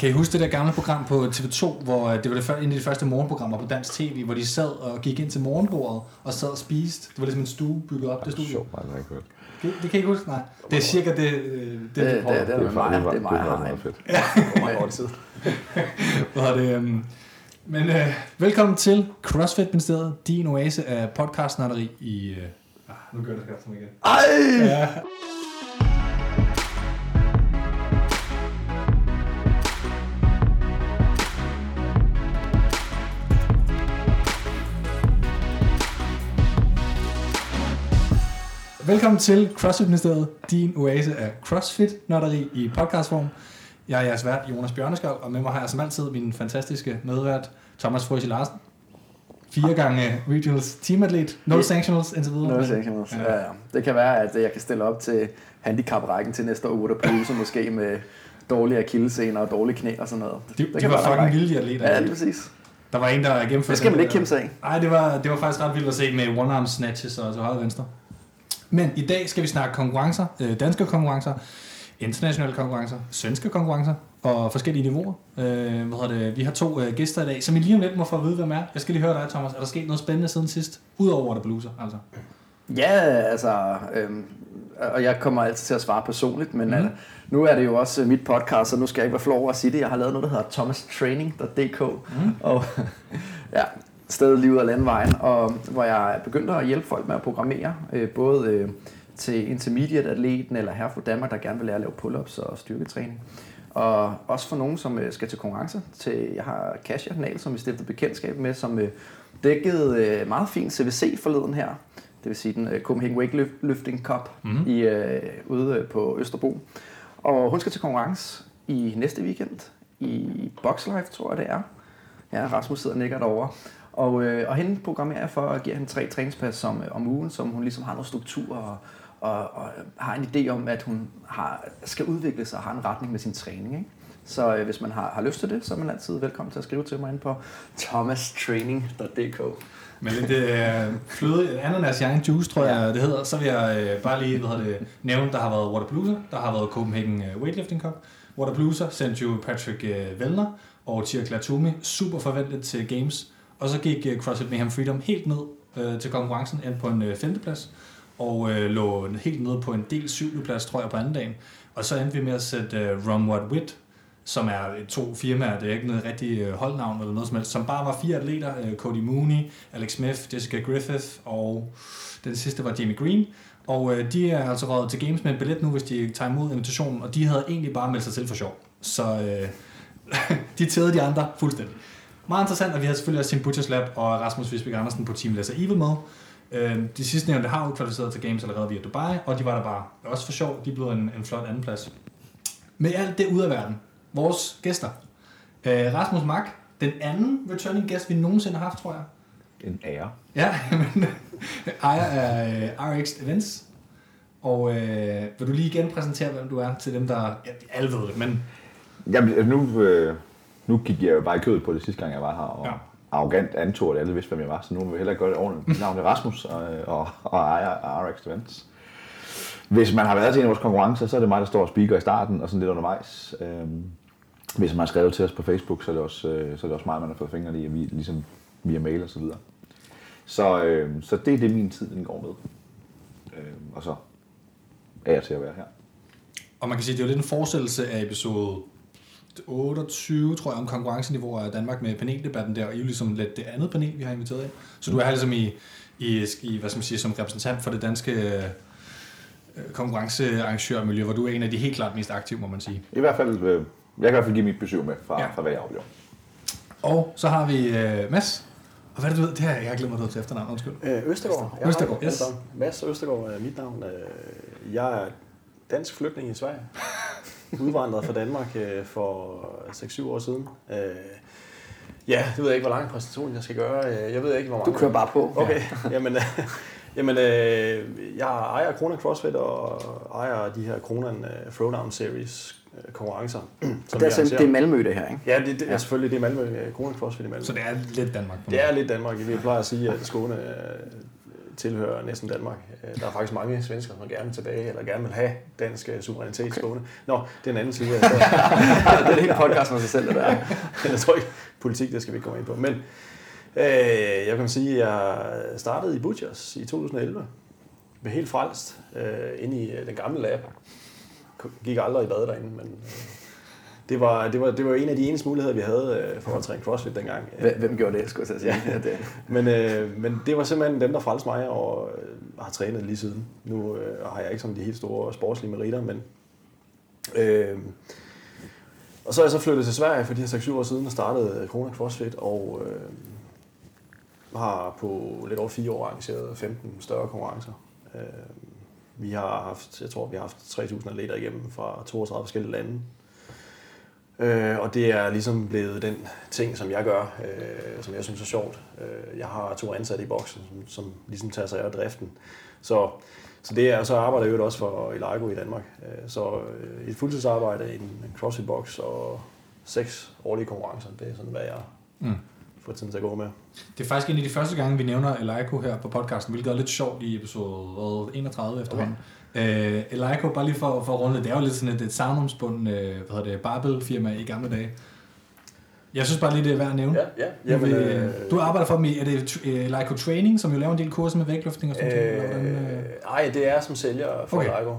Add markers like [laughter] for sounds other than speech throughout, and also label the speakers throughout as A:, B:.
A: Kan I huske det der gamle program på TV2, hvor øh, det var det før, en af de første morgenprogrammer på dansk tv, hvor de sad og gik ind til morgenbordet og sad og spiste. Det var ligesom en stue bygget op, det stod
B: Sjovt, bare ikke hørt.
A: det, det kan I ikke huske? Nej. Det er cirka det, øh, det,
C: Det, det, det, det,
B: Det er faktisk
C: meget, det er meget
B: meget. [laughs]
C: Hvor er det?
A: Um, men øh, velkommen til CrossFit Ministeriet, din oase af podcastnørderi i... Øh, ah, nu gør det skat som igen.
C: Ej!
A: Ja. Velkommen til CrossFit Ministeriet, din oase af CrossFit-nørderi i podcastform. Jeg er jeres vært, Jonas Bjørneskjold, og med mig har jeg som altid min fantastiske medvært, Thomas Frøsje Larsen. Fire gange regionals teamatlet, no
C: Ja.
A: sanctionals indtil videre.
C: No sanctionals.
A: Ja.
C: Ja. Det kan være, at jeg kan stille op til handicap-rækken til næste år, hvor der måske med dårlige akillesener og dårlige knæ og sådan noget.
A: De,
C: det
A: de
C: kan
A: var
C: være
A: fucking
C: række.
A: vilde atleter.
C: Ja, præcis.
A: Der var en, der gennemførte...
C: Det skal man ikke kæmpe sig af.
A: Nej, det var, det var faktisk ret vildt at se med one-arm snatches og til højre venstre. Men i dag skal vi snakke konkurrencer, øh, danske konkurrencer, internationale konkurrencer, svenske konkurrencer og forskellige niveauer. Øh, hvad hedder det? Vi har to øh, gæster i dag, som I lige om lidt må få at vide, hvem er. Jeg skal lige høre dig, Thomas. Er der sket noget spændende siden sidst? Udover det bluser, altså.
C: Ja, altså, øhm, og jeg kommer altid til at svare personligt, men mm. nu er det jo også øh, mit podcast, så nu skal jeg ikke være flov over at sige det. Jeg har lavet noget, der hedder thomastraining.dk, mm. og [laughs] ja, stedet ud af landvejen, og hvor jeg er begyndt at hjælpe folk med at programmere, øh, både øh, til intermediate-atleten eller her fra Danmark, der gerne vil lære at lave pull-ups og styrketræning. Og også for nogen, som øh, skal til konkurrence. Til, jeg har Kasia Nal, som vi stiftede bekendtskab med, som øh, dækkede øh, meget fint CVC forleden her. Det vil sige den øh, Copenhagen Weightlifting Cup mm-hmm. i, øh, ude øh, på Østerbro. Og hun skal til konkurrence i næste weekend i Boxlife, tror jeg det er. Ja, Rasmus sidder og nikker derovre. Og, øh, og hende programmerer jeg for at give hende tre træningspas som, øh, om ugen, som hun ligesom har noget struktur og, og, og har en idé om, at hun har, skal udvikle sig og har en retning med sin træning. Ikke? Så øh, hvis man har, har lyst til det, så er man altid velkommen til at skrive til mig ind på thomastraining.dk.
A: Med lidt øh, fløde, ananas i egen juice, tror jeg, det hedder. Så vil jeg øh, bare lige hvad hedder det, nævne, der har været Waterpalooza, der har været Copenhagen øh, Weightlifting Cup. Waterpalooza sendte jo Patrick øh, Vellner og Tia Klatumi super forventet til Games. Og så gik øh, CrossFit Mayhem Freedom helt ned øh, til konkurrencen, endte på en øh, femteplads, og øh, lå helt nede på en del syvendeplads, tror jeg, på anden dagen. Og så endte vi med at sætte øh, Rum What Wit, som er to firmaer, det er ikke noget rigtig øh, holdnavn eller noget som helst, som bare var fire atleter, øh, Cody Mooney, Alex Smith, Jessica Griffith og den sidste var Jamie Green. Og øh, de er altså røget til Games med en billet nu, hvis de tager imod invitationen, og de havde egentlig bare meldt sig til for sjov. Så øh, [laughs] de tædede de andre fuldstændig. Meget interessant, og vi har selvfølgelig også Tim Butchers Lab og Rasmus Visbæk Andersen på Team Lesser Evil med. Øh, de sidste nævnte har jo kvalificeret til Games allerede via Dubai, og de var der bare også for sjov. De blev en, en flot andenplads. Med alt det ud af verden, vores gæster. Øh, Rasmus Mack, den anden returning gæst, vi nogensinde har haft, tror jeg.
B: En ære.
A: Ja, [laughs] men ejer af øh, RX Events. Og øh, vil du lige igen præsentere, hvem du er til dem, der... Ja, alle ved det, men...
B: Jamen, nu, øh, nu gik jeg jo bare i kødet på det sidste gang, jeg var her, og
A: Ja.
B: arrogant antog, at alle vidste, hvem jeg var, så nu vil jeg hellere gøre det ordentligt. Mit navn er Rasmus, og, og, og ejer af RX Events. Hvis man har været til en af vores konkurrencer, så er det mig, der står og speaker i starten, og sådan lidt undervejs. Øhm, hvis man har skrevet til os på Facebook, så er det også, øh, så er det også mig, man har fået fingrene i, vi- ligesom via mail og så videre. Så, øh, så det er det, min tid den går med. Øh, og så er jeg til at være her.
A: Og man kan sige, det er jo lidt en forestillelse af episode 28, tror jeg, om konkurrenceniveau af Danmark med paneldebatten der, og I er jo ligesom lidt det andet panel, vi har inviteret ind. Så du er her ligesom i, i, i hvad skal man sige, som repræsentant for det danske øh, konkurrencearrangørmiljø, hvor du er en af de helt klart mest aktive, må man sige.
B: I hvert fald, øh, jeg kan i hvert fald give mit besøg med fra,
A: Ja.
B: fra hvad jeg oplever.
A: Og så har vi øh, Mads. Og hvad er det, du ved? Det her, jeg har glemt, hvad til efternavn. Undskyld.
D: Øh, Østergaard.
A: Østergaard,
D: har-
A: yes.
D: Mads Østergaard er mit navn. Øh, Jeg er dansk flygtning i Sverige. Udvandret fra Danmark øh, for 6-7 år siden. Øh, Ja, det ved jeg ikke, hvor lang en præsentation jeg skal gøre. Øh, Jeg ved ikke, hvor mange...
C: Du kører bare på.
D: Okay, jamen, øh, jamen øh, jeg ejer Kronan CrossFit og ejer de her Kronan øh, Throwdown Series øh, konkurrencer. [clears throat] Som
C: det er, simpelthen,
D: arrangerer.
C: det er Malmø, det her, ikke?
D: Ja, det, det er selvfølgelig det er Malmø, øh, Kronan CrossFit i Malmø.
A: Så det er lidt Danmark. På
D: Det er lidt Danmark. Vi plejer at sige, at Skåne tilhører næsten Danmark. Øh, Der er faktisk mange svensker, som gerne vil tilbage, eller gerne vil have dansk øh, suverænitet okay. Skåne. Nå, det er en anden side. af [laughs] det.
C: er en helt podcast for sig selv, det der. [laughs]
D: jeg tror ikke, politik, det skal vi ikke komme ind på. Men øh, jeg kan sige, at jeg startede i Butchers i 2011. Blev helt frelst øh, inde i øh, den gamle lab. Gik aldrig i bad derinde, men øh, det, var, det, var, det var en af de eneste muligheder, vi havde øh, for at træne CrossFit dengang.
C: Hvem- gjorde det, skulle jeg sige? Ja. det.
D: Men, øh, men det var simpelthen dem, der frelste mig, og øh, har trænet lige siden. Nu øh, har jeg ikke sådan de helt store sportslige meritter, men... Øh, og så er jeg så flyttet til Sverige for de her 6-7 år siden og startede Krona CrossFit, og øh, har på lidt over fire år arrangeret 15 større konkurrencer. Øh, vi har haft, jeg tror, vi har haft 3.000 atleter igennem fra 32 forskellige lande. Øh, og det er ligesom blevet den ting, som jeg gør, øh, som jeg synes er sjovt. Øh, jeg har to ansatte i boksen, som, som ligesom tager sig af driften. Så, så det er, så arbejder jeg også for Elago i Danmark. Øh, så øh, et fuldtidsarbejde, en, en CrossFit-boks og seks årlige konkurrencer, det er sådan, hvad jeg
A: Mm.
D: får tiden til at gå med.
A: Det er faktisk en af de første gange, vi nævner Eleiko her på podcasten, hvilket er lidt sjovt i episode hvad, 31 efterhånden. Okay. Uh, Eleiko, bare lige for, for at runde, det er jo lidt sådan et, et savnomsbundet uh, hvad hedder det, barbell-firma i gamle dage. Jeg synes bare lige, det er værd at nævne.
D: Ja, ja.
A: Jamen, øh, du arbejder for dem i, er det tr- øh, Eleiko Training, som jo laver en del kurser med vægtløftning og sådan noget? eller hvordan, øh?
D: Øh, ej, det er som sælger for
A: Okay.
D: Elago, øh,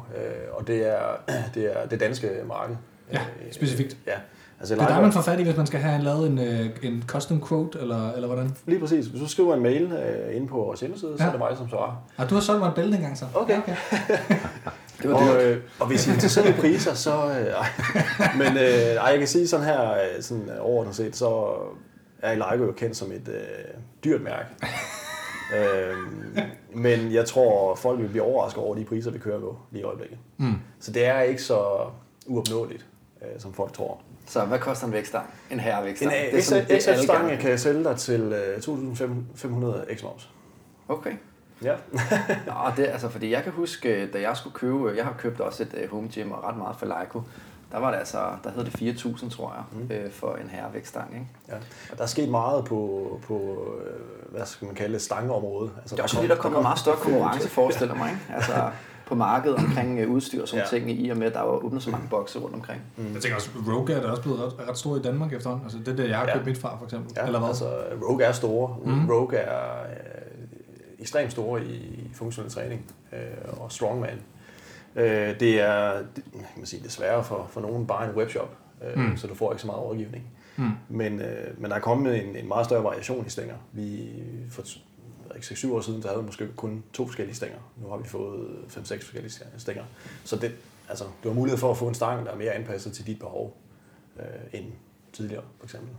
D: og det er, [clears throat] det er det danske marked.
A: Ja,
D: Øh,
A: specifikt.
D: Ja, altså
A: Det er der, man får fat i, hvis man skal have lavet en, øh, en custom quote, eller, eller hvordan?
D: Lige præcis. Hvis du skriver en mail øh, inde på vores hjemmeside, ja. så er det mig, som svarer.
A: Ah, du har solgt mig en bælte engang så.
D: Okay.
A: okay. [laughs]
C: Det var
D: Og,
C: det.
D: øh, og hvis I er interesseret i priser, så... Øh, ej. [laughs] Men øh, ej, jeg kan sige sådan her, øh, sådan øh, overordnet set, så er Elago jo kendt som et øh, dyrt mærke. [laughs] øh, men jeg tror, folk vil blive overrasket over de priser, vi kører på lige i øjeblikket.
A: Mm.
D: Så det er ikke så uopnåeligt, øh, som folk tror.
C: Så hvad koster en vægtstang? En herrevægtstang?
D: En XF-stang kan jeg sælge dig til øh, 2.500 x-moms.
C: Okay.
D: Ja. [laughs]
C: Nå, det, altså, fordi jeg kan huske, øh, da jeg skulle købe, jeg har købt også et uh, home gym og ret meget for Leico, der var det altså, der hed det 4.000, tror jeg, mm. øh, for en herrevægtstang, ikke?
D: Ja. Og der er sket meget på, på øh, hvad skal man kalde det, stangeområdet. Altså,
C: Det er også fordi, der kommer meget større konkurrence, forestiller mig, ikke? Altså [laughs] på markedet omkring øh, udstyr og sådan
D: Ja.
C: ja. ting, i og med, at der var åbnet så mange bokse rundt omkring.
A: Jeg tænker også, Rogue er da også blevet ret, ret stor i Danmark efterhånden. Altså, det er det, jeg har
D: Ja.
A: købt mit fra, for eksempel.
D: Ja,
A: eller hvad?
D: altså Rogue er store. Mm. Rogue er øh, ekstremt store i funktionel træning øh, og strongman. Øh, det er, det, kan man sige, desværre for, for nogen bare en webshop, øh,
A: Mm.
D: mm. så du får ikke så meget rådgivning.
A: Mm.
D: Men, øh, men der er kommet en, en meget større variation i stænger. Vi, for ikke 6-7 år siden, der havde vi måske kun to forskellige stænger. Nu har vi fået øh, 5-6 forskellige stænger. Så det, altså, du har mulighed for at få en stang, der er mere anpasset til dit behov, øh, end tidligere, for eksempel.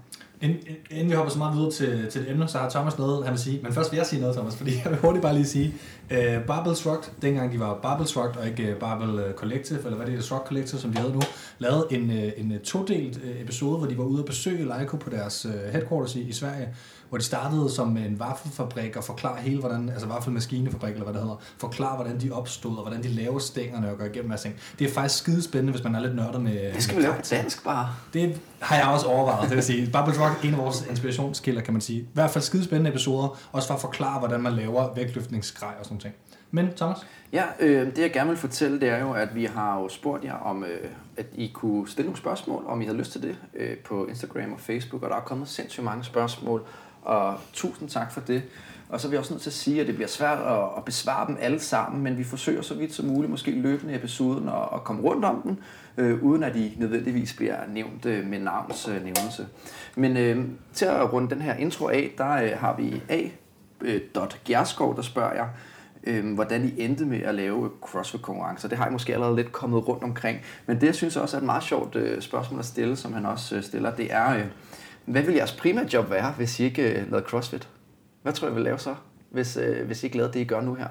A: Inden, inden vi hopper så meget videre til, til et emne, så har Thomas noget, han vil sige. Men først vil jeg sige noget, Thomas, fordi jeg vil hurtigt bare lige sige, øh, Barbell Shrugged, dengang de var Barbell Shrugged og ikke øh, Barbell øh, Collective, eller hvad det er, Shrug Collective, som de havde nu, lavede en, en todelt episode, hvor de var ude og besøge Leico på deres headquarters i, i Sverige, hvor de startede som en vaffelfabrik og forklare hele, hvordan, altså vaffelmaskinefabrik, eller hvad det hedder, forklare, hvordan de opstod, og hvordan de laver stængerne og går igennem masse ting. Det er faktisk skidespændende, hvis man er lidt nørdet med...
C: Det skal vi lave på dansk bare.
A: Det har jeg også overvejet, det vil sige. Bubble Rock en af vores inspirationskilder, kan man sige. I hvert fald skide spændende episoder, også for at forklare, hvordan man laver vægtløftningsgrej og sådan ting. Men Thomas?
C: Ja, øh, det jeg gerne vil fortælle, det er jo, at vi har jo spurgt jer om, øh, at I kunne stille nogle spørgsmål, om I har lyst til det, øh, på Instagram og Facebook, og der er kommet sindssygt mange spørgsmål, og tusind tak for det. Og så er vi også nødt til at sige, at det bliver svært at, at besvare dem alle sammen, men vi forsøger så vidt som muligt, måske løbende i episoden, at, at komme rundt om den, øh, uden at I nødvendigvis bliver nævnt øh, med navns øh, nævnelse. Men øh, til at runde den her intro af, der øh, har vi A. Øh, Gjerskov, der spørger jeg, øh, hvordan I endte med at lave CrossFit-konkurrencer. Det har I måske allerede lidt kommet rundt omkring. Men det, jeg synes også er et meget sjovt øh, spørgsmål at stille, som han også øh, stiller, det er, øh, hvad vil jeres primære job være, hvis I ikke øh, lavede CrossFit? Hvad tror jeg I vil lave så, hvis, øh, hvis I ikke lavede det, I gør nu her?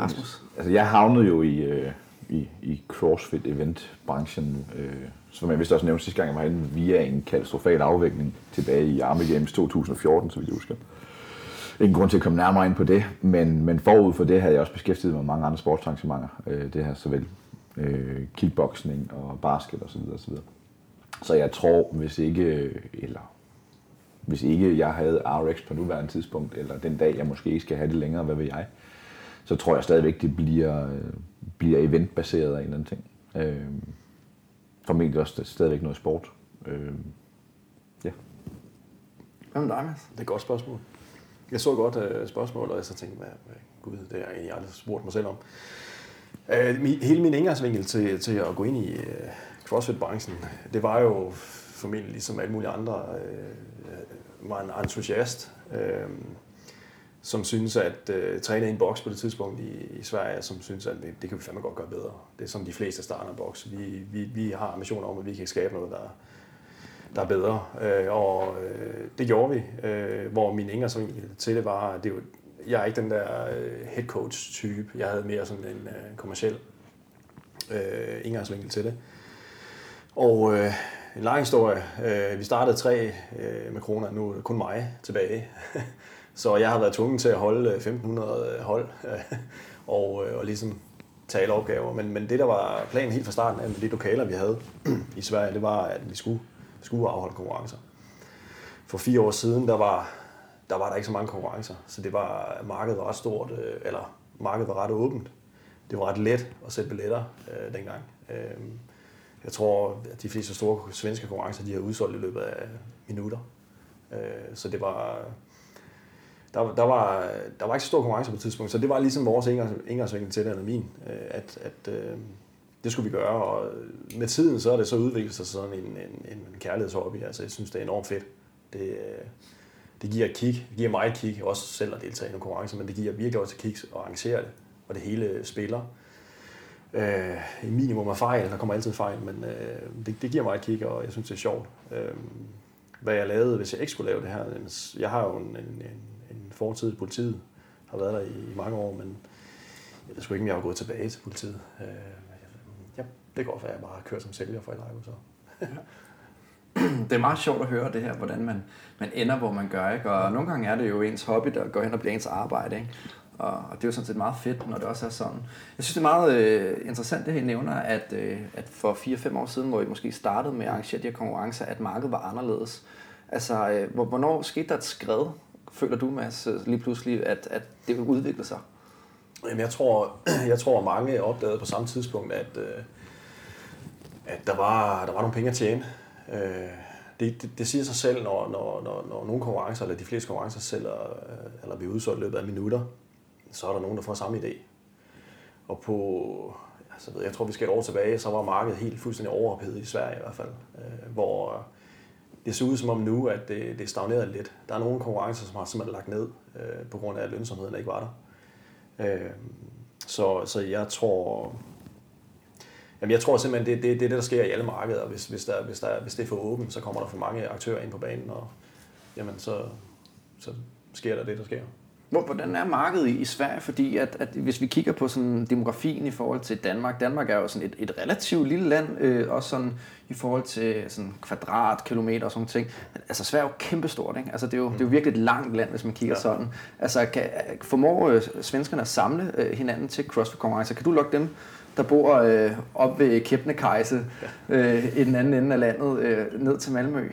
C: Rasmus?
B: Altså, jeg havnede jo i, øh, i, i CrossFit-event-branchen, øh, som jeg vist også nævnte sidste gang, jeg var inde via en katastrofal afvikling tilbage i Army Games 2014, så vidt jeg husker. Ingen grund til at komme nærmere ind på det, men, men forud for det havde jeg også beskæftiget mig med mange andre sportsarrangementer. Øh, det her såvel øh, kickboxing og basket osv. Så, videre, og så, videre så jeg tror, hvis ikke, øh, eller hvis ikke jeg havde RX på nuværende tidspunkt, eller den dag, jeg måske ikke skal have det længere, hvad ved jeg, så tror jeg stadigvæk, det bliver, øh, bliver eventbaseret af en eller anden ting. Øh, formentlig også stadigvæk noget sport. Øh, ja.
C: Hvad med dig, Mads?
D: Det er et godt spørgsmål. Jeg så godt uh, spørgsmål, og jeg så tænkte, hvad, hvad, gud, det har jeg egentlig aldrig spurgt mig selv om. Uh, hele min indgangsvinkel til, til at gå ind i uh, CrossFit-branchen, det var jo formentlig ligesom alle mulige andre, øh, var en entusiast, øh, som synes at øh, træne i en boks på det tidspunkt i, i Sverige, som synes, at det kan vi fandme godt gøre bedre. Det er som de fleste starter en boks. Vi, vi, vi har ambitioner om, at vi kan skabe noget, der, der er bedre. Øh, og øh, det gjorde vi, øh, hvor min indgangsvinkel til det var, det var, jeg er ikke den der øh, head coach type. Jeg havde mere sådan en øh, kommersiel øh, indgangsvinkel til det. Og øh, en lang historie. Øh, vi startede tre øh, med kroner, nu er kun mig tilbage. [laughs] Så jeg har været tvunget til at holde øh, 1500 øh, hold [laughs] og, øh, og ligesom tale opgaver. Men, men det, der var planen helt fra starten af med de lokaler, vi havde [clears throat] i Sverige, det var, at vi skulle skulle afholde konkurrencer. For fire år siden, der var, der var der ikke så mange konkurrencer, så det var, markedet var ret stort, øh, eller markedet var ret åbent. Det var ret let at sætte billetter øh, dengang. Øh, jeg tror, at de fleste store svenske konkurrencer, de har udsolgt i løbet af minutter. Øh, så det var, der, der, var, der var ikke så stor konkurrence på et tidspunkt, så det var ligesom vores indgangsvinkel til det, eller min, øh, at, at øh, det skulle vi gøre, og med tiden så er det så udviklet sig sådan en, en, en kærlighedshobby. Altså, jeg synes, det er enormt fedt. Det, øh, det giver et kick, det giver mig et kick, også selv at deltage i nogle konkurrencer, men det giver virkelig også et kick at arrangere det, og det hele spiller. Øh, minimum af fejl, der kommer altid fejl, men øh, det, det giver mig et kick, og jeg synes, det er sjovt. Øh, hvad jeg lavede, hvis jeg ikke skulle lave det her. Jeg har jo en, en, en, en fortid i politiet, har været der i, i mange år, men jeg ved sgu ikke, om jeg har gået tilbage til politiet. Øh, det går for, at jeg bare kører som sælger for Eligo. Så. [clears throat]
C: det er meget sjovt at høre det her, hvordan man, man ender, hvor man gør. Ikke? Og nogle gange er det jo ens hobby, der går hen og bliver ens arbejde. Ikke? Og, og det er jo sådan set meget fedt, når det også er sådan. Jeg synes, det er meget øh, interessant, det I nævner, at, øh, at for 4-5 år siden, hvor I måske startede med at arrangere de her konkurrencer, at markedet var anderledes. Altså, øh, hvornår skete der et skred, føler du, Mads, øh, lige pludselig, at, at det udvikle sig?
D: Jamen, jeg tror, [clears throat] jeg tror mange opdagede på samme tidspunkt, at, øh, at der var, der var nogle penge at tjene. Øh, det, det, det siger sig selv, når, når, når, når nogle konkurrencer, eller de fleste konkurrencer sælger, øh, eller bliver udsolgt i løbet af minutter, så er der nogen, der får samme idé. Og på, altså, jeg tror, vi skal et år tilbage, så var markedet helt fuldstændig overophedet i Sverige i hvert fald. Øh, hvor øh, det ser ud som om nu, at det, det stagnerede lidt. Der er nogle konkurrencer, som har simpelthen lagt ned, øh, på grund af, at lønsomheden ikke var der. Øh, så, så jeg tror, Jamen, jeg tror simpelthen, det, det, det er det, der sker i alle markeder. Hvis, hvis, der, hvis, der, hvis det er for åbent, så kommer der for mange aktører ind på banen, og jamen, så, så sker der det, der sker.
C: Hvordan er markedet i Sverige? Fordi at, at hvis vi kigger på sådan demografien i forhold til Danmark, Danmark er jo sådan et, et relativt lille land, øh, også sådan i forhold til sådan kvadratkilometer og sådan ting. Altså Sverige er jo kæmpestort, ikke? Altså det er jo, mm. det er jo virkelig et langt land, hvis man kigger ja. sådan. Altså kan, formår øh, svenskerne at samle øh, hinanden til CrossFit-konkurrencer? Kan du lukke dem der bor øh, op ved Kæbnekajse øh, i den anden ende af landet, øh, ned til Malmø.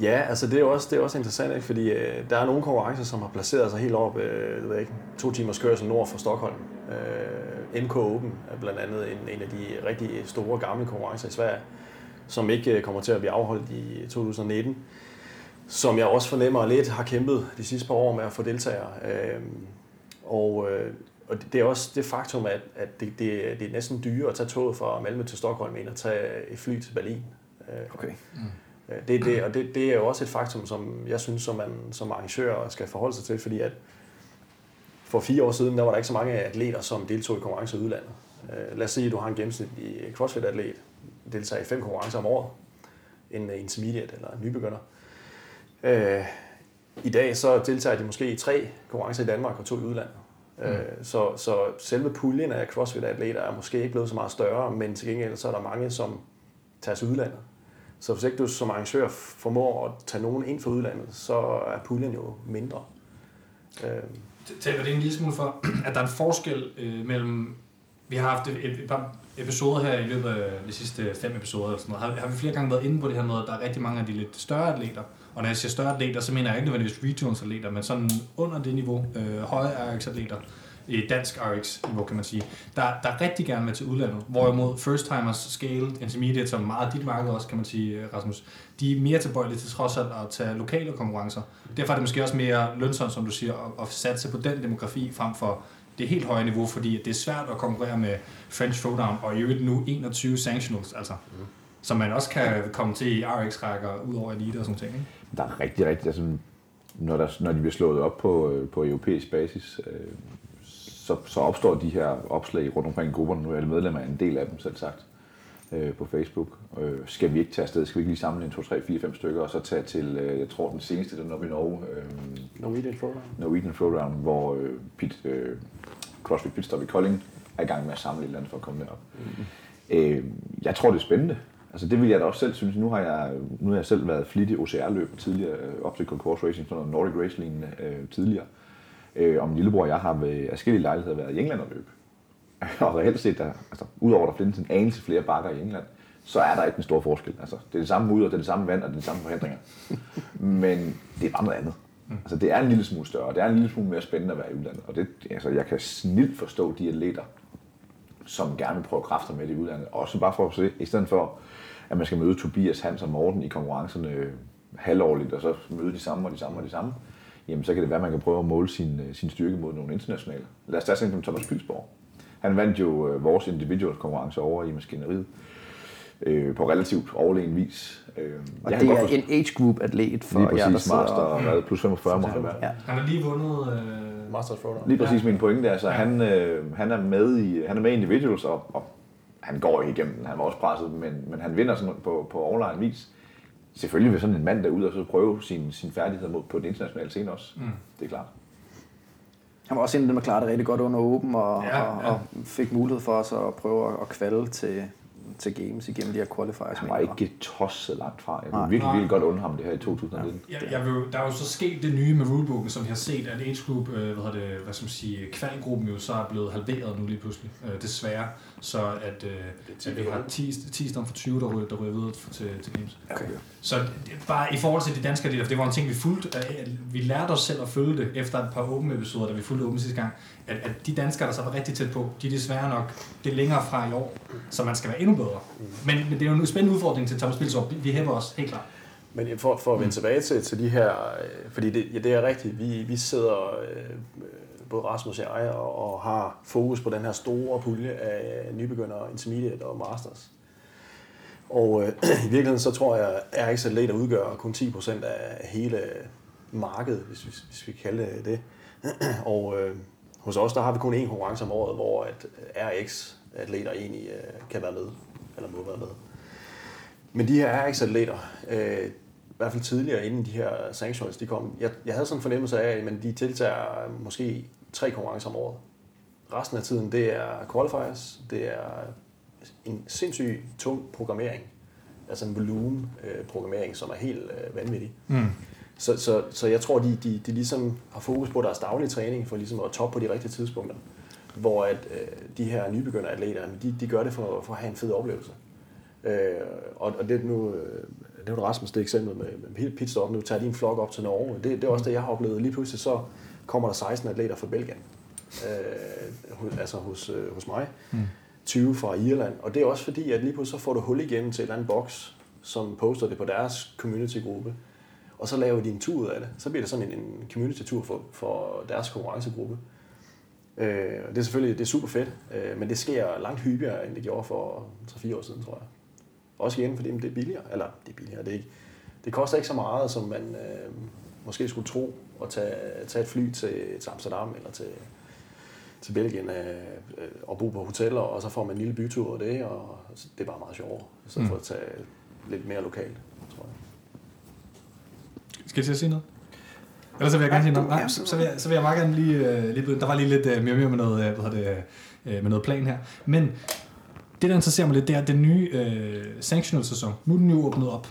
D: Ja, altså det er også, det er også interessant, ikke? fordi øh, der er nogle konkurrencer, som har placeret sig helt op, øh, jeg ved ikke, to timers kørsel nord for Stockholm. Øh, MK Open er blandt andet en, en af de rigtig store gamle konkurrencer i Sverige, som ikke øh, kommer til at blive afholdt i 2019 som jeg også fornemmer lidt har kæmpet de sidste par år med at få deltagere. Øh, og øh, og det er også det faktum, at, at det, det, det er næsten dyrere at tage toget fra Malmø til Stockholm, end at tage et fly til Berlin.
C: Øh, okay. Mm.
D: Det, det, og det, det er jo også et faktum, som jeg synes, som man som arrangør skal forholde sig til, fordi at for fire år siden, der var der ikke så mange atleter, som deltog i konkurrencer i udlandet. Øh, lad os sige, at du har en gennemsnitlig CrossFit-atlet, deltager i fem konkurrencer om året, en intermediate eller en nybegynder. I dag så deltager de måske i tre konkurrencer i Danmark og to i udlandet. Mm. Så, så selve puljen af CrossFit-atleter er måske ikke blevet så meget større, men til gengæld så er der mange, som tager til udlandet. Så hvis ikke du som arrangør formår at tage nogen ind fra udlandet, så er puljen jo mindre.
A: Øh. Taler det en lille smule for, at der er en forskel øh, mellem Vi har haft et, et, par episoder her i løbet af de sidste fem episoder, og sådan noget. Har, har vi flere gange været inde på det her med, at der er rigtig mange af de lidt større atleter. Og når jeg siger større atleter, så mener jeg ikke nødvendigvis regionals atleter, men sådan under det niveau, øh, høje atleter dansk RX-niveau, kan man sige, der, der er rigtig gerne med til udlandet. Hvorimod first timers, scale, intermediate, som meget dit marked også, kan man sige, øh, Rasmus, de er mere tilbøjelige til trods alt at tage lokale konkurrencer. Derfor er det måske også mere lønsomt, som du siger, at, at satse på den demografi frem for det helt høje niveau, fordi det er svært at konkurrere med French Throwdown, og i øvrigt nu 21 sanctionals, altså, mm. som man også kan komme til i RX-rækker ud over elite og sådan ting. Ikke?
B: Der er rigtig, rigtig, altså, når, der, når de bliver slået op på, øh, på europæisk basis, øh, så, så opstår de her opslag rundt omkring i grupperne. Nu er alle medlemmer en del af dem, selv sagt, øh, på Facebook. Øh, skal vi ikke tage afsted? Skal vi ikke lige samle en 2, 3, 4, 5 stykker, og så tage til, øh, jeg tror den seneste, den oppe i Norge. Øh,
D: Norwegian Throwdown.
B: Norwegian Throwdown, hvor øh, Pit, øh, CrossFit Pitstop i Kolding er i gang med at samle et eller andet for at komme derop. Mm. Øh, jeg tror, det er spændende. Altså det vil jeg da også selv synes. Nu har jeg, nu har jeg selv været flittig OCR-løber tidligere, øh, Obstacle Course Racing, sådan noget Nordic Race øh, tidligere. Øh, og min lillebror og jeg har ved forskellige lejligheder været i England og løb. [laughs] og reelt set, der, altså, udover at der findes en anelse flere bakker i England, så er der ikke en stor forskel. Altså, det er det samme ud, og det er det samme vand, og det er de samme forhindringer. [laughs] Men det er bare noget andet. Altså, det er en lille smule større, det er en lille smule mere spændende at være i udlandet. Og det, altså, jeg kan snilt forstå de atleter, som gerne vil prøve kræfter med det i udlandet. Også bare for at se, i stedet for, at man skal møde Tobias, Hans og Morten i konkurrencerne øh, halvårligt, og så møde de samme og de samme og de samme, jamen så kan det være, at man kan prøve at måle sin, øh, sin styrke mod nogle internationale. Lad os tage sådan som Thomas Pilsborg. Han vandt jo øh, vores individual konkurrence over i maskineriet øh, på relativt overlegen vis. Øh,
C: og det er en age group atlet for
B: lige præcis,
C: jer, der
B: master
C: sidder
B: og plus 45 må han være.
C: Ja.
A: Han har lige vundet... Øh,
D: Master Throwdown.
B: Lige præcis min pointe er, altså, han, øh, han, er med i, han er med i individuals, og, og han går ikke igennem, han var også presset, men, men han vinder sådan på, på overlegen vis. Selvfølgelig vil sådan en mand derude og så prøve sin, sin færdighed mod, på den internationale scene også. Mm. Det er klart.
C: Han var også en af dem, der klarede det rigtig godt under Open, og,
A: Ja,
C: ja, og,
A: ja.
C: og fik mulighed for os at prøve at kvalde til, til games igennem de her qualifiers.
B: Han var ikke tosset langt fra. Jeg kunne
C: Nej.
B: virkelig, virkelig godt undre ham det her i 2019.
A: Jeg, jeg vil, der er jo så sket det nye med rulebooken, som vi har set, at age group, øh, hvad hedder det, hvad skal man sige, kvalgruppen jo så er blevet halveret nu lige pludselig, øh, desværre. Så at, øh, at vi har 10, 10 for 20, der ryger, der ryger videre til, til games.
C: Okay.
A: Så det, bare i forhold til de danske atleter, for det var en ting, vi fulgte, vi lærte os selv at følge det efter et par åbne episoder, da vi fulgte åben sidste gang, at, at de danskere, der så var rigtig tæt på, de er desværre nok det er længere fra i år, så man skal være endnu bedre. Men, men det er jo en spændende udfordring til Thomas Bilsgaard. Vi hæver os helt klart.
D: Men for, for at vende tilbage til, til de her, øh, fordi det, ja, det er rigtigt, vi, vi sidder, øh, både Rasmus og jeg, og, og har fokus på den her store pulje af nybegyndere, intermediate og masters. Og øh, [clears throat] i virkeligheden så tror jeg, at RX Atleter udgør kun 10% af hele markedet, hvis, vi- hvis vi kan kalde det det. [clears throat] og øh, hos os, der har vi kun én konkurrence om året, hvor at øh, RX Atleter egentlig øh, kan være med, eller må være med. Men de her RX-atleter, øh, i hvert fald tidligere, inden de her sanctions de kom, jeg, jeg havde sådan en fornemmelse af, at de tiltager måske tre konkurrencer om året. Resten af tiden, det er qualifiers, det er en sindssyg tung programmering, altså en volumen øh, programmering, som er helt øh, vanvittig.
A: Mm.
D: Så, så, så jeg tror, de, de, de ligesom har fokus på deres daglige træning, for ligesom at toppe på de rigtige tidspunkter. Hvor at, øh, de her nybegynder atleter, de, de gør det for, for at have en fed oplevelse. Øh, og, og det er nu, det var Rasmus det eksempel med, med pitstop, nu tager de en flok op til Norge. Det, det er også det, jeg har oplevet. Lige pludselig så kommer der 16 atleter fra Belgien, øh, altså hos, øh, hos mig. Mm. 20 fra Irland. Og det er også fordi, at lige pludselig så får du hul igennem til et eller andet boks, som poster det på deres community-gruppe. Og så laver de en tur ud af det. Så bliver det sådan en, en community-tur for, for deres konkurrencegruppe. Øh, det er selvfølgelig det er super fedt, øh, men det sker langt hyppigere, end det gjorde for 3-4 år siden, tror jeg. Også igen, fordi det er billigere. Eller, det er billigere. Det, er ikke, det koster ikke så meget, som man øh, måske skulle tro, at tage, tage et fly til, til Amsterdam eller til, til Belgien øh, øh, og bo på hoteller, og så får man en lille bytur af det, og det er bare meget sjovere, stedet
A: Mm.
D: for at tage lidt mere lokalt, tror jeg.
A: Skal jeg til at sige noget? Ellers så vil jeg gerne sige noget. Nej, så, så, vil jeg, så vil jeg meget gerne lige, øh, lige. Der var lige lidt øh, mere, mere med noget, øh, hvad hedder det, øh, med noget plan her. Men det, der interesserer mig lidt, det er den nye øh, sanctional sæson. Nu er den jo åbnet op.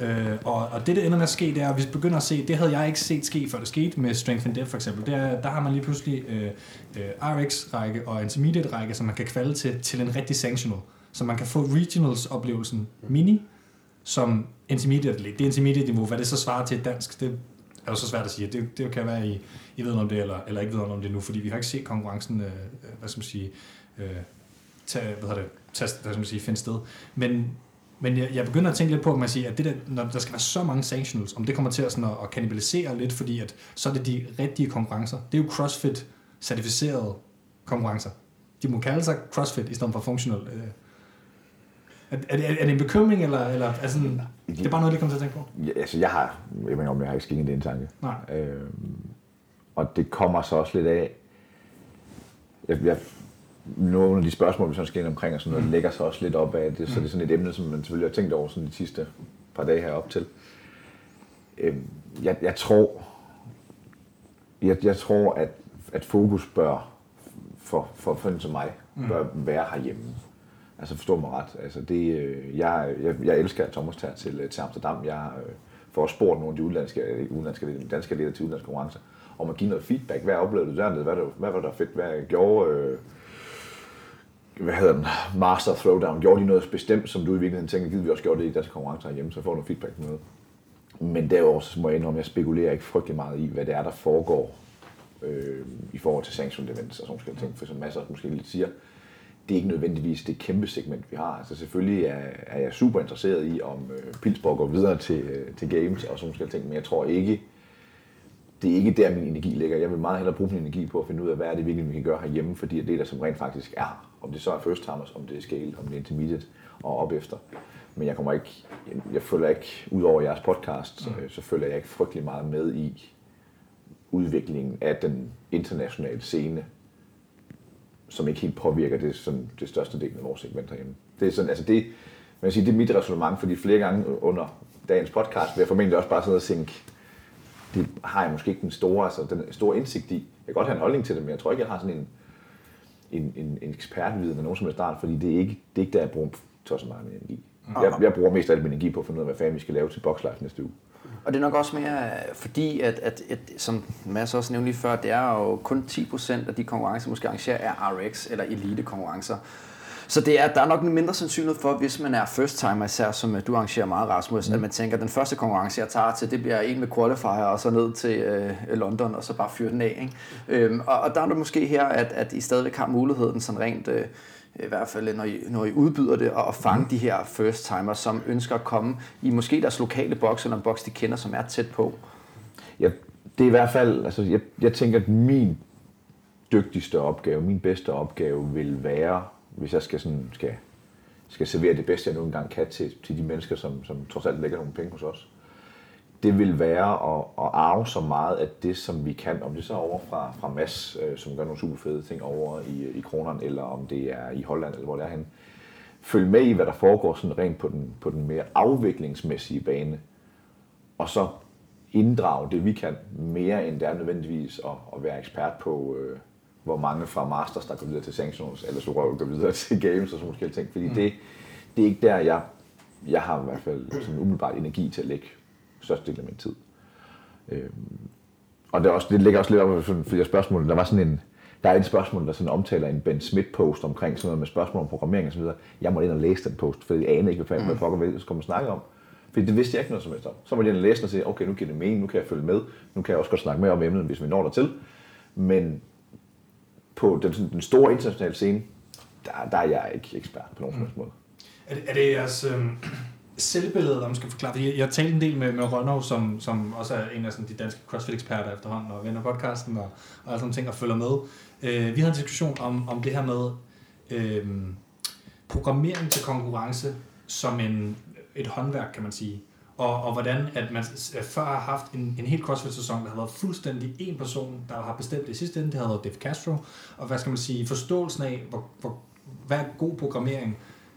A: Øh, og, og det, der ender med at ske, det er, at vi begynder at se, det havde jeg ikke set ske, før det skete med Strength and Depth for eksempel. Der, der har man lige pludselig øh, øh, RX-række og Intermediate-række, som man kan kvalde til, til en rigtig sanctional. Så man kan få Regionals-oplevelsen mini, som intermediate Det er intermediate niveau. Hvad det så svarer til dansk, det er jo så svært at sige. Det, det kan være, I, I ved noget om det, eller, eller ikke ved noget om det nu, fordi vi har ikke set konkurrencen, øh, øh hvad skal man sige, øh, tage, hvad det, tage, hvad skal man sige, finde sted. Men, men jeg, jeg begynder at tænke lidt på, at man siger, at det der, når der skal være så mange sanctionals, om det kommer til at, sådan at, at kannibalisere lidt, fordi at, så er det de rigtige konkurrencer. Det er jo CrossFit certificerede konkurrencer. De må kalde sig CrossFit i stedet for functional. Øh. Er, er, er, det en bekymring, eller, eller er sådan,
B: det er bare
A: noget, de kommer til at tænke
B: på? Ja, altså, jeg har, jeg mener om, jeg har ikke skænket den tanke.
A: Nej.
B: Øhm, og det kommer så også lidt af, jeg, jeg, nogle af de spørgsmål, vi sådan skal ind omkring, og sådan noget, lægger sig også lidt op af det, så det er sådan et emne, som man selvfølgelig har tænkt over sådan de sidste par dage herop til. Øhm, jeg, jeg tror, jeg, jeg tror, at, at fokus bør, for, for, for en som mig, bør være herhjemme. Altså forstå mig ret. Altså det, øh, jeg, jeg, jeg elsker, at Thomas tager til, til Amsterdam. Jeg øh, får spurgt nogle af de udenlandske, udenlandske danske leder til udenlandske konkurrencer, om at give noget feedback. Hvad oplevede du dernede? Hvad, hvad var der fedt? Hvad gjorde... Øh, hvad hedder den, Master Throwdown, gjorde de noget bestemt, som du i virkeligheden tænker, givet vi også gjorde det i deres konkurrencer hjemme, så får du feedback på noget. Men derudover så må jeg indrømme, at jeg spekulerer ikke frygtelig meget i, hvad det er, der foregår øh, i forhold til sanctioned events altså, og sådan nogle ting. For som masser måske lidt siger, det er ikke nødvendigvis det kæmpe segment, vi har. Altså selvfølgelig er, er jeg super interesseret i, om øh, Pilsborg går videre til, øh, til games og sådan nogle ting, men jeg tror ikke, det er ikke der, min energi ligger. Jeg vil meget hellere bruge min energi på at finde ud af, hvad er det virkelig, vi kan gøre herhjemme, fordi det er det, der, som rent faktisk er. Om det så er first timers, om det er scale, om det er intermediate og op efter. Men jeg kommer ikke, jeg, jeg følger ikke, ud over jeres podcast, mm. så følger jeg ikke frygtelig meget med i udviklingen af den internationale scene, som ikke helt påvirker det, sådan, det største del af vores segment herhjemme. Det er sådan, altså det, man siger, det er mit resonemang, fordi flere gange under dagens podcast vil jeg formentlig også bare sådan noget tænke, det har jeg måske ikke den store, altså den store indsigt i. Jeg kan godt have en holdning til det, men jeg tror ikke, jeg har sådan en, en, en, en ekspertviden af nogen som er start, fordi det er ikke, det er ikke der, jeg bruger så meget min energi. Jeg, jeg bruger mest af min energi på at finde ud af, hvad fanden vi skal lave til Box Life næste uge.
C: Og det er nok også mere fordi, at, at, at som Mads også nævnte lige før, det er jo kun 10% af de konkurrencer, måske arrangerer, er RX eller elite konkurrencer. Så det er, der er nok en mindre sandsynlighed for, hvis man er first timer, især som du arrangerer meget, Rasmus, mm. at man tænker, at den første konkurrence, jeg tager til, det bliver en med qualifier, og så ned til øh, London, og så bare fyre den af. Ikke? Øhm, og, og der er det måske her, at, at I stadigvæk har muligheden sådan rent... Øh, i hvert fald når I, når I udbyder det, og fange mm. de her first timers, som ønsker at komme i måske deres lokale boks, eller en boks, de kender, som er tæt på?
B: Ja, det er i hvert fald, altså jeg, jeg tænker, at min dygtigste opgave, min bedste opgave vil være, hvis jeg skal, sådan, skal, skal servere det bedste, jeg nu engang kan til, til de mennesker, som, som trods alt lægger nogle penge hos os, det vil være at, at arve så meget af det, som vi kan, om det så er over fra, fra Mads, øh, som gør nogle super fede ting over i, i kronerne, eller om det er i Holland, eller hvor det er hen. Følg med i, hvad der foregår sådan rent på den, på den mere afviklingsmæssige bane, og så inddrage det, vi kan, mere end det er nødvendigvis at, at være ekspert på, øh, hvor mange fra Masters, der går videre til Sanctions, eller så går videre [laughs] til Games og sådan nogle ting. Fordi mm. det, det er ikke der, jeg, jeg har i hvert fald sådan umiddelbart energi til at lægge del af min tid. Øhm, og det, er også, det ligger også lidt op for jeg spørgsmål. Der var sådan en, der er et spørgsmål, der sådan omtaler en Ben Smith-post omkring sådan noget med spørgsmål om programmering og så videre. Jeg må ind og læse den post, for jeg anede ikke, hvad fanden mm. hvad skal snakke om. Fordi det vidste jeg ikke noget som helst om. Så må jeg ind og læse den og sige, okay, nu giver det mening, nu kan jeg følge med, nu kan jeg også godt snakke mere om emnet, hvis vi når der til. Men på den, den store internationale scene, der, der er jeg ikke ekspert på nogen mm. måde.
A: Er det, er det jeres, øh, selvbilledet, om man skal forklare. Fordi jeg talte en del med, med Rønnow, som, som også er en af sådan, de danske CrossFit-eksperter efterhånden, og venner podcasten og, og alle sådan ting, og følger med. Øh, vi havde en diskussion om, om det her med øh, programmering til konkurrence som en, et håndværk, kan man sige. Og, og hvordan at man før har haft en, en helt CrossFit-sæson, der har været fuldstændig en person, der har bestemt det i sidste ende, det har været Dave Castro. Og hvad skal man sige, forståelsen af, hvor, hvor, hvad god programmering,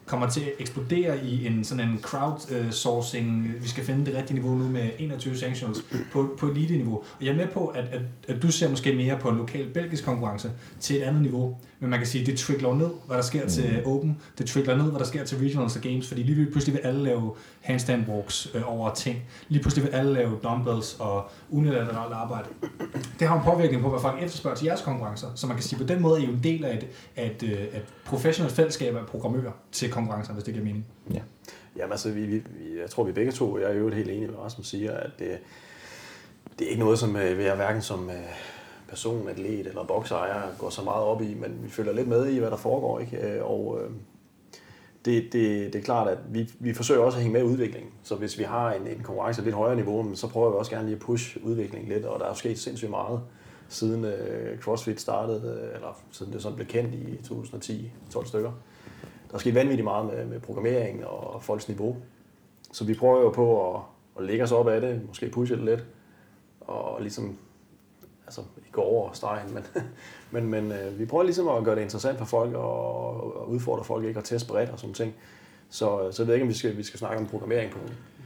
A: kommer til at eksplodere i en sådan en crowdsourcing. Vi skal finde det rigtige niveau nu med 21 sanctions på, på elite-niveau. Og jeg er med på, at, at, at du ser måske mere på en lokal belgisk konkurrence til et andet niveau. Men man kan sige, at det trickler ned, hvad der sker mm. til Open. Det trickler ned, hvad der sker til Regionals og Games. Fordi lige pludselig vil alle lave handstand walks øh, over ting. Lige pludselig vil alle lave dumbbells og unilateralt arbejde. Det har en påvirkning på, hvad folk efterspørger til jeres konkurrencer. Så man kan sige, på den måde er I jo en del af et, at, øh, et, et professionelt fællesskab af programmører til konkurrencer, hvis det giver mening.
B: Ja.
D: Jamen altså, vi, vi, jeg tror vi begge to, jeg er jo helt enig med Rasmus siger, at det, det er ikke noget, som øh, jeg hverken som øh, person, atlet eller boksejer går så meget op i, men vi følger lidt med i, hvad der foregår. Ikke? Øh, og øh, det, det, det er klart, at vi, vi forsøger også at hænge med i udviklingen. Så hvis vi har en, en konkurrence af lidt højere niveau, så prøver vi også gerne lige at push udviklingen lidt, og der er jo sket sindssygt meget siden øh, CrossFit startede, øh, eller siden det sådan blev kendt i 2010, 12 stykker. Der er sket vanvittigt meget med, med programmering og folks niveau. Så vi prøver jo på at, at lægge os op af det, måske pushe det lidt, og ligesom, altså ikke over stregen, men, men, men øh, vi prøver ligesom at gøre det interessant for folk og, og udfordre folk ikke at teste bredt og sådan ting. Så, så jeg ved ikke, om vi skal, vi skal snakke om programmering på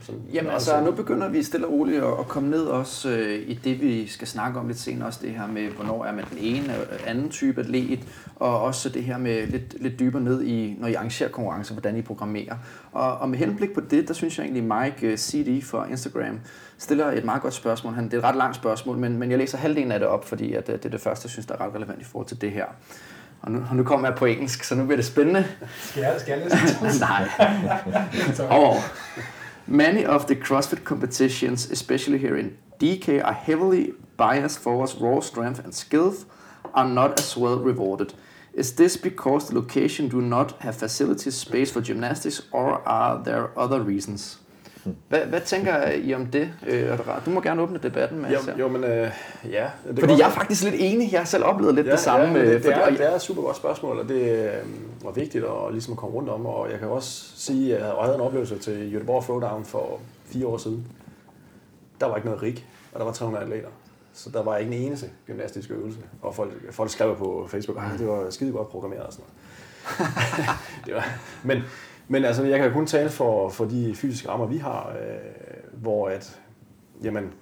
D: sådan
C: Jamen altså, nu begynder vi stille og roligt at at komme ned også øh, i det, vi skal snakke om lidt senere, også det her med, hvornår er man den ene og anden type atlet, og også det her med lidt, lidt dybere ned i, når I arrangerer konkurrencer, hvordan I programmerer. Og, og med henblik på det, der synes jeg egentlig, Mike øh, CD for Instagram stiller et meget godt spørgsmål. Han, det er et ret langt spørgsmål, men, men jeg læser halvdelen af det op, fordi at, øh, det er det første, jeg synes, der er ret relevant i forhold til det her. Og nu, og nu kommer jeg på engelsk, så nu bliver det spændende.
A: Skal jeg, skal jeg læse [laughs]
C: Nej. Oh. Many of the CrossFit competitions, especially here in DK, are heavily biased towards raw strength and skills are not as well rewarded. Is this because the location do not have facilities, space for gymnastics, or are there other reasons? Hvad, hvad tænker I om det? Øh, Du må gerne åbne debatten, Mads.
D: Jo, jo men øh, ja. Det
C: Fordi jeg er faktisk lidt enig. Jeg har selv oplevet lidt det samme.
D: Ja,
C: øh,
D: det, det,
C: fordi-
D: er, det er et super godt spørgsmål, og det øh, var vigtigt at, ligesom at komme rundt om. Og jeg kan også sige, at jeg havde en oplevelse til Göteborg Throwdown for fire år siden. Der var ikke noget rig, og der var 300 atleter. Så der var ikke en eneste gymnastisk øvelse. Og folk, folk skrev på Facebook, at det var skide godt programmeret og sådan noget. [laughs] det var, men, men altså, jeg kan kun tale for, for de fysiske rammer, vi har, øh, hvor at, jamen,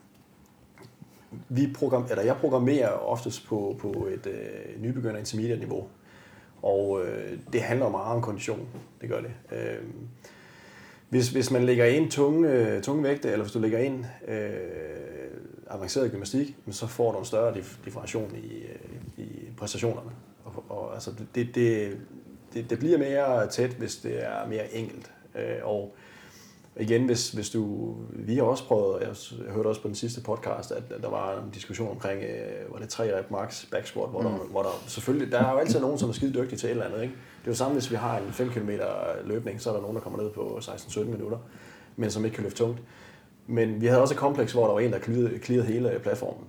D: vi program, eller jeg programmerer oftest på, på et øh, nybegynder intermediate niveau. Og øh, det handler meget om kondition. Det gør det. Øh, hvis, hvis man lægger ind tunge, øh, tunge vægte, eller hvis du lægger ind øh, avanceret gymnastik, men så får du en større differentiation i, øh, i præstationerne. Og, og, altså, det, det, det, det bliver mere tæt, hvis det er mere enkelt. Øh, og igen, hvis, hvis du... Vi har også prøvet, jeg jeg hørte også på den sidste podcast, at der var en diskussion omkring, øh, var det 3 rep max back squat, hvor, mm. der, hvor der selvfølgelig, der er jo altid nogen, som er skide dygtige til et eller andet, ikke? Det er jo samme, hvis vi har en 5 km løbning, så er der nogen, der kommer ned på 16-17 minutter, men som ikke kan løfte tungt. Men vi havde også et kompleks, hvor der var en, der clearede hele platformen.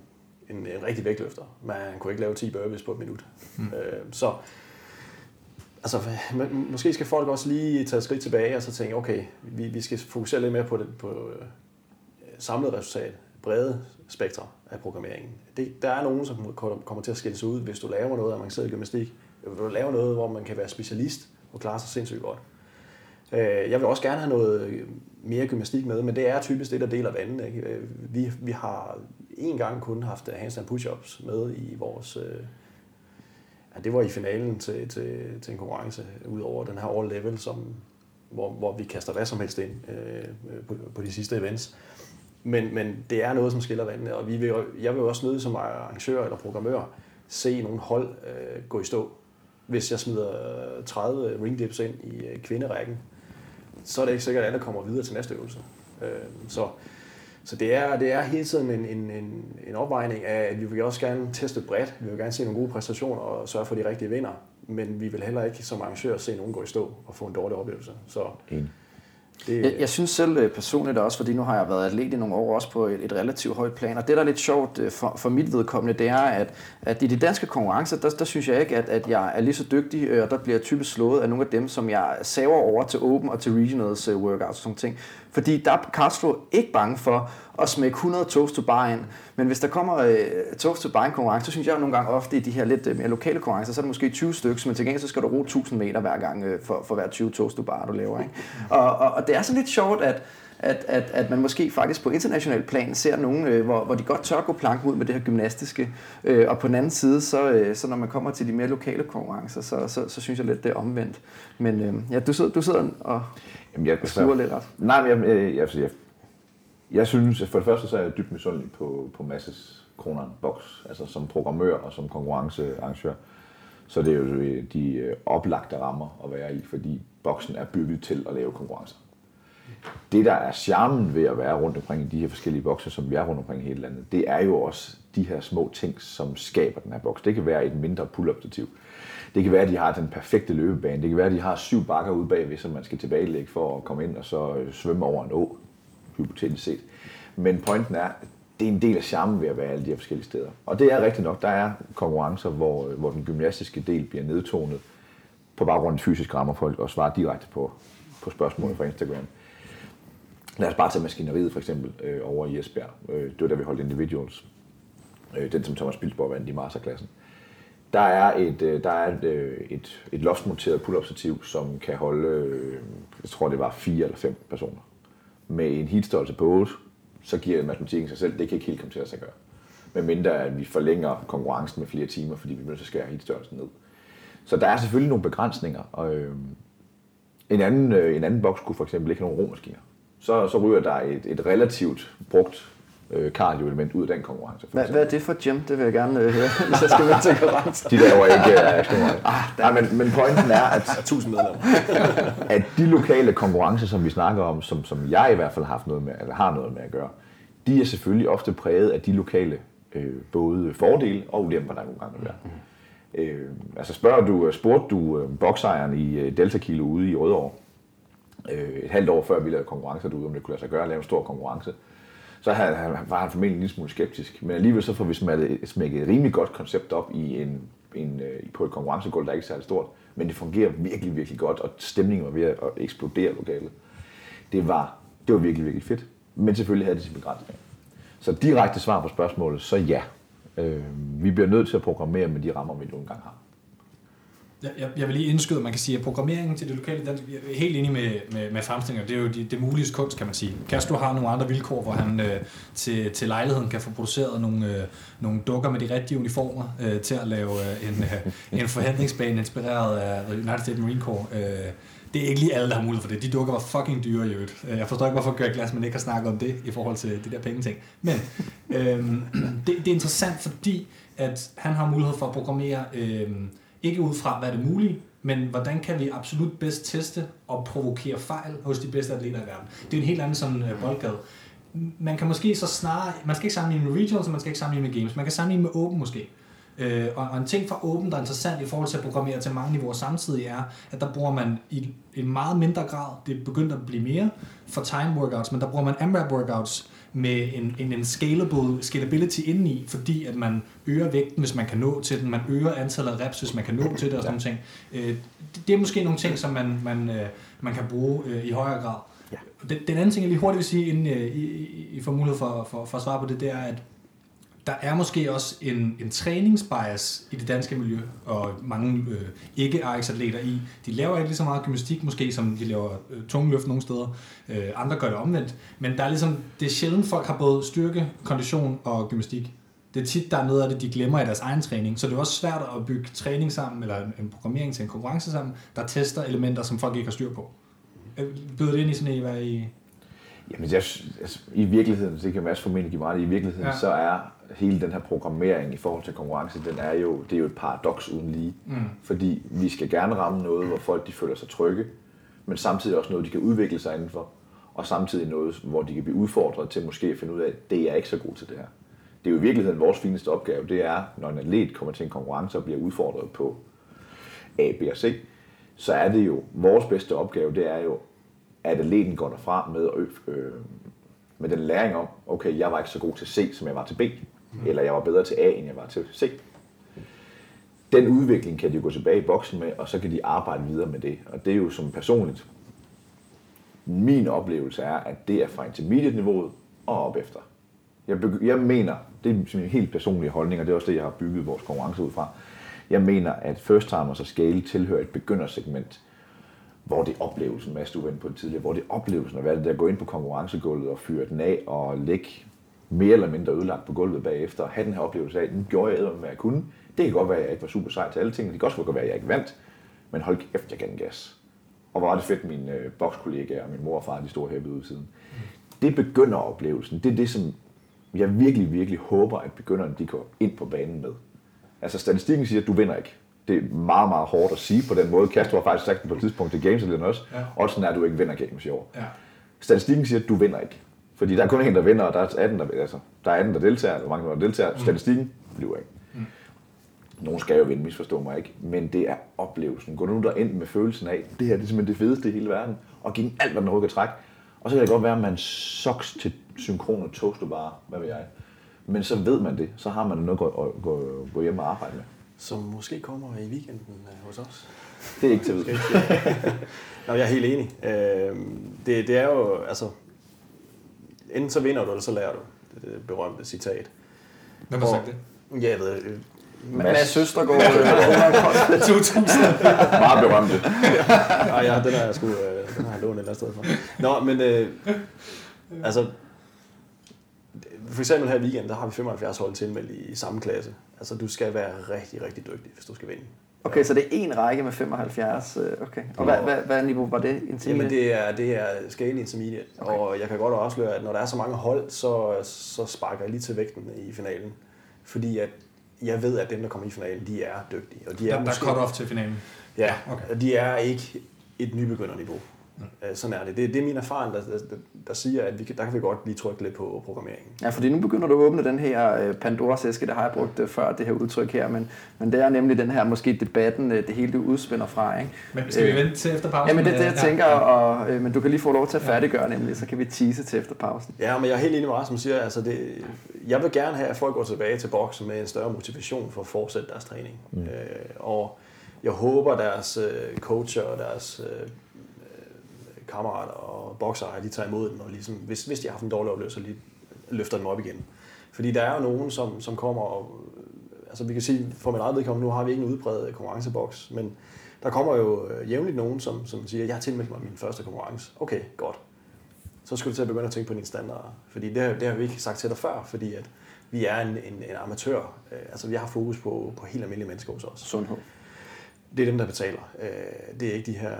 D: En, en rigtig vægtløfter. Men han kunne ikke lave 10 burpees på et minut. Mm. Øh, så altså, må- måske skal folk også lige tage et skridt tilbage og så tænke, okay, vi, vi skal fokusere lidt mere på det på øh, samlet resultat, brede spektre af programmeringen. Det, der er nogen, som kommer til at skille sig ud, hvis du laver noget avanceret gymnastik, hvis du laver noget, hvor man kan være specialist og klare sig sindssygt godt. Øh, Jeg vil også gerne have noget øh, mere gymnastik med, men det er typisk det, der deler vandene. ikke? Øh, vi, vi har en gang kun haft øh, handstand push-ups med i vores... øh, Ja, det var i finalen til, til, til en konkurrence, ud over den her all level, som, hvor, hvor vi kaster hvad som helst ind øh, på, på de sidste events. Men, men det er noget, som skiller vandene, og vi vil, jeg vil også nødt som arrangør eller programmør se nogle hold øh, gå i stå. Hvis jeg smider øh, 30 ring dips ind i øh, kvinderækken, så er det ikke sikkert, at alle kommer videre til næste øvelse. Øh, så så det er, det er hele tiden en, en, en, en opvejning af, at vi vil også gerne teste bredt. Vi vil gerne se nogle gode præstationer og sørge for de rigtige vinder. Men vi vil heller ikke som arrangør se nogen gå i stå og få en dårlig oplevelse. Så
B: Enig.
D: det,
C: Jeg, jeg synes selv øh, personligt også, fordi nu har jeg været atlet i nogle år også på et, et relativt højt plan, og det der er lidt sjovt øh, for, for mit vedkommende, det er, at, at i de danske konkurrencer, der, der synes jeg ikke, at, at jeg er lige så dygtig, øh, og der bliver jeg typisk slået af nogle af dem, som jeg saver over til Open og til Regionals workouts og sådan ting. Fordi der er Castro ikke bange for at smække 100 toast to bar ind, men hvis der kommer øh, toast to bar konkurrence, så synes jeg nogle gange ofte i de her lidt øh, mere lokale konkurrencer, så er det måske 20 stykker, men til gengæld så skal du ro 1000 meter hver gang øh, for, for hver 20 toast to bar, du laver. Ikke? Og, og, og det er sådan lidt sjovt, at, at, at, at man måske faktisk på international plan ser nogen, øh, hvor, hvor de godt tør gå planken ud med det her gymnastiske. Øh, og på den anden side, så, øh, så når man kommer til de mere lokale konkurrencer, så, så, så synes jeg lidt, det er omvendt. Men øh, ja, du sidder, du sidder og
B: Jamen, jeg,
C: sluger lidt ret.
B: Nej, men jeg, jeg, jeg, jeg, jeg synes, at for det første så er jeg dybt misundelig på, på Masses Kroner Box, altså som programmør og som konkurrencearrangør. Så det er jo de øh, oplagte rammer at være i, fordi boksen er bygget til at lave konkurrencer. Det, der er charmen ved at være rundt omkring i de her forskellige bokse, som vi er rundt omkring i hele landet, det er jo også de her små ting, som skaber den her boks. Det kan være et mindre pull-up stativ. Det kan være, at de har den perfekte løbebane. Det kan være, at de har syv bakker ude bagved, som man skal tilbagelægge for at komme ind og så øh, svømme over en å, hypotetisk set. Men pointen er, at det er en del af charmen ved at være alle de her forskellige steder. Og det er rigtigt nok, der er konkurrencer, hvor, øh, hvor den gymnastiske del bliver nedtonet på baggrund af fysisk rammer folk og svarer direkte på, på spørgsmål fra Instagram. Lad os bare tage maskineriet for eksempel øh, over i Esbjerg. Øh, det var da vi holdt individuals. Øh, den som Thomas Bilsborg vandt i masterklassen. Der er et, øh, der er et, øh, et, et loftmonteret pull-up stativ, som kan holde, øh, jeg tror det var fire eller fem personer. Med en heatstørrelse på 8, så giver matematikken sig selv, det kan ikke helt komme til at sig gøre. Men mindre at vi forlænger konkurrencen med flere timer, fordi vi bliver nødt til at skære heatstørrelsen ned. Så der er selvfølgelig nogle begrænsninger. Og, øh, en, anden, øh, en anden boks kunne for eksempel ikke have nogen romaskiner. Så, så ryger der et, et relativt brugt øh, cardio-element ud af den konkurrence.
C: Hvad, hvad er det for gym? Det vil jeg gerne øh, høre, [laughs] hvis jeg skal med til konkurrence.
B: De laver ikke uh, action ah, Nej, men, men pointen er, at, [laughs]
D: Tusind medlemmer. [laughs]
B: at de lokale konkurrencer, som vi snakker om, som, som jeg i hvert fald har haft noget med, eller har noget med at gøre, de er selvfølgelig ofte præget af de lokale øh, både fordele og ulemper, der nogle gange er. Øh, altså spørger du, spurgte du øh, boksejeren i øh, Delta Kilo ude i Rødovre, øh, et halvt år før vi lavede konkurrencer derude, om det kunne lade sig gøre at lave en stor konkurrence, så havde, var han formentlig en lille smule skeptisk. Men alligevel så får vi smækket, smækket et rimelig godt koncept op i en, en, øh, på et konkurrencegulv, der ikke er særlig stort. Men det fungerer virkelig, virkelig godt, og stemningen var ved at eksplodere lokalet. Det var, det var virkelig, virkelig fedt. Men selvfølgelig havde det sin begrænsning. Så direkte svar på spørgsmålet, så ja. Øh, vi bliver nødt til at programmere med de rammer, vi nu engang har.
A: Jeg, jeg, vil lige indskyde, at man kan sige, at programmeringen til det lokale dansk, jeg er helt enig med, med, med fremstillinger, det er jo det, det mulige kunst, kan man sige. Castro har nogle andre vilkår, hvor han øh, til, til lejligheden kan få produceret nogle, øh, nogle dukker med de rigtige uniformer øh, til at lave øh, en, øh, en forhandlingsbane inspireret af United States Marine Corps. Øh, det er ikke lige alle, der har mulighed for det. De dukker var fucking dyre i øvrigt. Øh, jeg forstår ikke, hvorfor Greg Glassman ikke har snakket om det i forhold til de der pengeting. Men øh, [clears throat] det, det er interessant, fordi at han har mulighed for at programmere Øh, ikke ud fra, hvad er det mulige, men hvordan kan vi absolut bedst teste og provokere fejl hos de bedste atleter i verden. Det er en helt anden sådan øh, boldgade. Man kan måske så snarere, man skal ikke sammenligne med regionals, man skal ikke sammenligne med games. Man kan sammenligne med open måske. Øh, og, og en ting fra Open, der er interessant i forhold til at programmere til mange niveauer samtidig, er, at der bruger man i en meget mindre grad, det er begyndt at blive mere, for time workouts, men der bruger man AMRAP workouts med en, en, en scalable, scalability indeni, fordi at man øger vægten, hvis man kan nå til den, man øger antallet af reps, hvis man kan nå til det og sådan nogle ting. Øh, det, det er måske nogle ting, som man, man, øh, man kan bruge øh, i højere grad.
B: Ja.
A: Den, den anden ting, jeg lige hurtigt vil sige, inden øh, I, I, I får mulighed for, for, for at svare på det, det er, at der er måske også en, en træningsbias i det danske miljø, og mange øh, ikke atleter i. De laver ikke lige så meget gymnastik måske, som de laver øh, tungløft nogle steder. Øh, andre gør det omvendt. Men der er ligesom, det er sjældent, folk har både styrke, kondition og gymnastik. Det er tit, der er noget af det, de glemmer i deres egen træning. Så det er også svært at bygge træning sammen, eller en programmering til en konkurrence sammen, der tester elementer, som folk ikke har styr på. Øh, Byder det ind i sådan en, hvad I...
B: Jamen, jeg, altså, i virkeligheden, det kan Mads formentlig give meget, i virkeligheden,
A: ja.
B: så er hele den her programmering i forhold til konkurrence, den er jo, det er jo et paradoks uden lige.
A: Mm.
B: Fordi vi skal gerne ramme noget, hvor folk de føler sig trygge, men samtidig også noget, de kan udvikle sig indenfor, og samtidig noget, hvor de kan blive udfordret til måske at finde ud af, at det er ikke så god til det her. Det er jo i virkeligheden vores fineste opgave, det er, når en atlet kommer til en konkurrence og bliver udfordret på A, B og C, så er det jo, vores bedste opgave, det er jo, at atleten går derfra med, øh, øh, med den læring om, okay, jeg var ikke så god til C, som jeg var til B, Mm. eller jeg var bedre til A, end jeg var til C. Den udvikling kan de gå tilbage i boksen med, og så kan de arbejde videre med det. Og det er jo som personligt. Min oplevelse er, at det er fra intermediate-niveauet og op efter. Jeg, begy- jeg mener, det er min helt personlige holdning, og det er også det, jeg har bygget vores konkurrence ud fra. Jeg mener, at first timers og scale tilhører et begyndersegment, hvor det er oplevelsen, Mads, du var inde på det tidligere, hvor det er oplevelsen at være det der, gå ind på konkurrencegulvet og fyre den af og lægge mere eller mindre ødelagt på gulvet bagefter, og have den her oplevelse af, den gjorde jeg æder med at kunne. Det kan godt være, at jeg ikke var super sej til alle ting, det kan også godt være, at jeg ikke vandt, men hold kæft, jeg gav den gas. Og hvor var det fedt, mine øh, bokskollegaer og min mor og far, de hæppede ud siden. Det begynder oplevelsen. Det er det, som jeg virkelig, virkelig håber, at begynderne de går ind på banen med. Altså statistikken siger, at du vinder ikke. Det er meget, meget hårdt at sige på den måde. Castro har faktisk sagt det på et tidspunkt til Games også.
A: Ja.
B: Og sådan er, at du ikke vinder Games i år.
A: Ja.
B: Statistikken siger, at du vinder ikke. Fordi der er kun en, der vinder, og der er 18, der, altså, der, er 18, der deltager, hvor mange der deltager. Mm. Statistikken bliver ikke. Mm. Nogen skal jo vinde, misforstå mig ikke. Men det er oplevelsen. Gå nu der ind med følelsen af, det her det er simpelthen det fedeste i hele verden. Og give den alt, hvad den kan trække. Og så kan det godt være, at man soks til synkrone toast bare, hvad ved jeg. Men så ved man det. Så har man noget at gå, gå, gå hjem og arbejde med.
D: Som måske kommer i weekenden øh, hos os.
B: Det er ikke til at vide. [laughs]
D: Nå, jeg er helt enig. Øh, det, det er jo, altså... Enten så vinder du, eller så lærer du. Det, er det berømte citat.
A: Hvem har sagt det?
D: Ja, jeg ved, øh,
C: Mads Søstergaard, øh, [laughs]
A: 2000. [laughs]
B: Meget berømte.
D: Ej, ja, den har jeg sgu, øh, den har jeg lånt et eller andet sted fra. Nå, men øh, altså, for eksempel her i weekenden, der har vi 75 hold tilmeldt i samme klasse. Altså, du skal være rigtig, rigtig dygtig, hvis du skal vinde.
C: Okay, så det er en række med 75. øh, Okay. Og hvad, hvad, hvad niveau var det? Intermediate?
D: Jamen, det er, det er scale intermediate, okay. og jeg kan godt afsløre, at når der er så mange hold, så, så sparker jeg lige til vægten i finalen. Fordi at jeg ved, at dem, der kommer i finalen, de er dygtige. Og de er
A: Der, der er cut-off til finalen.
D: Ja,
A: Okay.
D: okay. de er ikke et nybegynderniveau. Mm. Sådan er det. det. Det er min erfaring, der, der, der siger, at vi kan, der kan vi godt lige trykke lidt på programmeringen.
C: Ja, fordi nu begynder du at åbne den her øh, Pandoras æske, det har jeg brugt øh, før, det her udtryk her, men, men det er nemlig den her, måske debatten, øh, det hele det udspænder fra, ikke?
A: Men skal vi
C: Øh,
A: vente til efter pausen?
C: Ja, men det er det, jeg tænker,
A: ja.
C: og, øh, men du kan lige få lov til at færdiggøre nemlig, så kan vi tease til efter pausen.
D: Ja, men jeg er helt enig med Rasmus siger, altså det, jeg vil gerne have, at folk går tilbage til boksen med en større motivation for at fortsætte deres træning. Mm. Øh, og jeg håber, deres øh, coacher og deres øh, øh, kammerater og boksere, de tager imod den, og ligesom, hvis, hvis de har haft en dårlig oplevelse, lige løfter dem op igen. Fordi der er jo nogen, som, som kommer og... Altså vi kan sige, for mit eget vedkommende, nu har vi ikke en udbredt konkurrenceboks, men der kommer jo øh, jævnligt nogen, som, som siger, jeg har tilmeldt mig min første konkurrence. Okay, godt. Så skal du til at begynde at tænke på dine standarder. Fordi det, har- det har vi ikke sagt til dig før, fordi at vi er en, en, en amatør. Øh, Altså vi har fokus på, på helt almindelige mennesker hos os.
C: Sundhed.
D: Det er dem, der betaler. Øh, Det er ikke de her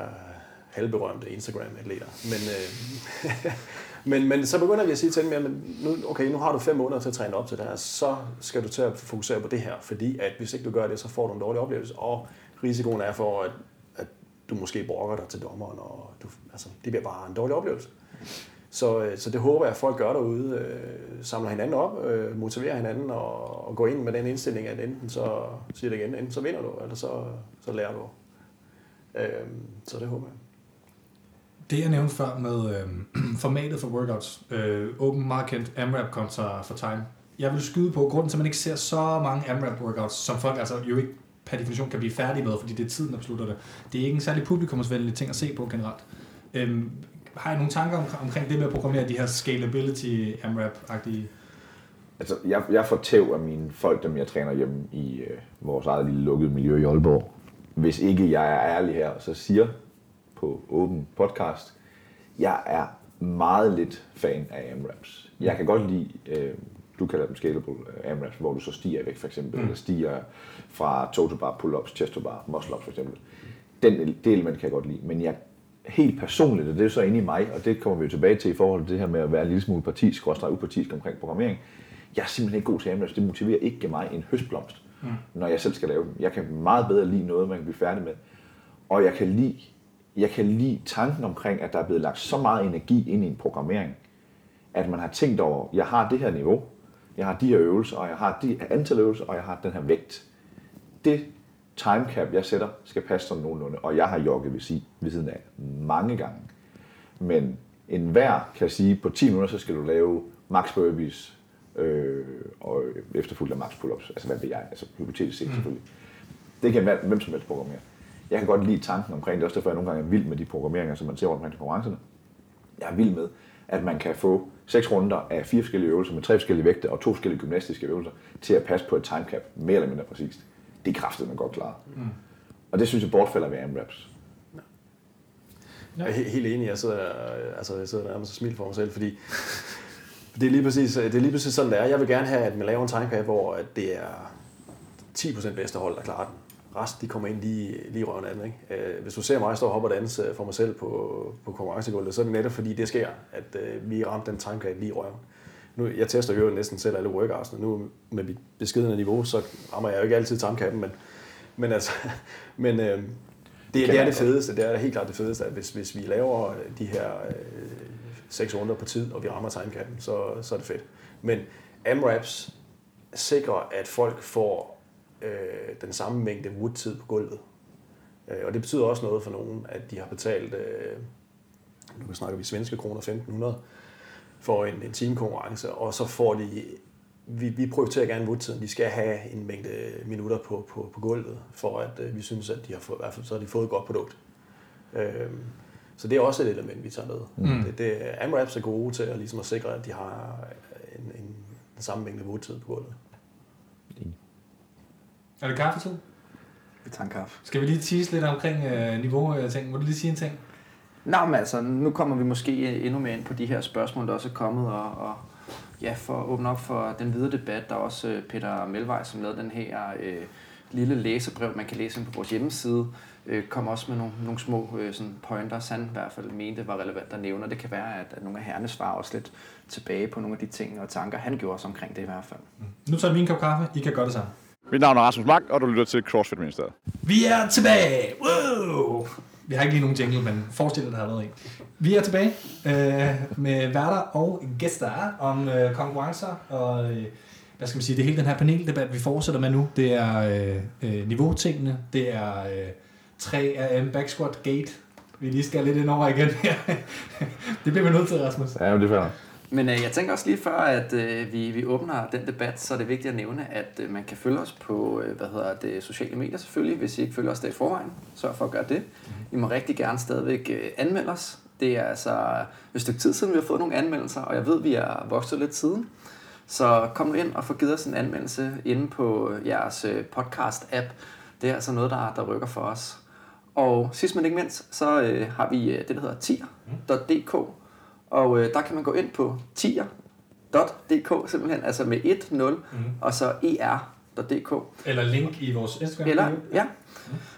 D: halvberømte Instagram-atleter. Men, øh, [laughs] men, men så begynder vi at sige til dem, jamen, nu, okay, nu har du fem måneder til at træne op til det her, så skal du til at fokusere på det her, fordi at hvis ikke du gør det, så får du en dårlig oplevelse, og risikoen er for, at, at du måske brokker dig til dommeren, og du, altså, det bliver bare en dårlig oplevelse. Så, øh, så det håber jeg, at folk gør derude, øh, samler hinanden op, øh, motiverer hinanden og, og går ind med den indstilling, at enten så, siger det igen, enten så vinder du, eller så, så lærer du. Øh, så det håber jeg.
A: Det jeg nævnte før med øh, [clears throat] formatet for workouts, øh, open meget kendt, AMRAP kontra for time. Jeg vil skyde på, grunden til, at man ikke ser så mange AMRAP workouts, som folk altså jo ikke per definition kan blive færdige med, fordi det er tiden, der beslutter det. Det er ikke en særlig publikumsvenlig ting at se på generelt. Øhm, har I nogle tanker om, omkring det med at programmere de her scalability AMRAP-agtige?
B: Altså, jeg, jeg får tæv af mine folk, dem jeg træner hjemme i øh, vores eget lille lukkede miljø i Aalborg. Hvis ikke jeg er ærlig her, så siger på åben podcast, jeg er meget lidt fan af AMRAPs. Jeg kan godt lide, øh, du kalder dem scalable øh, AMRAPs, hvor du så stiger vægt for eksempel, mm. eller stiger fra toe to bar, pull-ups, chest to bar, muscle ups for eksempel. Den, det element kan jeg godt lide, men jeg helt personligt, og det er så inde i mig, og det kommer vi jo tilbage til i forhold til det her med at være en lille smule partisk, skråstrej upartisk omkring programmering. Jeg er simpelthen ikke god til AMRAPs. Det motiverer ikke mig en høstblomst, mm. når jeg selv skal lave dem. Jeg kan meget bedre lide noget, man kan blive færdig med. Og jeg kan lide, jeg kan lide tanken omkring, at der er blevet lagt så meget energi ind i en programmering, at man har tænkt over, jeg har det her niveau, jeg har de her øvelser, og jeg har de her antal øvelser, og jeg har den her vægt. Det timecap, jeg sætter, skal passe sådan nogenlunde, og jeg har jogget ved, si- ved siden af mange gange. Men enhver kan sige, på 10 minutter, så skal du lave max burpees, øh, og efterfulgt af max pull-ups. Altså hvad ved jeg, altså hypotetisk set selvfølgelig. Det kan hvem som helst programmere. Jeg kan godt lide tanken omkring det, også derfor jeg nogle gange er vild med de programmeringer, som man ser rundt omkring konkurrencerne. Jeg er vild med, at man kan få seks runder af fire forskellige øvelser med tre forskellige vægte og to forskellige gymnastiske øvelser til at passe på et timecap, mere eller mindre præcist. Det er kraftigt, man godt klarer. Mm. Og det synes jeg bortfalder ved AMRAPs.
D: Jeg er he- helt enig. Jeg sidder, altså, jeg sidder nærmest og smiler for mig selv, fordi [laughs] det er, lige præcis, det er lige præcis sådan, det er. Jeg vil gerne have, at man laver en timecap, hvor at det er 10% bedste hold, der klarer den. Resten, de kommer ind lige, lige røven af den. Ikke? Øh, Hvis du ser mig stå og hoppe og danse for mig selv på, på konkurrencegulvet, så er det netop fordi, det sker, at øh, vi ramte den timecap lige i røven. Nu, jeg tester jo næsten selv alle workouts, nu med mit beskedende niveau, så rammer jeg jo ikke altid timecapen, men, men altså, [laughs] men øh, det, det er det fedeste, det er helt klart det fedeste, at hvis, hvis vi laver de her øh, seks runder på tid, og vi rammer timecapen, så, så er det fedt. Men AMRAPs sikrer, at folk får øh, den samme mængde wood-tid på gulvet. Øh, og det betyder også noget for nogen, at de har betalt, øh, nu snakker vi svenske kroner, 1500 for en, en teamkonkurrence, og så får de, vi, vi prioriterer gerne wood-tiden, de skal have en mængde minutter på, på, på gulvet, for at øh, vi synes, at de har fået, i hvert fald så har de fået et godt produkt. Øh, så det er også et element, vi tager med. Mm. Det, det, AMRAPs er gode til at, ligesom at sikre, at de har en, en, den samme mængde wood-tid på gulvet.
A: Er det kaffetid?
C: Vi tager en kaffe.
A: Skal vi lige tease lidt omkring øh, niveau? Jeg tænker, må du lige sige en ting?
C: Nå, men altså, nu kommer vi måske endnu mere ind på de her spørgsmål, der også er kommet, og, og ja, for at åbne op for den videre debat, der er også øh, Peter Melvej, som lavede den her øh, lille læsebrev, man kan læse på vores hjemmeside, øh, kom også med nogle, nogle små øh, sådan pointers, han i hvert fald mente var relevant at nævne, og det kan være, at, at nogle af herrene svarer også lidt tilbage på nogle af de ting og tanker, han gjorde også omkring det i hvert fald.
A: Nu tager vi en kop kaffe. I kan gøre det samme.
E: Mit navn er Rasmus Mark, og du lytter til CrossFit Ministeriet.
A: Vi er tilbage! Wow! Vi har ikke lige nogen jingle, men forestil dig, der har været en. Vi er tilbage øh, med værter og gæster om øh, konkurrencer og øh, hvad skal man sige, det hele den her paneldebat, vi fortsætter med nu. Det er øh, øh, niveautingene, det er øh, 3AM back squat gate, vi lige skal lidt ind over igen her. [laughs] det bliver vi nødt til, Rasmus.
B: Ja, men det er fair.
C: Men øh, jeg tænker også lige før, at øh, vi, vi åbner den debat, så er det vigtigt at nævne, at øh, man kan følge os på øh, hvad hedder det, sociale medier selvfølgelig, hvis I ikke følger os der i forvejen. Sørg for at gøre det. I må rigtig gerne stadigvæk øh, anmelde os. Det er altså et stykke tid siden, vi har fået nogle anmeldelser, og jeg ved, vi er vokset lidt siden. Så kom nu ind og få givet os en anmeldelse inde på jeres øh, podcast-app. Det er altså noget, der, der rykker for os. Og sidst men ikke mindst, så øh, har vi øh, det, der hedder tier.dk. Og øh, der kan man gå ind på tier.dk simpelthen, altså med 1, 0 mm. og så er.dk.
A: Eller link i vores Instagram.
C: Eller, ja.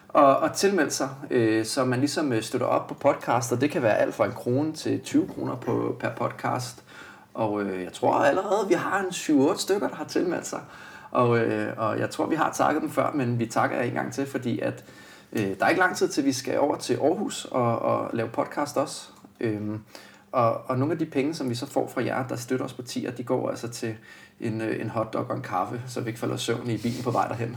C: Og, og tilmelde sig, øh, så man ligesom øh, støtter op på podcast, og det kan være alt fra en krone til 20 kroner på, per podcast. Og øh, jeg tror allerede, vi har en 7-8 stykker, der har tilmeldt sig. Og, øh, og jeg tror, vi har takket dem før, men vi takker jer en gang til, fordi at, øh, der er ikke lang tid til, vi skal over til Aarhus og, og lave podcast også. Øhm, og, og nogle af de penge, som vi så får fra jer, der støtter os på tier, de går altså til en, øh, en hotdog og en kaffe, så vi ikke falder søvn i bilen på vej derhen.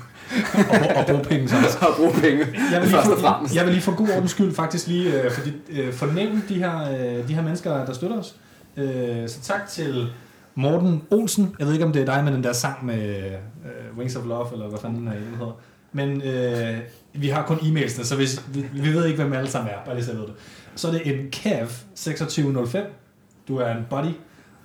A: og, og bruge penge sammen. [laughs]
C: og bruge penge,
A: jeg vil, lige
C: først og fremmest.
A: jeg vil lige for god ordens skyld faktisk lige øh, fordi, øh, fornemme de her, øh, de her mennesker, der støtter os. Øh, så tak til Morten Olsen. Jeg ved ikke, om det er dig med den der sang med øh, Wings of Love, eller hvad fanden den hedder. Men øh, vi har kun e-mailsene, så hvis, vi, vi ved ikke, hvem alle sammen er. Bare lige så jeg ved det. Så er det en Cav 2605. Du er en body.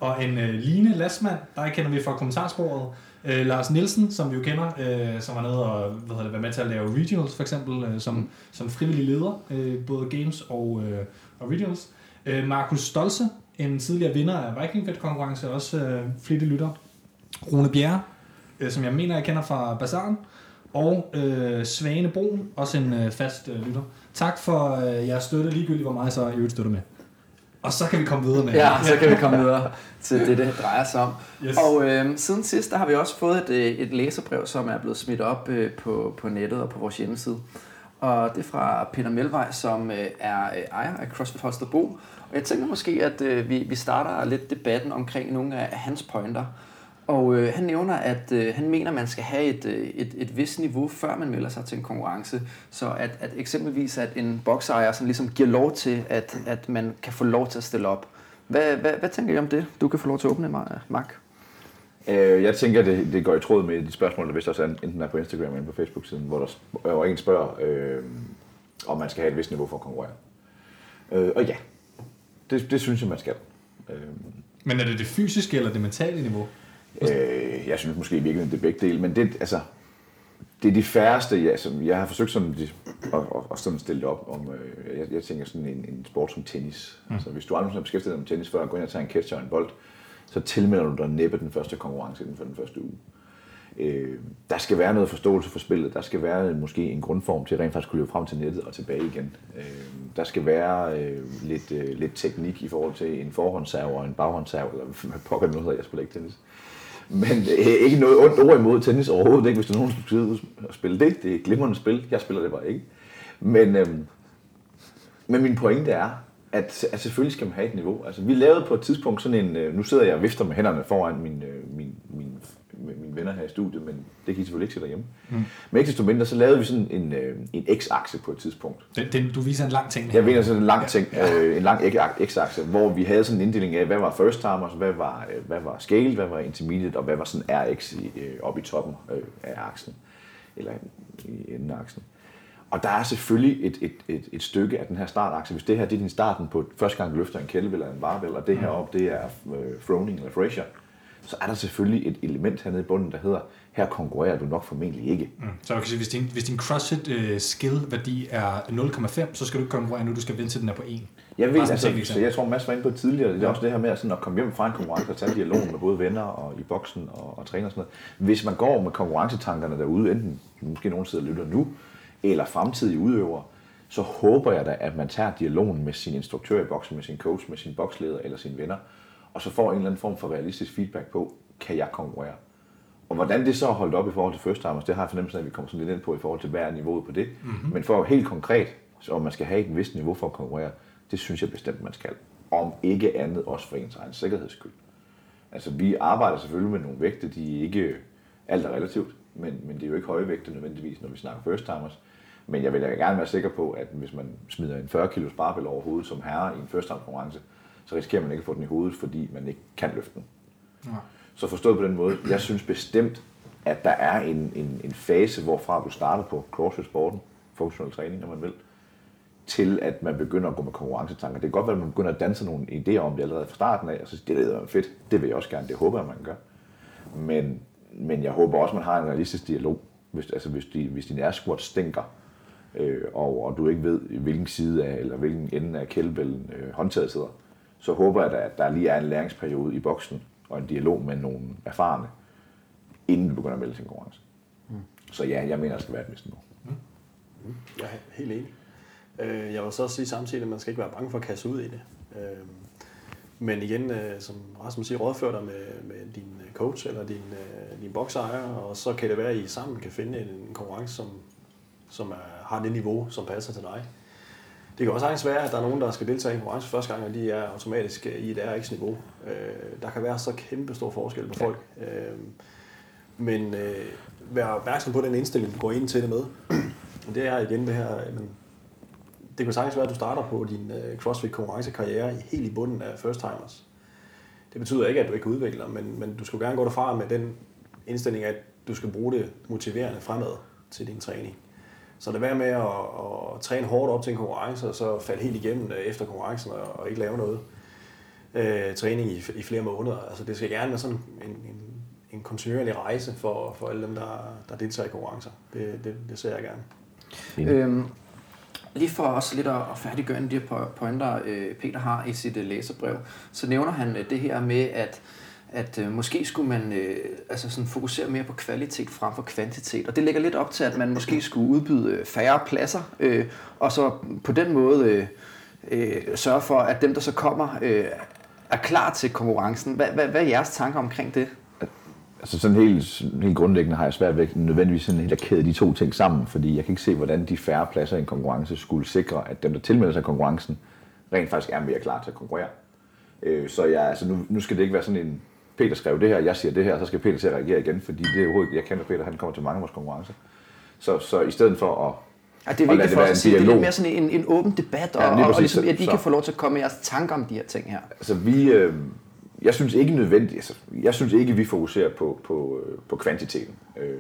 A: Og en øh, Line Lasmand, der kender vi fra kommentarsporet. Øh, Lars Nielsen, som vi jo kender, øh, som var nede og hvad hedder det, med til at lave regionals for eksempel, øh, som, som frivillig leder, øh, både games og, øh, og regionals. Øh, Markus Stolze, en tidligere vinder af Viking konkurrence, også øh, flittig lytter. Rune Bjerre, øh, som jeg mener, jeg kender fra Bazaren. Og øh, Svane Broen, også en øh, fast øh, lytter. Tak for øh, jeres støtte, ligegyldigt hvor meget så i øvrigt støtter med. Og så kan vi komme videre med
C: Ja, så kan vi komme videre til det, det drejer sig om.
A: Yes.
C: Og øh, siden sidst, der har vi også fået et, øh, et læserbrev, som er blevet smidt op øh, på, på nettet og på vores hjemmeside. Og det er fra Peter Melvej, som øh, er øh, ejer af CrossFit Holstebro. Og jeg tænker måske, at øh, vi, vi starter lidt debatten omkring nogle af hans pointer. Og øh, han nævner, at øh, han mener, at man skal have et, øh, et, et vist niveau, før man melder sig til en konkurrence. Så at, at eksempelvis, at en boksejer sådan ligesom giver lov til, at, at man kan få lov til at stille op. Hvad, hvad, hvad tænker I om det? Du kan få lov til at åbne, Mark.
B: Øh, jeg tænker, at det, det går i tråd med de spørgsmål, der vist også er enten er på Instagram eller på Facebook-siden, hvor der hvor en spørger, øh, om man skal have et vist niveau for at konkurrere. Øh, og ja, det, det synes jeg, man skal. Øh,
A: Men er det det fysiske eller det mentale niveau?
B: Øh, jeg synes måske virkelig, det er begge dele, men det, altså, det er de færreste, ja, som jeg har forsøgt sådan, de, at, at, at sådan stille det op om, øh, jeg, jeg tænker sådan en, en sport som tennis. Mm. Altså, hvis du aldrig har beskæftiget dig med tennis før, og går ind og tager en catch og en bold, så tilmelder du dig næppe den første konkurrence inden for den første uge. Øh, der skal være noget forståelse for spillet. Der skal være måske en grundform til rent faktisk kunne løbe frem til nettet og tilbage igen. Øh, der skal være øh, lidt, øh, lidt teknik i forhold til en forhåndsserv og en baghåndsserv, eller hvad pokker nu hedder, jeg spiller ikke tennis. Men øh, ikke noget ondt ord imod tennis overhovedet, ikke, hvis der er nogen, der skal spille det. Det er et glimrende spil. Jeg spiller det bare ikke. Men, øh, men min pointe er, at, at selvfølgelig skal man have et niveau. Altså, vi lavede på et tidspunkt sådan en... Øh, nu sidder jeg og vifter med hænderne foran min, øh, min, venner her i studiet, men det kan I selvfølgelig ikke se derhjemme. Mm. Men ikke desto mindre, så lavede vi sådan en, øh, en x-akse på et tidspunkt.
A: Den, den, du viser en lang ting her.
B: Jeg viser sådan en lang ting, ja. øh, en lang x-akse, hvor vi havde sådan en inddeling af, hvad var first timers, hvad var, øh, hvad var scale, hvad var intermediate, og hvad var sådan RX i, øh, oppe i toppen øh, af aksen, eller i enden af aksen. Og der er selvfølgelig et, et, et, et stykke af den her startakse. Hvis det her det er din starten på første gang, du løfter en kælve eller en barbell, og det her op, det er øh, Froning eller Fraser, så er der selvfølgelig et element hernede i bunden, der hedder, her konkurrerer du nok formentlig ikke. Mm.
A: Så okay, hvis, din, hvis din CrossFit uh, skill-værdi er 0,5, så skal du ikke konkurrere nu, du skal vente til den er på 1.
B: Jeg ved, altså, så jeg tror, Mads var inde på tidligere, det er også det her med sådan at komme hjem fra en konkurrence og tage dialog med både venner og i boksen og, og træner og sådan noget. Hvis man går med konkurrencetankerne derude, enten måske nogen sidder og lytter nu, eller fremtidige udøvere, så håber jeg da, at man tager dialogen med sin instruktør i boksen, med sin coach, med sin boksleder eller sine venner, og så får en eller anden form for realistisk feedback på, kan jeg konkurrere? Og hvordan det så er holdt op i forhold til first timers, det har jeg fornemmelsen af, at vi kommer sådan lidt ind på i forhold til, hvad er niveauet på det. Mm-hmm. Men for helt konkret, så om man skal have et vist niveau for at konkurrere, det synes jeg bestemt, man skal. Om ikke andet også for ens egen sikkerheds skyld. Altså vi arbejder selvfølgelig med nogle vægte, de er ikke alt er relativt, men, men det er jo ikke høje vægte nødvendigvis, når vi snakker first timers. Men jeg vil da gerne være sikker på, at hvis man smider en 40 kg barbell over hovedet som herre i en first time konkurrence, så risikerer man ikke at få den i hovedet, fordi man ikke kan løfte den. Ja. Så forstået på den måde, jeg synes bestemt, at der er en, en, en fase, hvorfra du starter på CrossFit-sporten, funktionel træning, når man vil, til at man begynder at gå med konkurrencetanker. Det kan godt være, at man begynder at danse nogle idéer om det allerede fra starten af, og så det er fedt, det vil jeg også gerne, det håber jeg, man gør. Men, men jeg håber også, man har en realistisk dialog. Hvis, altså hvis, de, hvis din squat stinker, øh, og, og du ikke ved, hvilken side af, eller hvilken ende af kældebællen øh, håndtaget sidder, så håber jeg da, at der lige er en læringsperiode i boksen, og en dialog med nogle erfarne, inden du begynder at melde til en konkurrence. Mm. Så ja, jeg mener, der skal være et vist nu. Mm.
D: Mm. Jeg er helt enig. Øh, jeg vil så også sige samtidig, at man skal ikke være bange for at kaste ud i det. Øh, men igen, øh, som Rasmus siger, rådfør dig med, med din coach eller din, din boksejer, og så kan det være, at I sammen kan finde en konkurrence, som, som er, har det niveau, som passer til dig. Det kan også sagtens være, at der er nogen, der skal deltage i konkurrence første gang, og de er automatisk i et RX-niveau. Øh, der kan være så kæmpe stor forskel på folk. Øh, men øh, vær opmærksom på den indstilling, du går ind til det med. det er igen det her, men det kan sagtens være, at du starter på din CrossFit konkurrencekarriere helt i bunden af first timers. Det betyder ikke, at du ikke udvikler, men, men du skal gerne gå derfra med den indstilling, at du skal bruge det motiverende fremad til din træning. Så det være med at, at træne hårdt op til en konkurrence, og så falde helt igennem øh, efter konkurrencen og, og ikke lave noget øh, træning i, i flere måneder. Altså det skal gerne være sådan en, en, en kontinuerlig rejse for, for alle dem, der, der deltager i konkurrencer. Det, det, det ser jeg gerne.
C: Øhm, lige for os lidt at færdiggøre de pointer, øh, Peter har i sit øh, læserbrev, så nævner han det her med, at at øh, måske skulle man øh, altså sådan fokusere mere på kvalitet frem for kvantitet. Og det ligger lidt op til, at man måske skulle udbyde øh, færre pladser, øh, og så på den måde øh, øh, sørge for, at dem, der så kommer, øh, er klar til konkurrencen. Hvad, hvad, hvad er jeres tanker omkring det?
B: Altså sådan helt, helt grundlæggende har jeg svært ved nødvendigvis sådan helt at kæde de to ting sammen, fordi jeg kan ikke se, hvordan de færre pladser i en konkurrence skulle sikre, at dem, der tilmelder sig konkurrencen, rent faktisk er mere klar til at konkurrere. Øh, så jeg, altså nu, nu skal det ikke være sådan en Peter skrev det her, jeg siger det her, så skal Peter til at reagere igen, fordi det er overhovedet, jeg kender Peter, han kommer til mange af vores konkurrencer. Så, så i stedet for at
C: Ja, det er vigtigt for os at sige, det er lidt mere sådan en, en åben debat, og, ja, og, og ligesom, at I så, kan få lov til at komme med jeres tanker om de her ting her.
B: Altså vi, øh, jeg synes ikke nødvendigt, altså, jeg synes ikke, vi fokuserer på, på, øh, på kvantiteten. Øh,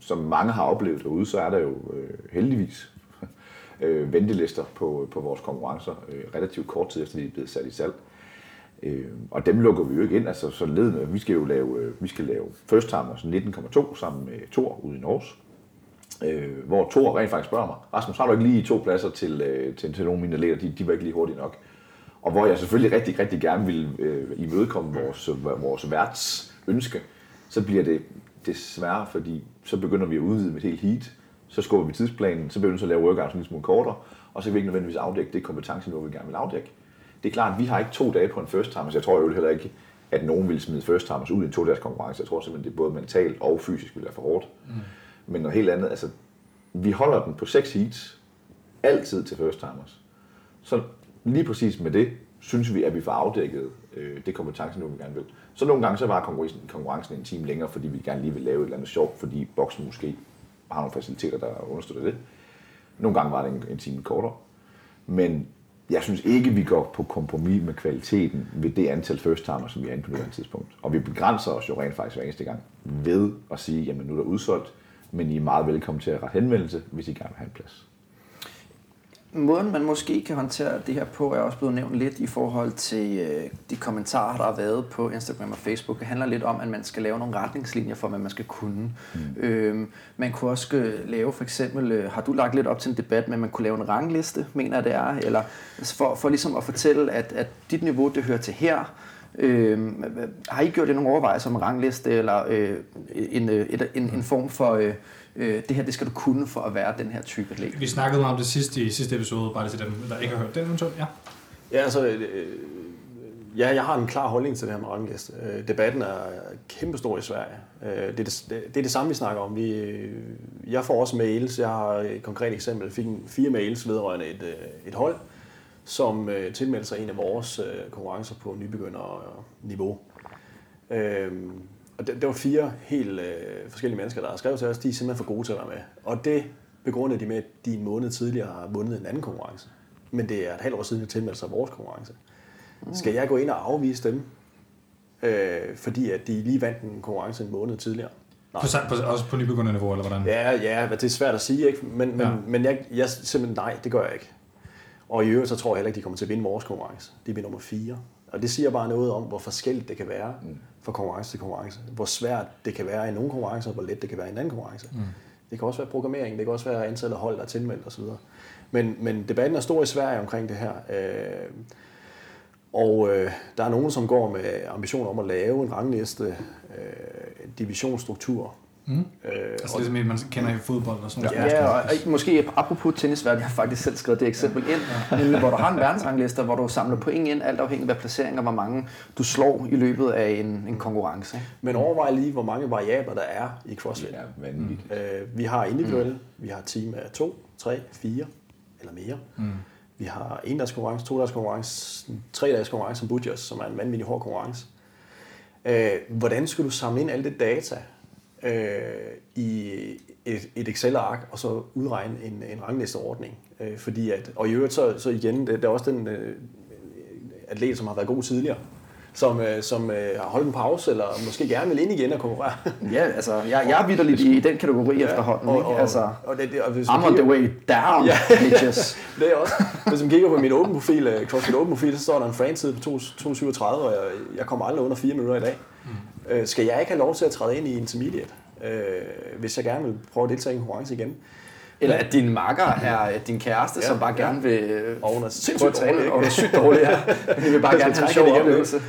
B: som mange har oplevet derude, så er der jo øh, heldigvis [laughs] øh, ventelister på, på vores konkurrencer øh, relativt kort tid efter, de er blevet sat i salg. Øh, og dem lukker vi jo ikke ind, altså så ledende, vi skal jo lave, øh, vi skal lave First timers altså 19,2 sammen med Thor ude i Norge. øh, hvor Thor rent faktisk spørger mig, Rasmus, har du ikke lige to pladser til, øh, til, til nogle af mine atleter? De, de var ikke lige hurtige nok. Og hvor jeg selvfølgelig rigtig, rigtig gerne vil øh, imødekomme vores, øh, vores værts ønske, så bliver det desværre, fordi så begynder vi at udvide med et helt heat, så skubber vi tidsplanen, så bliver vi så at lave workouts en lille smule kortere, og så kan vi ikke nødvendigvis afdække det kompetenceniveau, vi gerne vil afdække. Det er klart, at vi har ikke to dage på en first timers. Jeg tror jo heller ikke, at nogen vil smide first timers ud i en to dages konkurrence. Jeg tror simpelthen, det er både mentalt og fysisk vil være for hårdt. Mm. Men noget helt andet, altså, vi holder den på seks heats, altid til first timers. Så lige præcis med det, synes vi, at vi får afdækket øh, det kompetenceniveau, vi gerne vil. Så nogle gange så var konkurrencen, konkurrencen en time længere, fordi vi gerne lige vil lave et eller andet sjovt, fordi boksen måske har nogle faciliteter, der understøtter det. Nogle gange var det en, en time kortere. Men jeg synes ikke, vi går på kompromis med kvaliteten ved det antal first-timer, som vi er på nuværende tidspunkt. Og vi begrænser os jo rent faktisk hver eneste gang ved at sige, jamen nu er der udsolgt, men I er meget velkommen til at rette henvendelse, hvis I gerne vil have en plads.
C: Måden, man måske kan håndtere det her på, er også blevet nævnt lidt i forhold til øh, de kommentarer, der har været på Instagram og Facebook. Det handler lidt om, at man skal lave nogle retningslinjer for, hvad man skal kunne. Mm. Øhm, man kunne også øh, lave, for eksempel, øh, har du lagt lidt op til en debat, men man kunne lave en rangliste, mener det er, eller for, for ligesom at fortælle, at, at dit niveau, det hører til her, Øh, har I gjort det nogle overvejelser om rangliste, eller øh, en, øh, en, en form for, øh, øh, det her det skal du kunne for at være den her type atlet?
A: Vi snakkede om det sidste i sidste episode, bare til dem, der ikke har hørt den eventuelt. Ja.
D: Ja, altså, øh, ja, jeg har en klar holdning til det her med rangliste. Øh, debatten er kæmpestor i Sverige. Øh, det, er det, det er det samme, vi snakker om. Vi, øh, jeg får også mails. Jeg har et konkret eksempel. Jeg fik fire mails vedrørende et, øh, et hold, som øh, tilmeldte sig en af vores øh, konkurrencer på nybegynderniveau. Øh, og det, det var fire helt øh, forskellige mennesker, der har skrevet til os, de er simpelthen for gode til at være med. Og det begrunder de med, at de en måned tidligere har vundet en anden konkurrence. Men det er et halvt år siden, de tilmeldte sig vores konkurrence. Mm. Skal jeg gå ind og afvise dem, øh, fordi at de lige vandt en konkurrence en måned tidligere?
A: Nej. På, på, også på nybegynderniveau, eller hvordan?
D: Ja, ja, det er svært at sige, ikke? men, men, ja. men jeg, jeg simpelthen nej, det gør jeg ikke. Og i øvrigt så tror jeg heller ikke, de kommer til at vinde vores konkurrence. De bliver nummer 4. Og det siger bare noget om, hvor forskelligt det kan være mm. Fra konkurrence til konkurrence. Hvor svært det kan være i nogle konkurrencer, og hvor let det kan være i en anden konkurrence. Mm. Det kan også være programmering, det kan også være antallet af hold, der er tilmeldt osv. Men, men debatten er stor i Sverige omkring det her. Øh, og øh, der er nogen, som går med ambitioner om at lave en rangliste, øh, divisionsstruktur,
A: Mm. Øh, altså det, som man kender i fodbold og sådan
C: noget. Ja, og, og måske apropos tennisverden, jeg har faktisk selv skrevet det eksempel ind, ja. nemlig hvor du har en verdensrangliste, hvor du samler point ind, alt afhængigt af placering og hvor mange du slår i løbet af en, en konkurrence.
D: Men overvej lige, hvor mange variabler der er i CrossFit. Ja, mm. øh, vi har individuelle, mm. vi har team af to, tre, fire eller mere. Mm. Vi har en dags konkurrence, to dags konkurrence, tre dags konkurrence som Budgers, som er en vanvittig hård konkurrence. Øh, hvordan skal du samle ind alle det data? Øh, i et, et Excel-ark, og så udregne en, en ranglisteordning. Øh, fordi at, og i øvrigt så, så igen, det, det er også den øh, atlet, som har været god tidligere, som, øh, som øh, har holdt en pause, eller måske gerne vil ind igen og konkurrere. [laughs]
C: ja, altså, jeg, jeg er vidderligt i, i den kategori ja, efterhånden. Og, og, altså, og det, det, og hvis I'm on the way down, ja, [laughs] bitches.
D: det er også. Hvis man kigger på min åben profil, uh, CrossFit åben profil, så står der en franchise på 2.37, og jeg, jeg kommer aldrig under 4 minutter i dag. Øh, skal jeg ikke have lov til at træde ind i intermediate, øh, hvis jeg gerne vil prøve at deltage i en konkurrence igen?
C: Eller at din makker er din kæreste, ja, som bare ja. gerne vil øh,
D: og
C: hun
D: er sindssygt
C: dårlig, og [laughs] er sygt dårlig, ja. [laughs] Vi vil bare gerne have en sjov oplevelse.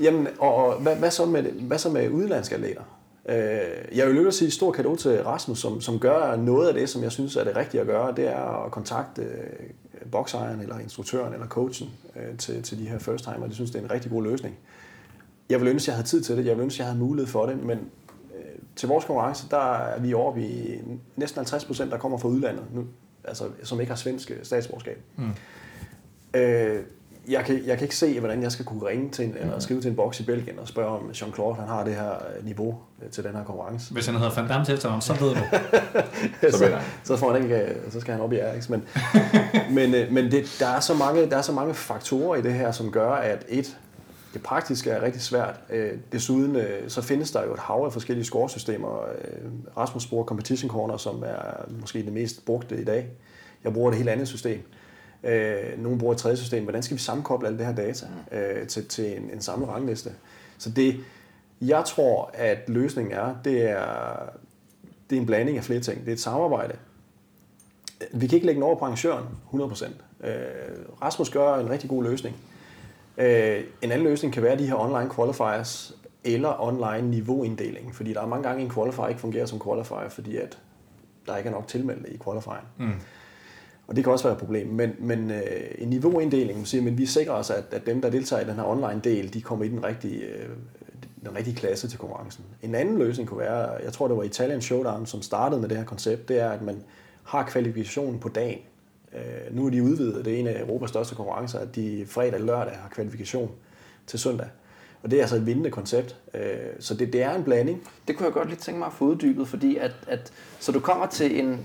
D: Jamen, og, og hvad, hvad, så med, hvad så med udlandske atleter? Øh, jeg vil lykke at sige stor kado til Rasmus, som, som gør noget af det, som jeg synes er det rigtige at gøre. Det er at kontakte øh, boksejeren, eller instruktøren, eller coachen øh, til, til de her first timer. Det synes, det er en rigtig god løsning. Jeg vil ønske, jeg havde tid til det. Jeg vil ønske, at jeg havde mulighed for det. Men øh, til vores konkurrence, der er vi oppe i næsten 50 procent, der kommer fra udlandet, nu, altså, som ikke har svensk statsborgerskab. Mm. Øh, jeg kan, jeg kan ikke se, hvordan jeg skal kunne ringe til en, eller skrive til en boks i Belgien og spørge, om Jean-Claude han har det her øh, niveau øh, til den her konkurrence.
A: Hvis han hedder Van Damme til så ved du. [laughs]
D: så, så, så, får han ikke, så skal han op i RX. Men, [laughs] men, men det, der, er så mange, der er så mange faktorer i det her, som gør, at et, det praktiske er rigtig svært. Øh, desuden øh, så findes der jo et hav af forskellige scoresystemer. Øh, Rasmus bruger Competition Corner, som er måske det mest brugte i dag. Jeg bruger et helt andet system. Nogle bruger et tredje system. Hvordan skal vi sammenkoble alle det her data til, til en, en samlet rangliste? Så det, jeg tror, at løsningen er, det er, det er en blanding af flere ting. Det er et samarbejde. Vi kan ikke lægge den over på arrangøren 100%. Øh, Rasmus gør en rigtig god løsning. Øh, en anden løsning kan være de her online qualifiers eller online niveauinddeling, fordi der er mange gange en qualifier ikke fungerer som qualifier, fordi at der ikke er nok tilmeldte i qualifieren. Mm. Og det kan også være et problem. Men, men øh, en niveauinddeling, siger, men vi sikrer os, at, at dem, der deltager i den her online del, de kommer i den rigtige, øh, den rigtige klasse til konkurrencen. En anden løsning kunne være, jeg tror det var Italian Showdown, som startede med det her koncept, det er, at man har kvalifikationen på dagen. Øh, nu er de udvidet, det er en af Europas største konkurrencer, at de fredag og lørdag har kvalifikation til søndag. Og det er altså et vindende koncept. Øh, så det, det er en blanding.
C: Det kunne jeg godt lige tænke mig at få uddybet, fordi at, at så du kommer til en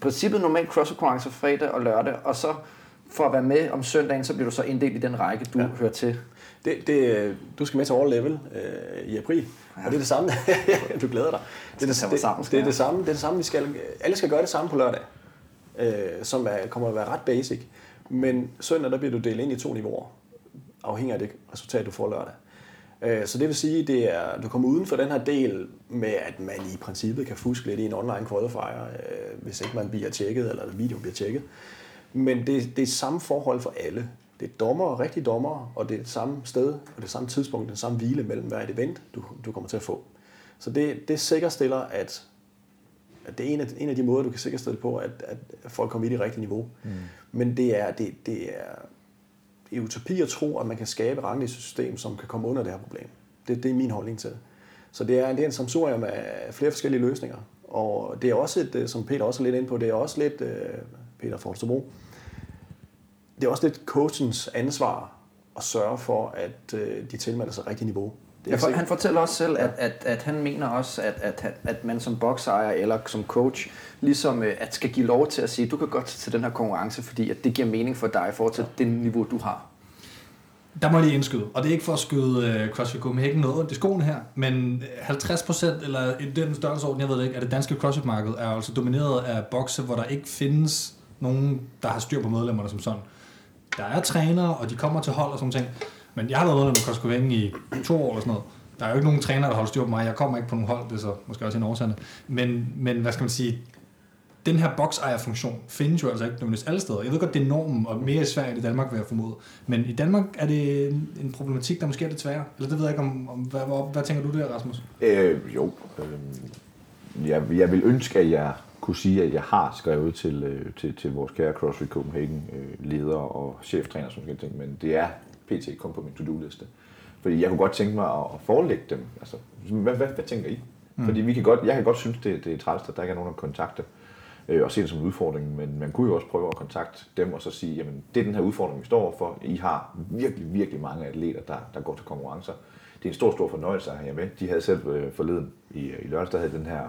C: princippet normal cross-konkurrence fredag og lørdag, og så for at være med om søndagen, så bliver du så inddelt i den række, du ja. hører til.
D: Det, det, du skal med til All Level øh, i april, ja. og det er det samme. [laughs] du glæder dig. Det er det, det, det, det, er det samme. Det er det samme. Vi skal, alle skal gøre det samme på lørdag, øh, som er, kommer at være ret basic. Men søndag, der bliver du delt ind i to niveauer, afhængig af det resultat, du får lørdag. Øh, så det vil sige, det er, du kommer uden for den her del med, at man i princippet kan fuske lidt i en online qualifier, øh, hvis ikke man bliver tjekket, eller videoen bliver tjekket. Men det, det er samme forhold for alle. Det er dommer, rigtig dommer, og det er det samme sted, og det samme tidspunkt, det samme hvile mellem hver et event, du, du kommer til at få. Så det, det sikkerstiller, at, at det er en af, en af de måder, du kan sikkerstille på, at, at folk kommer i det rigtige niveau. Mm. Men det er, det, det er i utopi at tro, at man kan skabe et ranglistesystem, som kan komme under det her problem. Det, det er min holdning til det. Så det er, det er en samsurium af flere forskellige løsninger. Og det er også et, som Peter også er lidt ind på, det er også lidt, øh, Peter Forstebro, det er også lidt coachens ansvar at sørge for, at øh, de tilmelder sig rigtigt niveau.
C: Ja, for, han fortæller også selv, at, at, at han mener også, at, at, at man som boksejer eller som coach ligesom at skal give lov til at sige, du kan godt til den her konkurrence, fordi at det giver mening for dig i forhold til det niveau, du har.
A: Der må jeg lige indskyde, og det er ikke for at skyde uh, CrossFit Copenhagen noget ondt i skoen her, men 50% eller i den størrelsesorden, jeg ved det ikke, at det danske CrossFit-marked er altså domineret af bokse, hvor der ikke findes nogen, der har styr på medlemmerne som sådan. Der er trænere, og de kommer til hold og sådan ting, men jeg har været medlem af i to år eller sådan noget. Der er jo ikke nogen træner, der holder styr på mig. Jeg kommer ikke på nogen hold, det er så måske også en årsagerne. Men, men hvad skal man sige, den her boksejerfunktion findes jo altså ikke nødvendigvis alle steder. Jeg ved godt, det er normen, og mere i Sverige end i Danmark, vil jeg formode. Men i Danmark er det en problematik, der måske er lidt sværere. Eller det ved jeg ikke, om, om hvad, hvad, hvad tænker du der, Rasmus?
B: Øh, jo. Øh, jeg, jeg vil ønske, at jeg kunne sige, at jeg har skrevet til, øh, til, til vores kære CrossFit Copenhagen øh, leder og cheftræner, som skal ting, men det er pt. kun på min to-do-liste. Fordi jeg kunne godt tænke mig at forelægge dem. Altså, hvad, hvad, hvad tænker I? Mm. Fordi vi kan godt, jeg kan godt synes, det, det er træls, at der ikke er nogen at kontakte øh, og se det som en udfordring, men man kunne jo også prøve at kontakte dem og så sige, jamen det er den her udfordring, vi står for. I har virkelig, virkelig mange atleter, der, der går til konkurrencer. Det er en stor, stor fornøjelse at have jer med. De havde selv øh, forleden i, i lørdags, der havde den her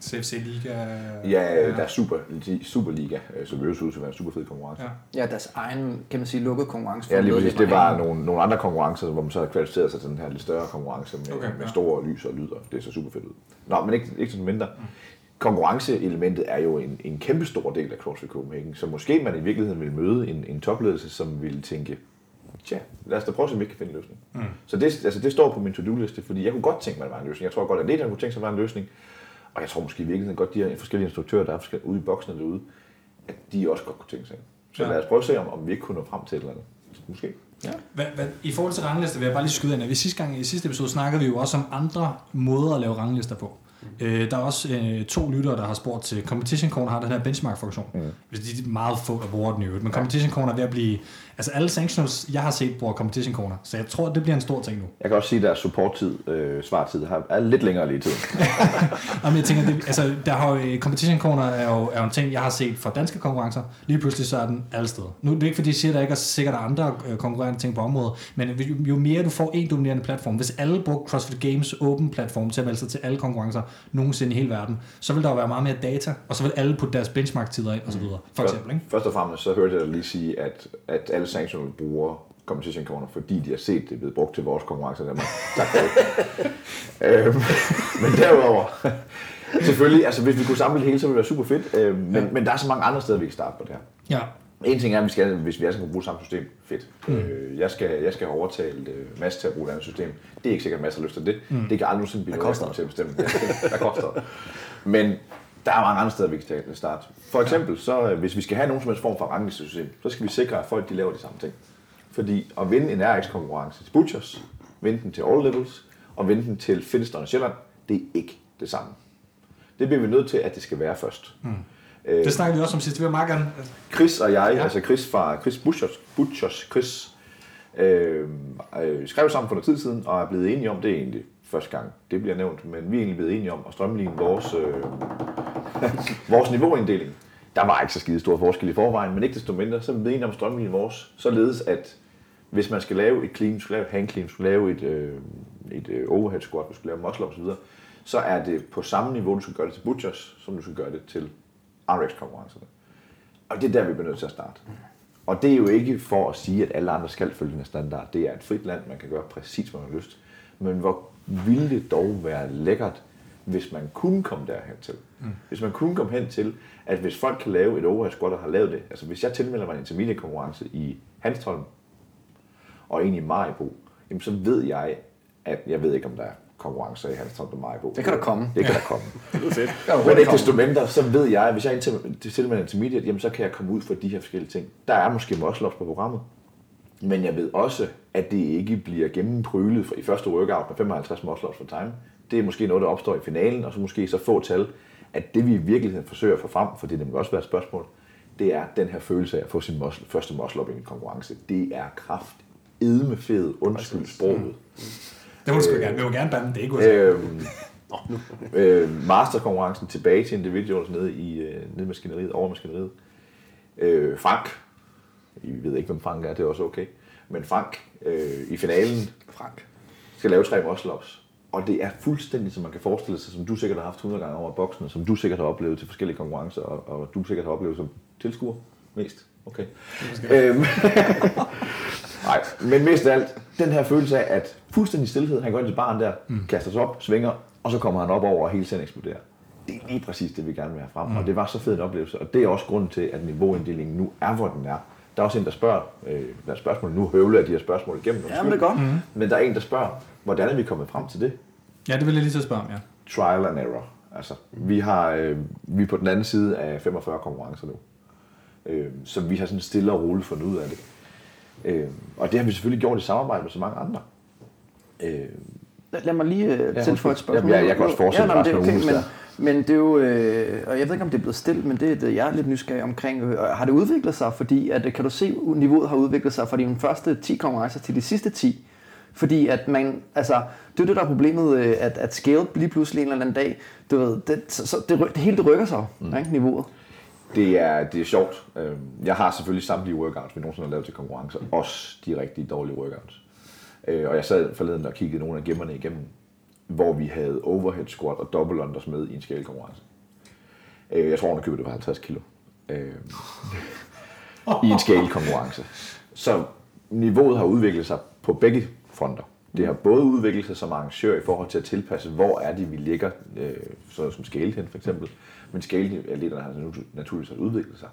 A: CFC Liga?
B: Ja, der er super, Superliga, øh, som høres ud til at være en super fed konkurrence.
C: Ja. ja, deres egen, kan man sige, lukket konkurrence.
B: Ja, lige præcis. Det var nogle, nogle andre konkurrencer, hvor man så havde kvalificeret sig til den her lidt større konkurrence med, okay, med ja. store lys og lyd, og det så super fedt ud. Nå, men ikke, ikke sådan mindre. Mm. Konkurrenceelementet er jo en, en kæmpe stor del af CrossFit Copenhagen, så måske man i virkeligheden vil møde en, en topledelse, som vil tænke, tja, lad os da prøve at se, om vi kan finde en løsning. Mm. Så det, altså, det står på min to-do-liste, fordi jeg kunne godt tænke mig, at det var en løsning. Jeg tror godt, at det kunne tænke sig, at det var en løsning. Og jeg tror måske virkelig godt, de her forskellige instruktører, der er ude i boksene derude, at de også godt kunne tænke sig. Så ja. lad os prøve at se, om, om vi ikke kunne nå frem til et eller andet. Måske.
A: Ja. Hvad, hvad, I forhold til ranglister vil jeg bare lige skyde ind, at vi sidste gang i sidste episode snakkede vi jo også om andre måder at lave ranglister på. Øh, der er også øh, to lyttere, der har spurgt til Competition Corner har den her benchmark-funktion. Mm. Hvis de er meget få, der bruger den i øvrigt. Men Competition Corner er ved at blive... Altså alle sanctionals, jeg har set, bruger Competition Corner. Så jeg tror, det bliver en stor ting nu.
B: Jeg kan også sige, at deres support-tid, øh, svartid, har, er lidt længere lige tid. [laughs]
A: Jamen, jeg tænker, det, altså, der har jo, øh, Competition Corner er jo, er jo en ting, jeg har set fra danske konkurrencer. Lige pludselig så er den alle steder. Nu det er ikke, fordi jeg siger, at der ikke er sikkert andre øh, konkurrerende ting på området. Men jo, jo mere du får en dominerende platform, hvis alle bruger CrossFit Games åben platform til at melde sig til alle konkurrencer nogensinde i hele verden, så vil der jo være meget mere data, og så vil alle putte deres benchmark-tider ind, osv. For eksempel, ikke?
B: Først og fremmest så hørte jeg dig lige sige, at, at alle sanctioner bruger competition corner, fordi de har set det blevet brugt til vores konkurrencer. Danmark. Tak for det. [laughs] øhm, men derudover, selvfølgelig, altså hvis vi kunne samle det hele, så ville det være super fedt, øhm, men, ja. men der er så mange andre steder, vi kan starte på det her.
A: Ja.
B: En ting er, at vi skal, hvis vi alle skal bruge samme system, fedt. Mm. Øh, jeg, skal, jeg skal have overtalt uh, Mads til at bruge et andet system. Det er ikke sikkert, at Mads har lyst til det. Mm. Det kan aldrig nogensinde blive noget, til at bestemme. [laughs] Hvad koster? [laughs] Men Der er mange andre steder, vi kan starte. For eksempel, så, øh, hvis vi skal have nogen som helst form for rangelsesystem, så skal vi sikre, at folk de laver de samme ting. Fordi at vinde en RX-konkurrence til Butchers, vinde den til All Levels, og vinde den til Finstone og Sjælland, det er ikke det samme. Det bliver vi nødt til, at det skal være først. Mm.
A: Øh, det snakker vi også om sidst. Vi vil meget gerne...
B: Chris og jeg, ja. altså Chris fra Chris Butchers, Butchers Chris, øh, øh, skrev sammen for noget tid siden, og er blevet enige om, det er egentlig første gang, det bliver nævnt, men vi er egentlig blevet enige om at strømligne vores, øh, [laughs] vores niveauinddeling. Der var ikke så skide stor forskel i forvejen, men ikke desto mindre, så er vi blevet enige om at strømligne vores, således at hvis man skal lave et clean, skal lave et hand clean, skal lave et, øh, et øh, overhead squat, du skal lave muscle up osv., så er det på samme niveau, du skal gøre det til butchers, som du skal gøre det til RX-konkurrencerne. Og det er der, vi bliver nødt til at starte. Og det er jo ikke for at sige, at alle andre skal følge den standard. Det er et frit land, man kan gøre præcis, hvad man har lyst. Men hvor ville det dog være lækkert, hvis man kunne komme derhen til. Mm. Hvis man kunne komme hen til, at hvis folk kan lave et overhead squat og har lavet det, altså hvis jeg tilmelder mig en intermediate konkurrence i Hanstholm, og en i Majbo, jamen så ved jeg, at jeg ved ikke, om der er konkurrencer i Hanstholm og Majbo.
C: Det kan der komme.
B: Det kan der komme. [laughs] det er fedt. Men ikke desto mindre, så ved jeg, at hvis jeg er tilmelder en intermediate, jamen så kan jeg komme ud for de her forskellige ting. Der er måske muscle på programmet, men jeg ved også, at det ikke bliver gennemprøvet i første workout med 55 muscle for time. Det er måske noget, der opstår i finalen, og så måske så få tal, at det vi i virkeligheden forsøger at få frem, for det er nemlig også været et spørgsmål, det er den her følelse af at få sin muscle, første muscle up i en konkurrence. Det er kraft edme fed, undskyld sproget. Mm.
A: Det må du sgu gerne. Vi vil gerne bande, det er ikke. Øhm, [laughs]
B: øh, masterkonkurrencen tilbage til individuals nede i øh, nede maskineriet, over maskineriet. Øh, Frank, I ved ikke, hvem Frank er, det er også okay. Men Frank øh, i finalen
C: Frank.
B: skal lave tre muscle ups. Og det er fuldstændig, som man kan forestille sig, som du sikkert har haft 100 gange over boksen, som du sikkert har oplevet til forskellige konkurrencer, og, og du sikkert har oplevet som tilskuer mest. Okay. Øhm, [laughs] Nej, men mest af alt, den her følelse af, at fuldstændig stillhed, han går ind til barn der, mm. kaster sig op, svinger, og så kommer han op over, og hele scenen eksploderer. Det er lige præcis det, vi gerne vil have frem, mm. og det var så fed en oplevelse, og det er også grunden til, at niveauinddelingen nu er, hvor den er. Der er også en, der spørger, øh, der er spørgsmål, nu høvler jeg de her spørgsmål igennem.
C: Ja, men det er godt. Mm.
B: Men der er en, der spørger, hvordan er vi kommet frem til det?
A: Ja, det vil jeg lige så spørge om, ja.
B: Trial and error. Altså, vi, har, øh, vi er på den anden side af 45 konkurrencer nu. Øh, så vi har sådan stille og roligt fundet ud af det. Øh, og det har vi selvfølgelig gjort i samarbejde med så mange andre.
C: Øh, Lad mig lige uh, ja, tilføje et spørgsmål.
B: Ja, jeg, jeg kan også fortsætte ja, nej, det okay,
C: men, men det er jo, øh, og jeg ved ikke om det er blevet stillet, men det, det jeg er lidt nysgerrig omkring. Øh, har det udviklet sig, fordi at, kan du se, niveauet har udviklet sig fra de første 10 konkurrencer til de sidste 10? Fordi at man, altså, det er det, der er problemet, øh, at, at scale lige pludselig en eller anden dag, du ved, det, så, det, det hele det rykker sig, mm. ikke, niveauet.
B: Det er, det er sjovt. Øhm, jeg har selvfølgelig samtlige workouts, vi nogensinde har lavet til konkurrencer. Også de rigtig dårlige workouts. Øh, og jeg sad forleden og kiggede nogle af gemmerne igennem, hvor vi havde overhead squat og double unders med i en scale konkurrence. Øh, jeg tror, at det var 50 kilo. Øh, I en scale konkurrence. Så niveauet har udviklet sig på begge fronter. Det har både udviklet sig som arrangør i forhold til at tilpasse, hvor er det, vi ligger, øh, så som scale hen for eksempel. Men scale-atleterne har naturligvis udviklet sig.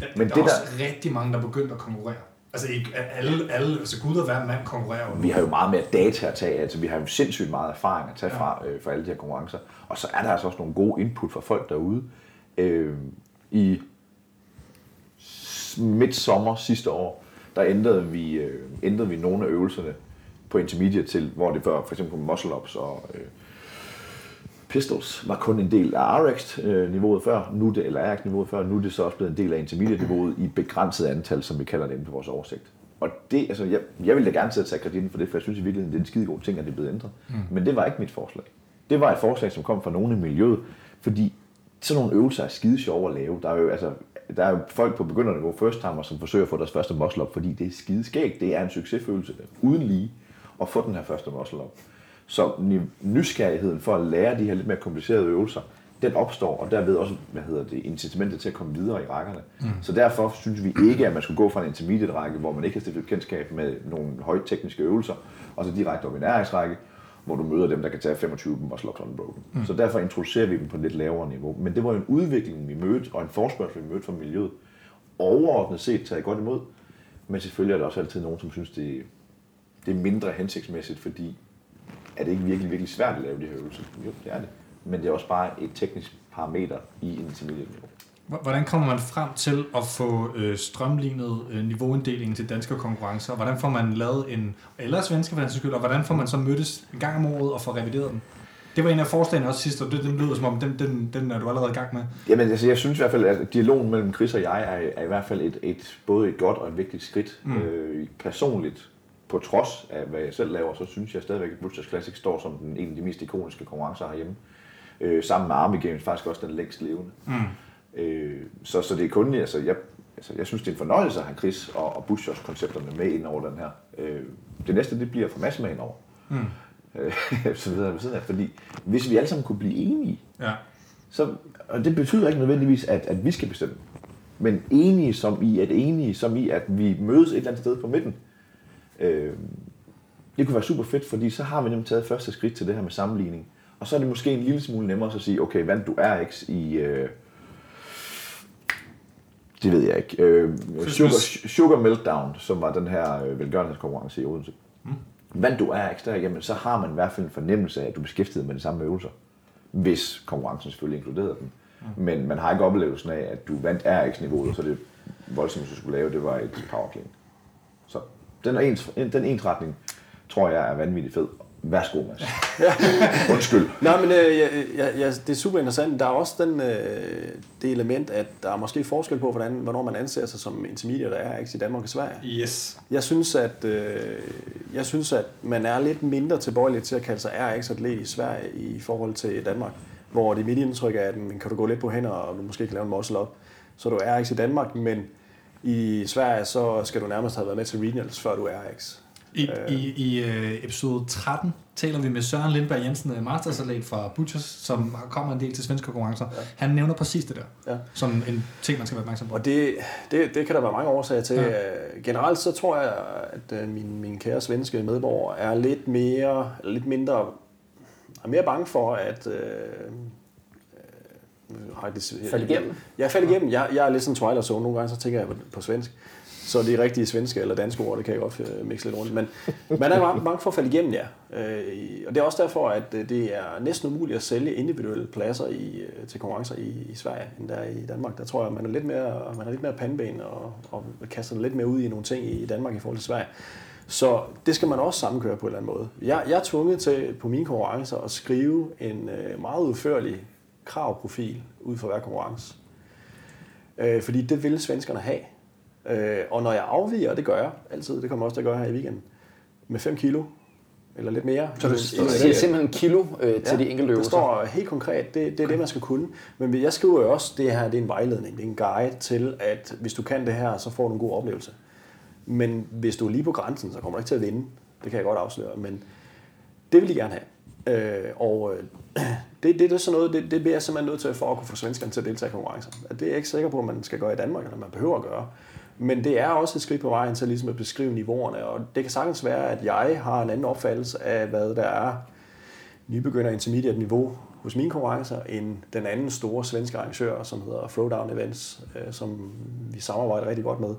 A: Ja, Men der det, er også der, rigtig mange, der er begyndt at konkurrere. Altså ikke alle, alle altså Gud og hver mand konkurrerer
B: jo. Vi har jo meget mere data at tage, altså vi har jo sindssygt meget erfaring at tage ja. fra øh, for alle de her konkurrencer. Og så er der altså også nogle gode input fra folk derude. Øh, I midt sommer sidste år, der ændrede vi, øh, ændrede vi nogle af øvelserne på intermediate til, hvor det før for eksempel muscle ups og øh, pistols var kun en del af RX-niveauet før, nu det, eller RX-niveauet før, nu er det så også blevet en del af intermediate-niveauet i begrænset antal, som vi kalder det inde på vores oversigt. Og det, altså, jeg, jeg ville da gerne sætte sig kreditten for det, for jeg synes i virkeligheden, det er en skide god ting, at det er blevet ændret. Mm. Men det var ikke mit forslag. Det var et forslag, som kom fra nogen i miljøet, fordi sådan nogle øvelser er skide sjove at lave. Der er jo, altså, der er jo folk på begynderniveau, first timer, som forsøger at få deres første muscle op, fordi det er skide skægt. Det er en succesfølelse uden lige at få den her første muscle op. Så nysgerrigheden for at lære de her lidt mere komplicerede øvelser, den opstår, og derved også, hvad hedder det, incitamentet til at komme videre i rækkerne. Mm. Så derfor synes vi ikke, at man skulle gå fra en intermediate række, hvor man ikke har stiftet kendskab med nogle højt tekniske øvelser, og så direkte op i en række, hvor du møder dem, der kan tage 25 dem og slå unbroken. Mm. Så derfor introducerer vi dem på et lidt lavere niveau. Men det var jo en udvikling, vi mødte, og en forspørgsel, vi mødte fra miljøet. Overordnet set taget godt imod, men selvfølgelig er der også altid nogen, som synes, det, det er mindre hensigtsmæssigt, fordi er det ikke virkelig, virkelig svært at lave de her øvelser? Jo, det er det. men det er også bare et teknisk parameter i intermediate niveau.
A: Hvordan kommer man frem til at få øh, strømlignet øh, niveauinddelingen til danske konkurrencer? Hvordan får man lavet en, eller svenske for den skyld, og hvordan får man så mødtes en gang om året og får revideret den? Det var en af forslagene også sidst, og det, den lyder som om, den, den, den er du allerede i gang med.
B: Jamen, altså, jeg synes i hvert fald, at dialogen mellem Chris og jeg er, er i hvert fald et, et, både et godt og et vigtigt skridt. Mm. Øh, personligt, på trods af hvad jeg selv laver, så synes jeg stadigvæk, at Butchers Classic står som den, en af de mest ikoniske konkurrencer herhjemme. Øh, sammen med Army Games faktisk også den længst levende. Mm. Øh, så, så det er kun, altså jeg, altså jeg synes, det er en fornøjelse at have Chris og, og Bushers koncepterne med ind over den her. Øh, det næste, det bliver for masse med ind over. Mm. Øh, [laughs] så videre ved siden af, fordi hvis vi alle sammen kunne blive enige,
A: Ja.
B: så, og det betyder ikke nødvendigvis, at, at vi skal bestemme. Men enige som i, at enige som i, at vi mødes et eller andet sted på midten. Øh, det kunne være super fedt, fordi så har vi nemlig taget første skridt til det her med sammenligning. Og så er det måske en lille smule nemmere at sige, okay, vandt du RX i... Øh, det ved jeg ikke. Øh, Sugar, Sugar Meltdown, som var den her øh, velgørenhedskonkurrence i Odense. Mm. Vandt du RX der, jamen så har man i hvert fald en fornemmelse af, at du beskæftiget med de samme øvelser. Hvis konkurrencen selvfølgelig inkluderede dem. Mm. Men man har ikke oplevelsen af, at du vandt RX-niveauet, så det voldsomt, du skulle lave, det var et powerclean. Så den, er ens, den ensretning, tror jeg er vanvittigt fed. Værsgo, Mads. [laughs] Undskyld.
D: Nej, men øh, ja, ja, det er super interessant. Der er også den, øh, det element, at der er måske forskel på, hvordan, hvornår man anser sig som intermediate og RX i Danmark og Sverige.
A: Yes.
D: Jeg synes, at, øh, jeg synes, at man er lidt mindre tilbøjelig til at kalde sig RX-atlet i Sverige i forhold til Danmark, hvor det mit indtryk er, at kan du gå lidt på hænder, og du måske kan lave en muscle op, så er du RX i Danmark, men i Sverige, så skal du nærmest have været med til regionals, før du er RX.
A: I, i, i øh, episode 13 taler vi med Søren Lindberg Jensen, øh, mastersalat fra Butchers, som kommer en del til svenske konkurrencer. Ja. Han nævner præcis det der,
D: Ja.
A: som en ting, man skal være opmærksom på.
D: Og det, det, det kan der være mange årsager til.
A: Ja.
D: Ja. Generelt så tror jeg, at øh, min, min kære svenske medborger er lidt mere, lidt mindre, er mere bange for, at... Øh, øh, har det,
C: Falde igennem?
D: Jeg falder igennem. Jeg, jeg er lidt sådan Twilight Zone. Nogle gange så tænker jeg på, svensk. Så det er rigtige svenske eller danske ord, det kan jeg godt øh, mixe lidt rundt. Men [laughs] man er bange- for at falde igennem, ja. Øh, Og det er også derfor, at øh, det er næsten umuligt at sælge individuelle pladser i, øh, til konkurrencer i, i Sverige, end der er i Danmark. Der tror jeg, man er lidt mere, man er lidt mere pandeben og, og kaster lidt mere ud i nogle ting i Danmark i forhold til Sverige. Så det skal man også sammenkøre på en eller anden måde. Jeg, jeg er tvunget til på mine konkurrencer at skrive en øh, meget udførlig kravprofil ud for hver konkurrence. Øh, fordi det vil svenskerne have. Øh, og når jeg afviger, og det gør jeg altid, det kommer også til at gøre her i weekenden, med 5 kilo, eller lidt mere.
C: Så du siger simpelthen kilo øh, til de enkelte
D: det
C: øvelser?
D: står helt konkret, det, det er det, man skal kunne. Men jeg skriver jo også, det her det er en vejledning, det er en guide til, at hvis du kan det her, så får du en god oplevelse. Men hvis du er lige på grænsen, så kommer du ikke til at vinde. Det kan jeg godt afsløre, men det vil de gerne have. Øh, og øh, det, [clears throat] det, det er sådan noget, det, det bliver jeg simpelthen nødt til for at kunne få svenskerne til at deltage i konkurrencer. Det er jeg ikke sikker på, at man skal gøre i Danmark, eller man behøver at gøre. Men det er også et skridt på vejen til ligesom at beskrive niveauerne, og det kan sagtens være, at jeg har en anden opfattelse af, hvad der er nybegynder intermediate niveau hos mine konkurrencer, end den anden store svenske arrangør, som hedder Throwdown Events, øh, som vi samarbejder rigtig godt med.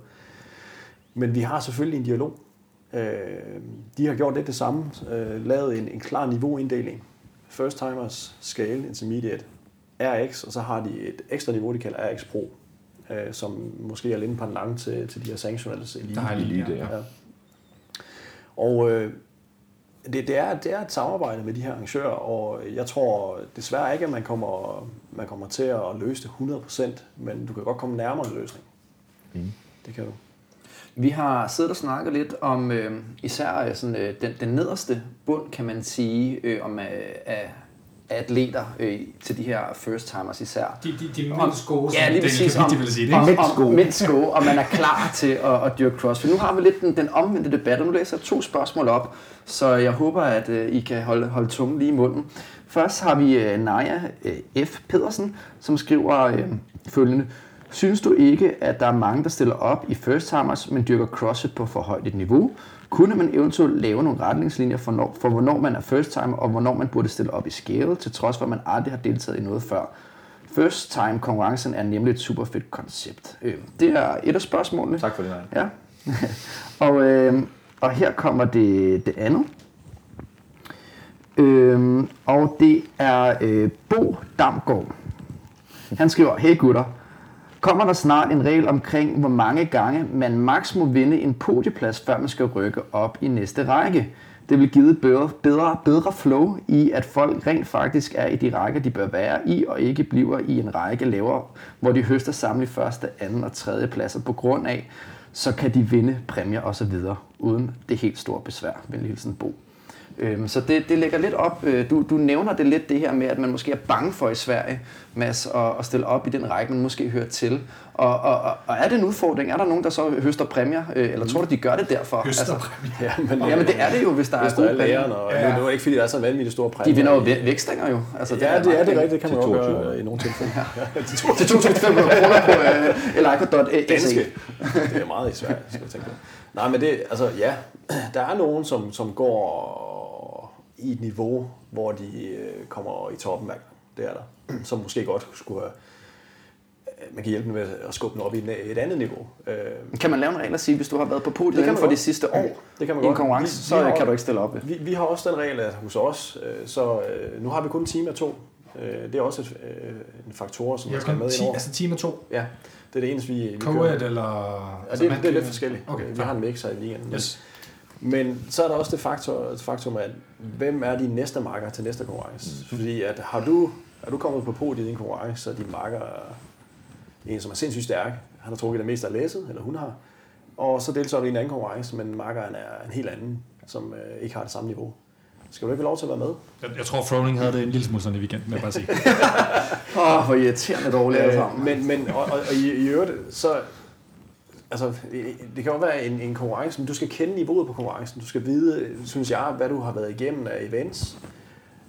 D: Men vi har selvfølgelig en dialog. Øh, de har gjort lidt det samme, øh, lavet en, en klar niveauinddeling. First timers, scale, intermediate, RX, og så har de et ekstra niveau, de kalder RX Pro, øh, som måske er lidt en pendant til, til de her sanctionals elite.
A: Der lige,
B: Elite,
A: ja.
B: Ja.
D: Og øh, det, det, er, det er et samarbejde med de her arrangører, og jeg tror desværre ikke, at man kommer, man kommer til at løse det 100%, men du kan godt komme nærmere en løsning. Mm. Det kan du.
C: Vi har siddet og snakket lidt om øh, især øh, sådan, øh, den, den nederste bund, kan man sige, øh, om øh, af, af atleter øh, til de her first timers især.
A: De, de, de mindst gode,
C: Ja, lige præcis.
A: Om,
C: Om,
A: vil sige
C: om, om, mindst gode, og man er klar til at, at dyrke crossfit. Nu har vi lidt den, den omvendte debat, og nu læser jeg to spørgsmål op, så jeg håber, at øh, I kan holde, holde tungen lige i munden. Først har vi øh, Naja øh, F. Pedersen, som skriver øh, følgende. Synes du ikke, at der er mange, der stiller op i first timers, men dyrker CrossFit på for højt et niveau? Kunne man eventuelt lave nogle retningslinjer for, når, for hvornår man er first timer, og hvornår man burde stille op i scale, til trods for, at man aldrig har deltaget i noget før? First time konkurrencen er nemlig et super fedt koncept. Øh, det er et af spørgsmålene.
B: Tak for det.
C: Ja. [laughs] og, øh, og her kommer det, det andet. Øhm, og det er øh, Bo Damgaard. Han skriver, hey gutter, kommer der snart en regel omkring, hvor mange gange man maks må vinde en podieplads, før man skal rykke op i næste række? Det vil give et bedre, bedre, bedre flow i, at folk rent faktisk er i de rækker, de bør være i, og ikke bliver i en række lavere, hvor de høster samlet første, anden og tredje pladser på grund af, så kan de vinde præmier osv. uden det helt store besvær. Venlig hilsen Bo. Øhm, så det, det lægger lidt op, øh, du, du nævner det lidt det her med, at man måske er bange for i Sverige, Mads, at, at stille op i den række, man måske hører til. Og, og, og, og er det en udfordring? Er der nogen, der så høster præmier? Øh, eller tror du, de gør det derfor?
A: Høster præmier. [laughs]
D: Ja, men,
C: Jamen det er det jo, hvis der
D: hvis
C: er
D: er
C: gode præmier.
D: og
A: Ja.
D: ja. det er jo ikke fordi, der er så vanvittigt store præmier.
C: De vinder jo
D: i-
C: væ- vækstænger jo. Altså,
D: Ja, det er det rigtigt, det kan man
B: 22
D: gøre i nogle tilfælde. Ja, [laughs] til
C: penge. Til 2.500 kroner på øh, [laughs] eliko.se.
D: danske. Det er meget i Sverige, skal jeg tænke på. Nej, men det, altså ja, [clears throat] der er nogen, som, som går i et niveau, hvor de øh, kommer i toppen hver gang. Det er der. [clears throat] Som måske godt skulle have, øh, man kan hjælpe dem med at skubbe dem op i et- et andet niveau. Øh,
C: Kan man lave en regel og sige, hvis du har været på podiet inden for de
D: godt.
C: sidste år
D: Det kan man
C: i en
D: godt.
C: konkurrence,
D: Vi- vi
C: så
D: har-
C: kan du ikke stille op.
D: Vi, vi har også den regel, at hos os, øh, så nu har vi kun en time af to. Det er også et, en faktor, som
A: Jeg
D: man skal med
A: ti,
D: ind over.
A: altså team 2.
D: Ja, det er det eneste, vi, vi
A: Co-ed eller...
D: Ja,
A: altså,
D: det, det er lidt forskelligt.
A: Okay,
D: vi har en mixer i ligaen. Men,
A: Yes.
D: Men så er der også det faktor, det faktum, at hvem er de næste marker til næste konkurrence? Mm. Fordi at har du, er du kommet på podiet i en konkurrence, og din marker er en, som er sindssygt stærk, han har trukket det meste af læsset, eller hun har, og så deltager du i en anden konkurrence, men markeren er en helt anden, som øh, ikke har det samme niveau. Skal du ikke have lov til at være med?
A: Jeg, jeg tror, Froning havde det en lille smule sådan i weekenden, vil jeg bare sige. [laughs]
C: Åh, hvor irriterende dårligt alle
D: Øh,
C: sammen.
D: men, men og, og, og i, i øvrigt, så... Altså, det kan jo være en, en konkurrence, men du skal kende niveauet på konkurrencen. Du skal vide, synes jeg, hvad du har været igennem af events.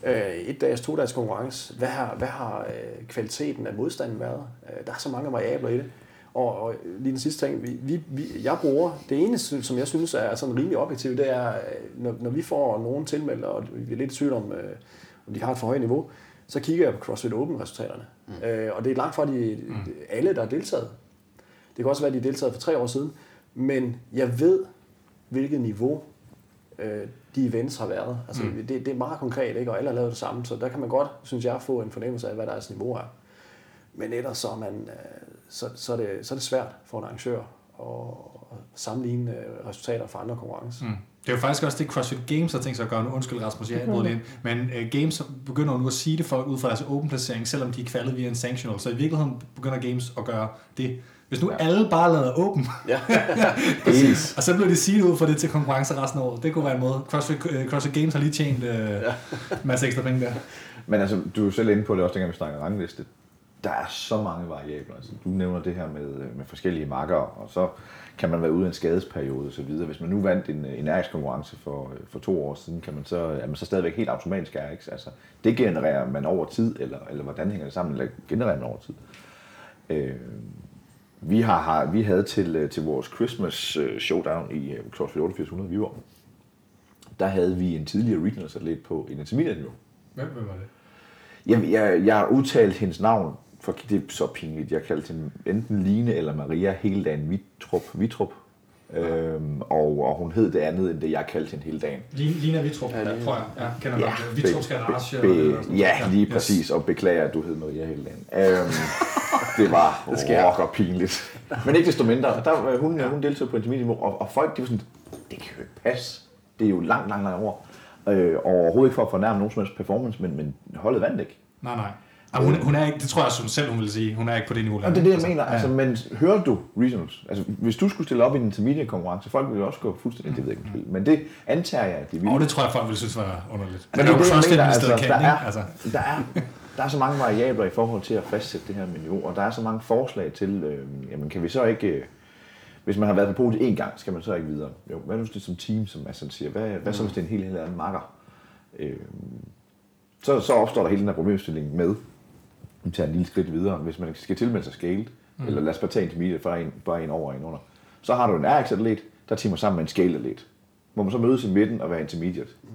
D: Øh, et dags, to dages konkurrence. Hvad har, hvad har øh, kvaliteten af modstanden været? Øh, der er så mange variabler i det. Og, og lige den sidste ting, vi, vi, vi, jeg bruger, det eneste, som jeg synes er sådan rimelig objektivt, det er, øh, når, når vi får nogen tilmeldt, og vi er lidt i tvivl om, øh, om de har et for højt niveau, så kigger jeg på CrossFit Open-resultaterne. Mm. Øh, og det er langt fra de, mm. alle, der har deltaget. Det kan også være, at de har deltaget for tre år siden. Men jeg ved, hvilket niveau øh, de events har været. Altså, mm. det, det er meget konkret, ikke? og alle har lavet det samme. Så der kan man godt, synes jeg, få en fornemmelse af, hvad deres niveau er. Men ellers så er, man, øh, så, så, er det, så er det svært for en arrangør at sammenligne øh, resultater fra andre konkurrencer. Mm.
A: Det er jo faktisk også det, CrossFit Games har tænkt sig at gøre nu. Undskyld, Rasmus, jeg det ind. Men uh, Games begynder nu at sige det folk ud fra deres åben placering, selvom de er kvalet via en sanctional. Så i virkeligheden begynder Games at gøre det. Hvis nu alle bare lader åben,
D: Ja. [laughs]
C: Præcis.
A: og så bliver det sige ud for det til konkurrence resten af året. Det kunne være en måde. CrossFit, uh, CrossFit Games har lige tjent uh, ja. masse ekstra penge der.
B: Men altså, du er jo selv inde på det også, dengang vi snakker rangliste. Der er så mange variabler. Altså, du nævner det her med, øh, med forskellige marker, og så kan man være ude i en skadesperiode osv. Hvis man nu vandt en, en RX-konkurrence for, øh, for to år siden, kan man så, er man så stadigvæk helt automatisk RX. Altså, det genererer man over tid, eller, eller hvordan hænger det sammen, eller genererer man over tid. Øh, vi, har, har, vi havde til, øh, til vores Christmas øh, showdown i øh, CrossFit 8800 Viborg, der havde vi en tidligere regionals atlet på en intermediate niveau.
A: Hvem, hvem var det?
B: Jeg, jeg, jeg udtalte hendes navn, for det er så pinligt. Jeg kaldte hende enten Line eller Maria hele dagen Vitrup. Vitrup. Øhm, og, og hun hed det andet, end det jeg kaldte hende hele dagen.
A: Lina Vitrup, ja, tror jeg. Ja, kender
B: Ja,
A: ja, godt. Vitrups Garage.
B: be,
A: eller
B: be, ja, lige
A: yes.
B: præcis. Og beklager, at du hed Maria hele dagen. Øhm, det var [laughs] rocker pinligt. Men ikke desto mindre. Der, var hun, hun deltog på intermediate og, og folk de var sådan, det kan jo ikke passe. Det er jo langt, langt, langt over. Øh, og overhovedet ikke for at fornærme nogen som helst performance, men, men holdet vandt ikke.
A: Nej, nej. Ej, hun, hun er ikke, det tror jeg også, hun selv hun vil sige. Hun er ikke på det niveau.
B: Jamen, det er det, jeg mener.
A: Ja.
B: Altså, men hører du regionals? Altså, hvis du skulle stille op i en intermediate konkurrence, folk ville også gå fuldstændig, det ved jeg ikke, måske. men det antager jeg, at de ville.
A: Og det tror jeg, folk ville synes var underligt.
B: Men
A: det er jo
B: det, jeg mener, altså, der, er,
A: Altså,
B: der, er, der er så mange variabler i forhold til at fastsætte det her niveau, og der er så mange forslag til, øh, jamen kan vi så ikke, øh, hvis man har været på podiet en gang, skal man så ikke videre? Jo, hvad nu det som team, som Assan siger? Hvad, hvad så hvis det er en helt, helt anden makker? Øh, så, så opstår der hele den her problemstilling med, vi tager en lille skridt videre, hvis man skal tilmelde sig scaled, mm. eller lad os bare tage intermediate, bare en, bare en over og en under. Så har du en RX-atlet, der timer sammen med en scaled-atlet. Hvor man så mødes i midten og være intermediate. Mm.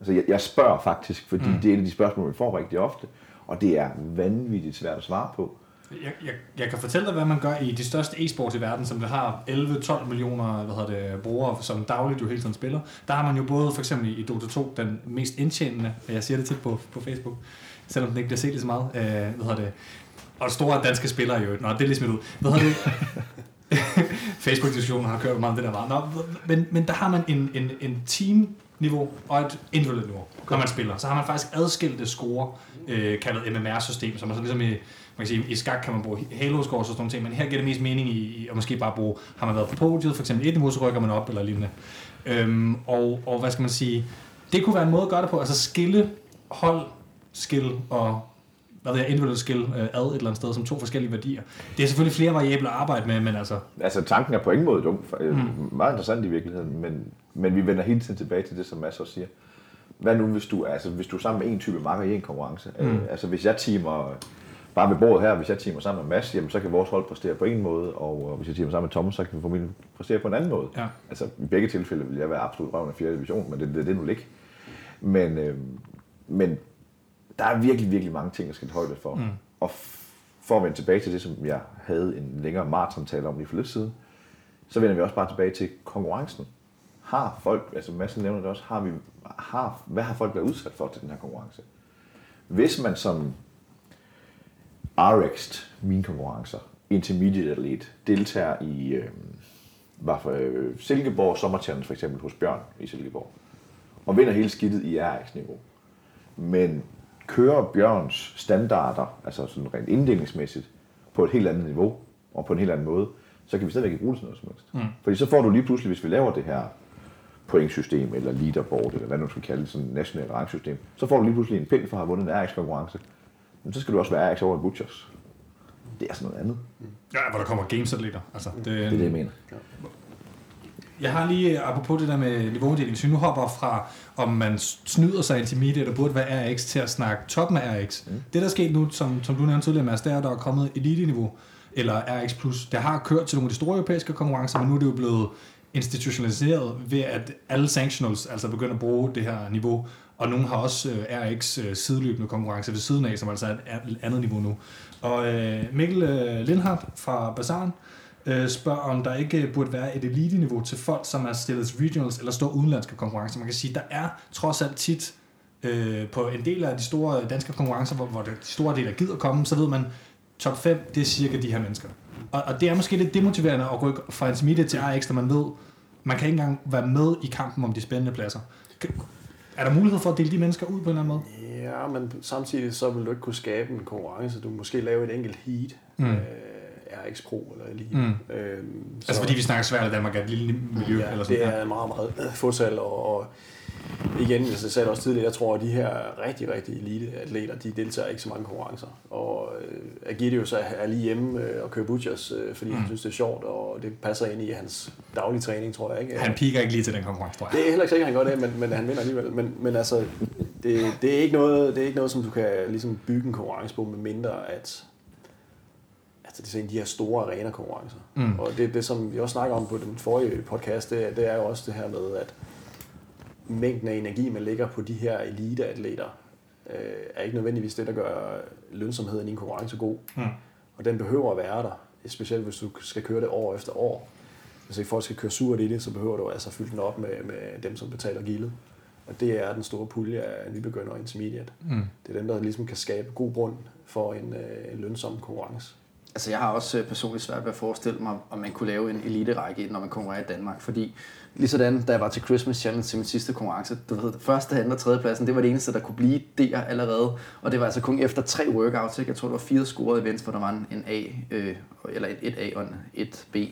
B: Altså, jeg, jeg spørger faktisk, fordi mm. det er et af de spørgsmål, vi får rigtig ofte, og det er vanvittigt svært at svare på.
A: Jeg, jeg, jeg kan fortælle dig, hvad man gør i de største e-sports i verden, som det har 11-12 millioner hvad hedder det, brugere, som dagligt jo hele tiden spiller. Der har man jo både for eksempel i Dota 2 den mest indtjenende, og jeg siger det tit på, på Facebook, selvom den ikke bliver set lige så meget, øh, hvad hedder det, og store danske spillere jo. Nå, det er lige smidt ud. Hvad hedder det? [laughs] Facebook-diskussionen har kørt meget om det der var. Nå, men, men der har man en, en, en team-niveau og et individuelt niveau, når man spiller. Så har man faktisk adskilte score, øh, kaldet MMR-system, som er sådan ligesom i, man kan sige, i skak kan man bruge halo scores og sådan nogle ting, men her giver det mest mening i, i at måske bare bruge, har man været på podiet, for eksempel et niveau, så rykker man op eller lignende. Øhm, og, og hvad skal man sige, det kunne være en måde at gøre det på, altså skille hold, skill og hvad ved jeg, individual skill øh, ad et eller andet sted, som to forskellige værdier. Det er selvfølgelig flere variabler at arbejde med, men altså...
B: Altså, tanken er på ingen måde dum. Mm. Meget interessant i virkeligheden, men, men vi vender hele tiden tilbage til det, som Mads også siger. Hvad nu, hvis du, altså, hvis du er sammen med en type marker i en konkurrence? Mm. Øh, altså, hvis jeg teamer bare ved bordet her, hvis jeg teamer sammen med Mads, jamen, så kan vores hold præstere på en måde, og hvis jeg teamer sammen med Thomas, så kan vi formentlig præstere på en anden måde.
A: Ja.
B: Altså, i begge tilfælde vil jeg være absolut røven af 4. division, men det, det, det nu ikke. Men, øh, men der er virkelig, virkelig mange ting, der skal højde for. Mm. Og for at vende tilbage til det, som jeg havde en længere maraton om lige for lidt siden, så vender vi også bare tilbage til konkurrencen. Har folk, altså Madsen nævner det også, har vi, har, hvad har folk været udsat for til den her konkurrence? Hvis man som RX, mine konkurrencer, intermediate athlete, deltager i øh, var for, øh, Silkeborg Sommer Challenge for eksempel hos Bjørn i Silkeborg, og vinder hele skidtet i RX-niveau. Men kører Bjørns standarder, altså sådan rent inddelingsmæssigt, på et helt andet niveau og på en helt anden måde, så kan vi stadigvæk ikke bruge det til noget som helst. Mm. Fordi så får du lige pludselig, hvis vi laver det her pointsystem, eller leaderboard, eller hvad nu skal kalde det, sådan et nationalt rangsystem, så får du lige pludselig en pind for at have vundet en RX-konkurrence. Men så skal du også være RX over i Butchers. Det er sådan noget andet.
A: Ja, hvor der kommer games-atleter. Altså, det,
B: Det er det, jeg mener.
A: Jeg har lige, apropos det der med niveauuddeling, hvis vi nu hopper fra, om man snyder sig intermediate og burde være RX til at snakke toppen af RX. Mm. Det, der er sket nu, som, som du nævnte tidligere, Mads, det er, at der er kommet elite-niveau, eller RX+. Det har kørt til nogle af de store europæiske konkurrencer, men nu er det jo blevet institutionaliseret ved, at alle sanctionals altså begynder at bruge det her niveau, og nogle har også øh, RX øh, sideløbende konkurrence ved siden af, som altså er et andet niveau nu. Og øh, Mikkel øh, Lindhardt fra Bazaren, øh, spørger, om der ikke burde være et elite-niveau til folk, som er stillet til regionals eller store udenlandske konkurrencer. Man kan sige, der er trods alt tit øh, på en del af de store danske konkurrencer, hvor, hvor de store dele gider komme, så ved man, top 5, det er cirka de her mennesker. Og, og det er måske lidt demotiverende at rykke fra intermediate til RX, når man ved, man kan ikke engang være med i kampen om de spændende pladser. Er der mulighed for at dele de mennesker ud på en eller anden måde?
D: Ja, men samtidig så vil du ikke kunne skabe en konkurrence. Du må måske lave et enkelt heat. Mm. Øh, RX Pro eller Elite. Mm.
A: Øhm, så, altså fordi vi snakker svært, at Danmark er et lille miljø?
D: Ja,
A: eller sådan,
D: det er meget, meget øh, fotal, og, og igen, jeg sagde også tidligere, jeg tror, at de her rigtig, rigtig elite atleter, de deltager ikke så mange konkurrencer. Og øh, Agidius er lige hjemme øh, og kører butchers, øh, fordi mm. han synes, det er sjovt, og det passer ind i hans daglige træning, tror jeg. Ikke?
A: Han piker ikke lige til den konkurrence, tror jeg.
D: Det er heller ikke sikkert, han gør det, men, men han vinder alligevel. Men, men altså, det, det, er ikke noget, det er ikke noget, som du kan ligesom bygge en konkurrence på, med mindre at altså det er de her store arena-konkurrencer. Mm. Og det, det, som vi også snakker om på den forrige podcast, det, det er jo også det her med, at mængden af energi, man lægger på de her elite-atleter, øh, er ikke nødvendigvis det, der gør lønsomheden i en konkurrence god. Mm. Og den behøver at være der, specielt hvis du skal køre det år efter år. Hvis ikke folk skal køre surt i det, så behøver du altså fylde den op med, med dem, som betaler gildet. Og det er den store pulje af nybegynder og intermediate. Mm. Det er dem, der ligesom kan skabe god grund for en, øh, en lønsom konkurrence.
C: Altså, jeg har også øh, personligt svært ved at forestille mig, om man kunne lave en elite-række, når man konkurrerer i Danmark. Fordi lige sådan, da jeg var til Christmas Challenge til min sidste konkurrence, du ved, første, anden og tredje pladsen, det var det eneste, der kunne blive der allerede. Og det var altså kun efter tre workouts, ikke? Jeg tror, det var fire scorede events, hvor der var en A, øh, eller et, et A og et B. Ja.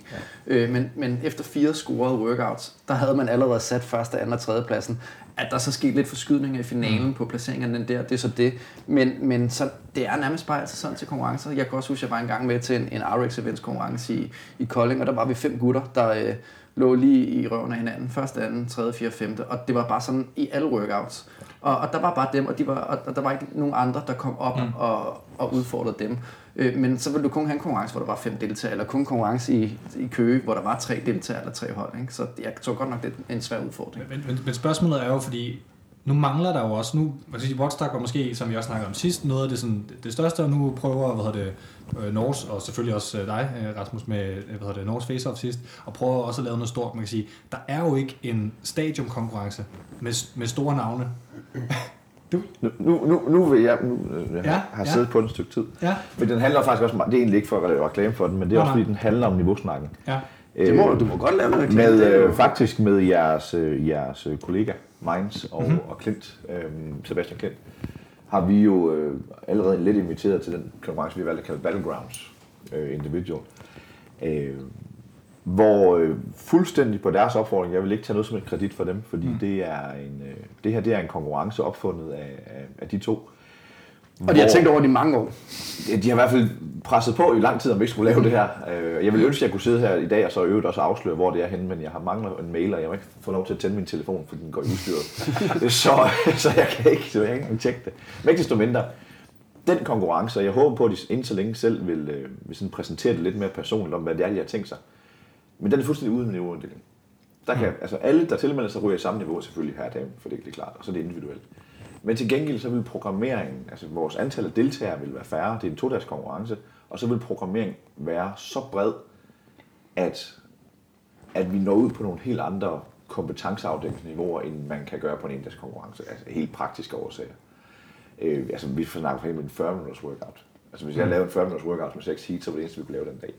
C: Øh, men, men efter fire scorede workouts, der havde man allerede sat første, anden og tredje pladsen at der så skete lidt forskydninger i finalen mm. på placeringerne der, det er så det. Men, men så, det er nærmest bare altid sådan til konkurrencer. Jeg kan også huske, at jeg var engang med til en, en RX Events konkurrence i, i Kolding, og der var vi fem gutter, der øh, lå lige i røven af hinanden. Første, anden, tredje, fjerde, femte. Og det var bare sådan i alle workouts. Og, og der var bare dem, og, de var, og der var ikke nogen andre, der kom op mm. og, og udfordrede dem. Øh, men så ville du kun have en konkurrence, hvor der var fem deltagere, eller kun konkurrence i, i Køge, hvor der var tre deltagere eller tre hold. Ikke? Så jeg tror godt nok, det er en svær udfordring.
A: Men, men, men spørgsmålet er jo, fordi nu mangler der jo også, nu, man sige, Watchdog var måske, som vi også snakkede om sidst, noget af det, sådan, det største, og nu prøver, hvad hedder det, øh, Norse, og selvfølgelig også øh, dig, øh, Rasmus, med, hvad hedder det, Norse Face-Off sidst, og prøver også at lave noget stort, man kan sige, der er jo ikke en stadiumkonkurrence med, med store navne.
B: Nu, nu, nu, nu vil jeg, nu, jeg
A: Ja,
B: har
A: ja.
B: siddet på den et stykke tid.
A: Ja,
B: Men den handler faktisk også, meget- det er egentlig ikke for at reklame for den, men det er
A: Nej,
B: også fordi, den handler om niveausnakken.
A: ja.
C: Det må, du må godt lave noget reklame.
B: Med, øh, faktisk med jeres, øh, jeres øh, kollega, Mainz og,
A: Mhm.
B: mm-hmm. og Klint, øh, Sebastian Klint, har vi jo øh, allerede lidt inviteret til den konkurrence, vi har valgt at kalde Battlegrounds øh, Individual. Øh, hvor øh, fuldstændig på deres opfordring, jeg vil ikke tage noget som en kredit for dem, fordi mm. det, er en, øh, det her det er en konkurrence opfundet af, af, af de to.
C: Og de har tænkt over det i mange år.
B: De har i hvert fald presset på i lang tid, om vi ikke skulle lave det her. Øh, Jeg vil ønske, at jeg kunne sidde her i dag og så øvrigt også afsløre, hvor det er henne, men jeg har mangler en mail, og jeg må ikke få lov til at tænde min telefon, fordi den går i udstyret. [laughs] så, så jeg kan ikke, så jeg kan ikke engang tjekke det. Men ikke desto mindre, den konkurrence, og jeg håber på, at de så længe selv vil, øh, vil sådan præsentere det lidt mere personligt om, hvad det er, de har tænkt sig. Men den er fuldstændig uden niveauinddeling. Der kan, altså alle, der tilmelder sig, ryger i samme niveau, selvfølgelig her og dame, for det er klart, og så er det individuelt. Men til gengæld så vil programmeringen, altså vores antal af deltagere vil være færre, det er en to-dages konkurrence, og så vil programmeringen være så bred, at, at vi når ud på nogle helt andre kompetenceafdækningsniveauer, end man kan gøre på en endags konkurrence, altså helt praktiske årsager. Øh, altså vi snakker for eksempel en 40 minutters workout. Altså hvis jeg lavede en 40 minutters workout med 6 heat, så var det eneste, vi kunne lave den dag.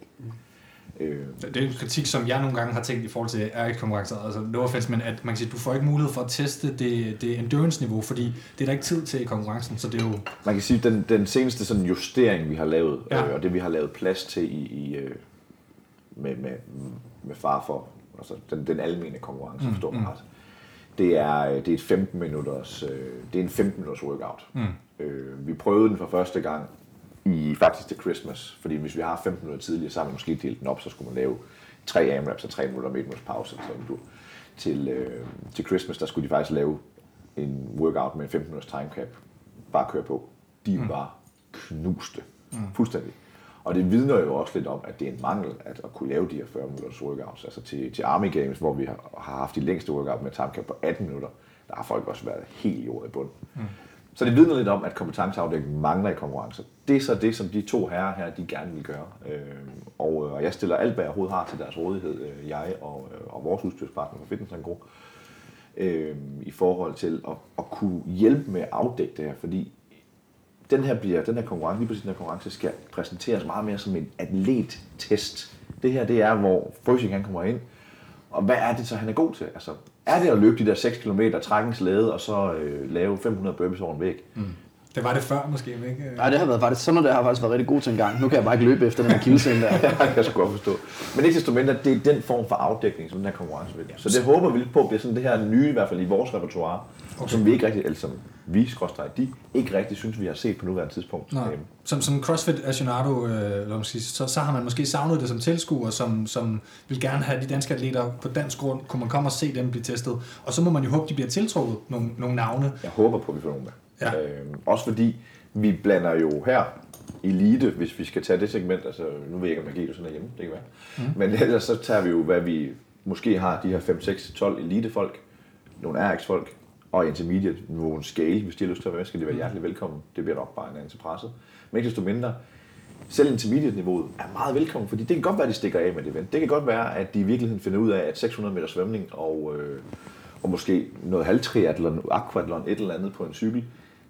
B: Øh,
A: Det er en kritik, som jeg nogle gange har tænkt i forhold til RX-konkurrencer. Altså, no offense, men at man kan sige, du får ikke mulighed for at teste det, det endurance-niveau, fordi det er der ikke tid til i konkurrencen, så det er jo...
B: man kan sige, at den, den seneste sådan justering, vi har lavet,
A: Ja.
B: ja. øh, og det vi har lavet plads til i, i øh, med, med, med far for, altså den, den almene konkurrence, mm, forstår man
A: mm.
B: ret, det er, øh, det er et 15 minutters, øh, det er en 15 minutters workout.
A: Mm.
B: Øh, vi prøvede den for første gang i faktisk til Christmas, fordi hvis vi har 15 minutter tidligere, så har vi måske delt den op, så skulle man lave tre AMRAPs og tre minutter med minutters pause. Så du, til, øh, til Christmas, der skulle de faktisk lave en workout med en 15 minutters time cap. Bare køre på. De mm. var knuste. Mm. Fuldstændig. Og det vidner jo også lidt om, at det er en mangel at, at kunne lave de her 40 minutters workouts. Altså til, til Army Games, hvor vi har, har haft de længste workout med time cap på 18 minutter, der har folk også været helt i ordet i bund. Mm. Så det vidner lidt om, at kompetenceafdækningen mangler i konkurrence. Det er så det, som de to herrer her, de gerne vil gøre. Øhm, og, øh, og jeg stiller alt, hvad jeg overhovedet har til deres rådighed, øh, jeg og, øh, og vores udstyrspartner for Fitness Gro, øhm, i forhold til at, at kunne hjælpe med at afdække det her, fordi den her, bliver, den her konkurrence, lige præcis den her konkurrence, skal præsenteres meget mere som en atlettest. Det her, det er, hvor Frøsing han kommer ind, og hvad er det så, han er god til? Altså, er det at løbe de der 6 km, trække en slæde, og så øh, lave 500 burpees over en væg? Mm.
A: Det var det før måske, ikke?
C: Nej, det har været faktisk, sådan noget der har faktisk været rigtig god til en gang. Nu kan jeg bare ikke løbe efter den her kildescene der. [laughs]
B: det kan jeg sgu godt forstå. Men ikke desto mindre, det er den form for afdækning, som den her konkurrence vil. Så det håber vi lidt på, bliver sådan det her nye, i hvert fald i vores repertoire, okay. som vi ikke rigtig, eller som vi, skråstrej, de ikke rigtig synes, vi har set på nuværende tidspunkt.
A: Nå,
B: Øhm,
A: som, som CrossFit Aficionado, øh, lad mig sige, så, så har man måske savnet det som tilskuer, som, som vil gerne have de danske atleter på dansk grund, kunne man komme og se dem blive testet. Og så må man jo håbe, de bliver tiltrukket nogle, nogle navne.
B: Jeg håber på, at vi får nogen med.
A: Ja.
B: Øhm, også fordi vi blander jo her elite, hvis vi skal tage det segment, altså nu ved jeg ikke, om Magito sådan er hjemme, det kan være. Mm. Men ellers så tager vi jo, hvad vi måske har, de her 5, 6, 12 elitefolk, nogle RX-folk, og intermediate nogle scale, hvis de har lyst til at være med, skal de være hjertelig velkommen. Det bliver nok bare en anden til presset. Men ikke desto mindre, selv intermediate-niveauet er meget velkommen, fordi det kan godt være, at de stikker af med det event. Det kan godt være, at de i virkeligheden finder ud af, at 600 meter svømning og, øh, og måske noget halvtriathlon, aquathlon, et eller andet på en cykel,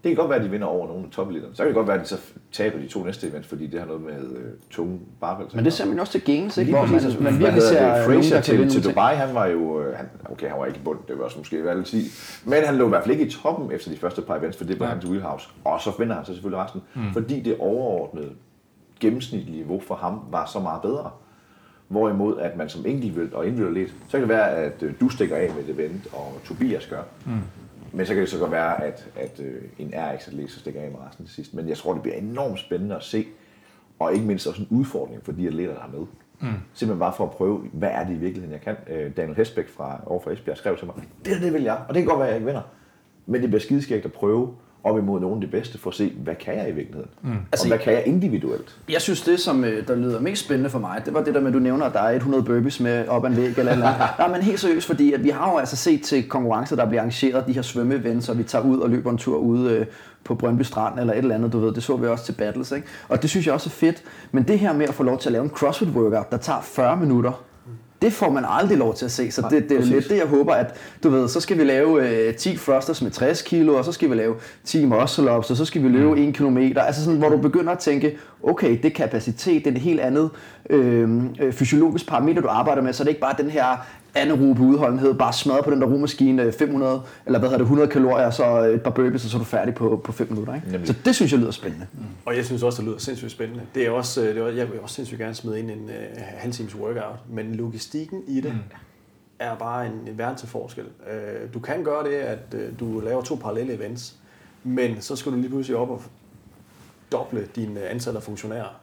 B: det kan godt være, at de vinder over nogle af toppeliterne. Så kan det godt være, at de så taber de to næste events, fordi det har noget med øh, tunge barbells.
C: Men det ser man også til games, ikke? Hvor man, man virkelig ser
B: det?
C: nogen,
B: Fraser til, til. Dubai, han var jo, øh, han, okay, han var ikke i bund, det var også måske vil sige, men han lå i hvert fald ikke i toppen efter de første par events, for det var
A: Ja.
B: hans wheelhouse. Og så vinder han så selvfølgelig resten, mm. fordi det overordnede gennemsnitlige niveau for ham var så meget bedre. Hvorimod, at man som enkelt og individuelt, så kan det være, at øh, du stikker af med et event, og Tobias gør. Mm. Men så kan det så godt være, at, at øh, en RX-atlet så stikker af med resten til sidst. Men jeg tror, det bliver enormt spændende at se, og ikke mindst også en udfordring for de atleter, der er med. Mm. Simpelthen bare for at prøve, hvad er det i virkeligheden, jeg kan. Øh, Daniel Hesbæk fra over for Esbjerg skrev til mig, det er det vil jeg, og det kan godt være, at jeg ikke vinder. Men det bliver skideskægt at prøve op imod nogle af de bedste, for at se, hvad kan jeg i virkeligheden? Mm.
C: Altså,
B: og hvad kan jeg individuelt?
C: Jeg synes, det, som øh, der lyder mest spændende for mig, det var det der med, at du nævner, at der er 100 burpees med op ad en væg eller andet. [laughs] Nej, men helt seriøst, fordi at vi har jo altså set til konkurrencer, der bliver arrangeret, de her svømmeevents, og vi tager ud og løber en tur ude øh, på Brøndby Strand eller et eller andet, du ved. Det så vi også til battles, ikke? Og det synes jeg også er fedt. Men det her med at få lov til at lave en CrossFit workout, der tager 40 minutter, det får man aldrig lov til at se, så det, det er lidt det, jeg håber, at du ved, så skal vi lave øh, 10 thrusters med 60 kilo, og så skal vi lave 10 muscle ups, og så skal vi løbe 1 km, altså sådan, hvor du begynder at tænke, okay, det er kapacitet, det er et helt andet øh, øh, fysiologisk parameter, du arbejder med, så det er ikke bare den her anaerobe udholdenhed, bare smadre på den der romaskine 500, eller hvad hedder det, 100 kalorier, og så et par burpees, og så er du færdig på, på 5 minutter. Ikke?
B: Nemlig.
C: Så det synes jeg lyder spændende.
D: Og jeg synes også, det lyder sindssygt spændende. Det er også, øh, det er, jeg vil også sindssygt gerne smide ind en uh, halv times workout, men logistikken i det mm. er bare en, en verden til forskel. Uh, du kan gøre det, at uh, du laver to parallelle events, men så skal du lige pludselig op og doble din uh, antal af funktionærer,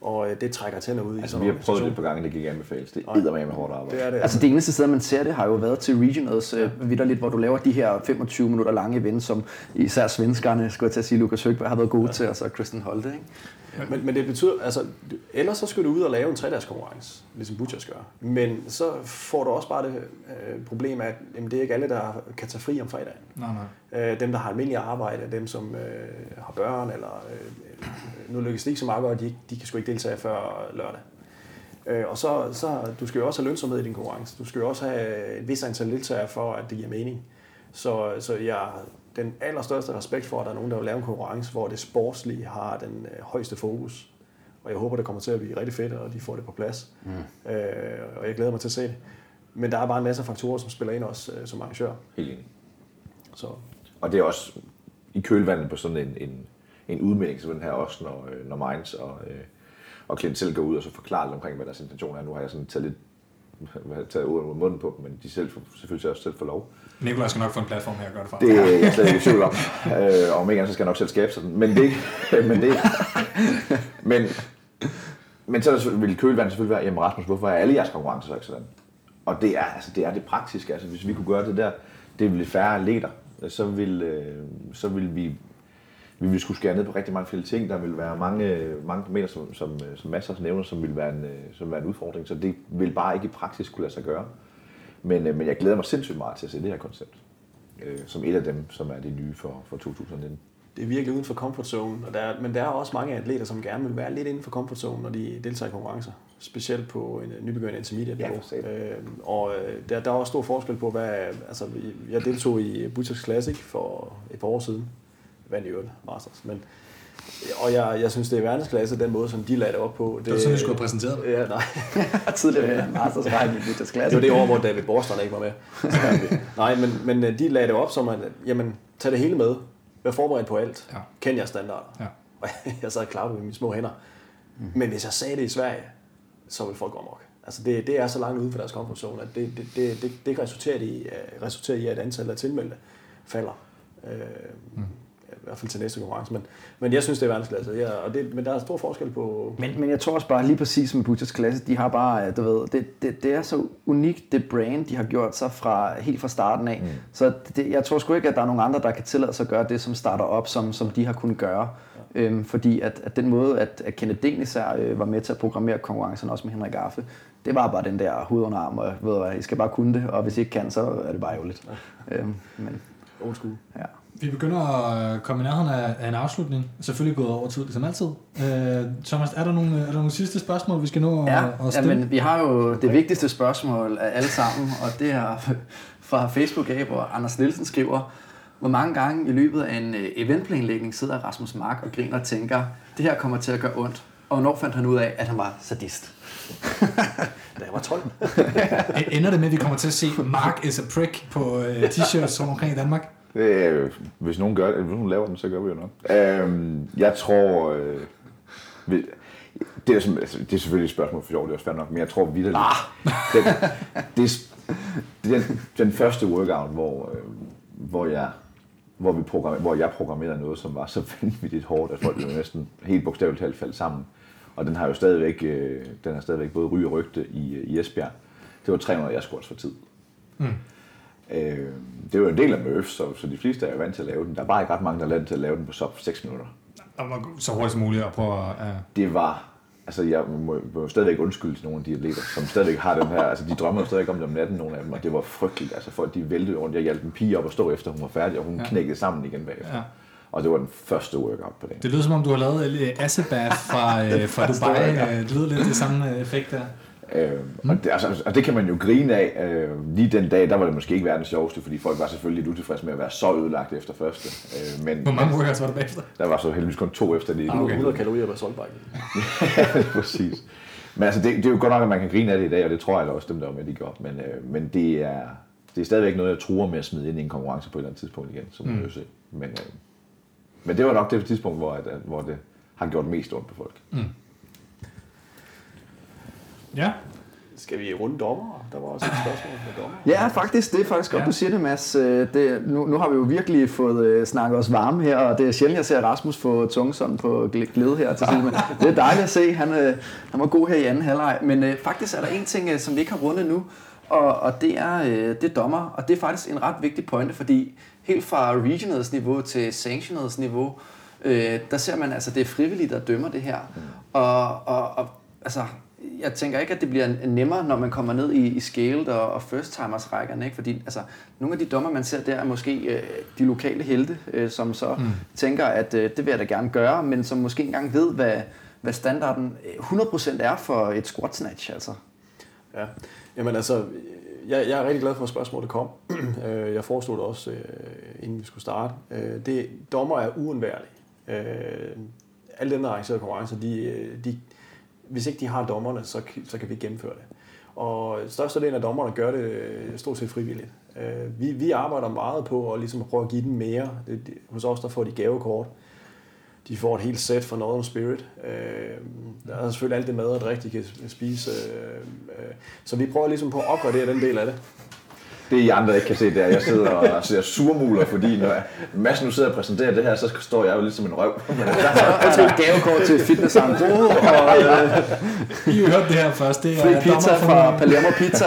D: og uh, det trækker tænder ud i
B: Altså,
D: sådan
B: vi har prøvet det par gange, det gik ikke anbefales. Det er med hårdt arbejde.
D: Det er det.
C: Altså det eneste sted, man ser det, har jo været til regionals øh, vidderligt, hvor du laver de her 25 minutter lange events, som især svenskerne, skulle jeg til at sige, Lukas Høgberg har været gode ja. til, og så Kristen Holte. Ikke?
D: Men, men det betyder, altså, ellers så skal du ud og lave en tredags konkurrence, ligesom Butchers gør. Men så får du også bare det øh, problem, at jamen, det er ikke alle, der kan tage fri om fredagen.
A: Nej, nej.
D: Øh, dem, der har almindelig arbejde, dem, som øh, har børn, eller øh, nu lykkes det ikke så meget godt, de, de kan sgu ikke deltage før lørdag. Øh, og så, så du skal jo også have lønsomhed i din konkurrence. Du skal jo også have et vis antal deltagere for, at det giver mening. Så, så jeg den allerstørste respekt for, at der er nogen, der vil lave en konkurrence, hvor det sportslige har den øh, højeste fokus. Og jeg håber, det kommer til at blive rigtig fedt, og de får det på plads. Mm. Øh, og jeg glæder mig til at se det. Men der er bare en masse faktorer, som spiller ind også øh, som arrangør.
B: Helt enig.
D: Så
B: Og det er også i kølvandet på sådan en, en, en udmelding som den her også, når, øh, når Minds og, øh, og Clint selv går ud og så forklarer lidt omkring, hvad deres intention er. Nu har jeg sådan taget lidt taget ud af munden på dem, men de selv, selvfølgelig også selv får lov.
A: Nikolaj skal nok få en platform her at gøre det for.
B: Det er jeg slet ikke i tvivl om. Øh, og om ikke andet, så skal jeg nok selv skabe sådan. Men det, [laughs] men det, men, men så vil kølvandet selvfølgelig være, jamen Rasmus, hvorfor er alle jeres konkurrencer så ikke sådan? Og det er, altså, det er det praktiske. Altså, hvis vi kunne gøre det der, det ville færre atleter, så vil, øh, så vil vi vi ville skulle skære ned på rigtig mange flere ting. Der vil være mange, mange parametre, som, som, som masser af nævner, som vil, være en, som vil være en udfordring. Så det vil bare ikke i praksis kunne lade sig gøre. Men, øh, men jeg glæder mig sindssygt meget til at se det her koncept. Øh, som et af dem, som er det nye for, for 2019.
D: det er virkelig uden for comfort zone. Og der, er- men der er også mange atleter, som gerne vil være lidt inden for comfort zone, når de deltager i konkurrencer. Specielt på en øh, nybegyndende intermediate
B: Ja,
D: niveau.
B: for satan.
D: øh, og der, der er også stor forskel på, hvad... Altså, jeg deltog i Butchers Classic for et par år siden. Vandt i øvrigt Masters. Men, og jeg, jeg synes, det er verdensklasse, den måde, som de lagde det op på.
A: Det var sådan, vi skulle have præsenteret det.
D: Ja, nej. [laughs]
C: Tidligere med Masters række i
D: Det
C: klasse.
D: var det år, hvor David Borstrand ikke var med. Nej, men, men øh, de lagde det op som, at jamen, tag det hele med. Vær forberedt på alt.
A: Ja.
D: Kend jeres standarder.
A: Ja. [laughs]
D: Og jeg sad og klappede med mine små hænder. Mm. Men hvis jeg sagde det i Sverige, så ville folk gå amok. Altså det, det er så langt ude for deres comfort zone, at det, det, det, det, det kan resultere i, øh, resultere i, at antallet af tilmeldte falder. Øh, mm. I hvert fald til næste konkurrence. Men, men jeg synes, det er verdensklasse. Ja, og det, men der er stor forskel på...
C: Men, men jeg tror også bare lige præcis med Butchers klasse, de har bare, du ved, det, det, det er så unikt, det brand, de har gjort sig fra, helt fra starten af. Mm. Så det, jeg tror sgu ikke, at der er nogen andre, der kan tillade sig at gøre det, som starter op, som, som de har kunnet gøre. Ja. Øhm, fordi at, at den måde, at, at Kenneth Dehn især øh, var med til at programmere konkurrencen, også med Henrik Affe, det var bare den der hovedunderarm, og ved du hvad, I skal bare kunne det, og hvis I ikke kan, så er det bare ærgerligt. Ja. Øhm, men,
D: Old school.
C: ja.
A: Vi begynder at komme i nærheden af, af en afslutning. Selvfølgelig gået over tid, ligesom altid. Øh, Thomas, er der, nogle, er der nogle sidste spørgsmål, vi skal nå at,
C: Ja,
A: at
C: ja
A: stille?
C: men vi har jo det vigtigste spørgsmål af alle sammen, og det er [laughs] fra Facebook af, hvor Anders Nielsen skriver, hvor mange gange i løbet af en øh, eventplanlægning sidder Rasmus Mark og griner og tænker, det her kommer til at gøre ondt. Og hvornår fandt han ud af, at han var sadist? [laughs]
D: Da jeg var 12. [laughs]
A: Ender det med, at vi kommer til at se Mark is a prick på øh, t-shirts rundt omkring i Danmark?
B: Øh, hvis nogen gør det, hvis nogen laver den, så gør vi jo nok. Øh, jeg tror... Øh, vi- det, er, altså, det er selvfølgelig et spørgsmål for sjov, det er også fair nok, men jeg tror videre ah. den, det, den, den første workout, hvor, øh, hvor jeg hvor, vi programmer, hvor jeg programmerede noget, som var så [laughs] vanvittigt hårdt, at folk jo næsten helt bogstaveligt talt faldt sammen. Og den har jo stadigvæk, øh, den har stadigvæk både ry og rygte i, i Esbjerg. Det var 300 jeg squats for tid. Øh, det er jo en del af Murph, så, så de fleste er jo vant til at lave den. Der er bare ikke ret mange, der er vant til at lave den på sub 6 minutter.
A: Og var så hurtigt som muligt at prøve at... Ja.
B: Det var, altså jeg må, må stadigvæk undskylde til nogle af de atleter, som stadigvæk har den her, altså de drømmer jo stadigvæk om det om natten, nogle af dem, og det var frygteligt. Altså folk, de væltede rundt. Jeg hjalp en pige op og stå efter, hun var færdig, og hun
A: Ja.
B: knækkede sammen igen bagefter.
A: Ja.
B: Og det var den første workout på dagen.
A: Det lyder som om, du har lavet et Assebath fra, øh, fra [laughs] Dubai. Det lyder lidt det samme øh, effekt der.
B: Øh, og, det, altså, og det kan man jo grine af. Øh, lige den dag, der var det måske ikke verdens sjoveste, fordi folk var selvfølgelig lidt utilfredse med at være så ødelagt efter første. Øh, men
A: Hvor mange workouts var der bagefter?
B: der var så heldigvis kun to efter det.
A: Ah, okay.
D: 100 kalorier per solbræk. [laughs]
B: Præcis. Men altså, det, det, er jo godt nok, at man kan grine af det i dag, og det tror jeg da også dem, der var med, de gjorde. Men, øh, men det, er, det er stadigvæk noget, jeg tror med at smide ind i en konkurrence på et eller andet tidspunkt igen, som
A: Mm.
B: mm. se. Men, øh, men det var nok det tidspunkt, hvor, at, at, hvor det har gjort mest ondt på folk.
A: Ja.
D: Skal vi runde dommer? Der var også et spørgsmål med dommer.
C: Ja, faktisk. Det er faktisk godt,
A: Ja.
C: du siger det, Mads. Øh, Det, nu, nu har vi jo virkelig fået øh, snakket os varme her, og det er sjældent, jeg ser Rasmus få tunge sådan på gl- glæde her til sidst. Men det er dejligt at se. Han, øh, han var god her i anden halvleg. Men øh, faktisk er der en ting, øh, som vi ikke har rundet nu, og, og det, er, øh, det er dommer. Og det er faktisk en ret vigtig pointe, fordi helt fra regionals niveau til sanctionals niveau, øh, der ser man, altså det er frivilligt, der dømmer det her. Og, og, og altså, jeg tænker ikke, at det bliver nemmere, når man kommer ned i, i scaled og, og first timers rækkerne, ikke? fordi altså, nogle af de dommer, man ser der, er måske øh, de lokale helte, øh, som så mm. tænker, at øh, det vil jeg da gerne gøre, men som måske ikke engang ved, hvad, hvad standarden øh, 100% er for et squat snatch. Altså.
D: Ja, jamen altså, jeg, jeg er rigtig glad for, at spørgsmålet kom. [clears throat] Øh, jeg foreslog det også, øh, inden vi skulle starte. Øh, Det, dommer er uundværlige. Øh, Alle dem, der arrangerer konkurrencer, de, øh, de, hvis ikke de har dommerne, så, så kan vi ikke gennemføre det. Og størstedelen af dommerne gør det øh, stort set frivilligt. Øh, vi, vi arbejder meget på at, ligesom at prøve at give dem mere. Det, det, hos os der får de gavekort. De får et helt sæt fra Northern Spirit. Øh, der er selvfølgelig alt det mad og drik, de kan spise. Så vi prøver ligesom på at opgradere den del af det.
B: Det I andre ikke kan se, det er, at jeg sidder og ser surmuler, fordi når Mads nu sidder og præsenterer det her, så står jeg jo lidt som en røv. [laughs] Men
C: Undskyld, gavekort til Fitness Angro, og øh,
A: I har hørt det her først. Det er
C: free pizza fra Palermo Pizza.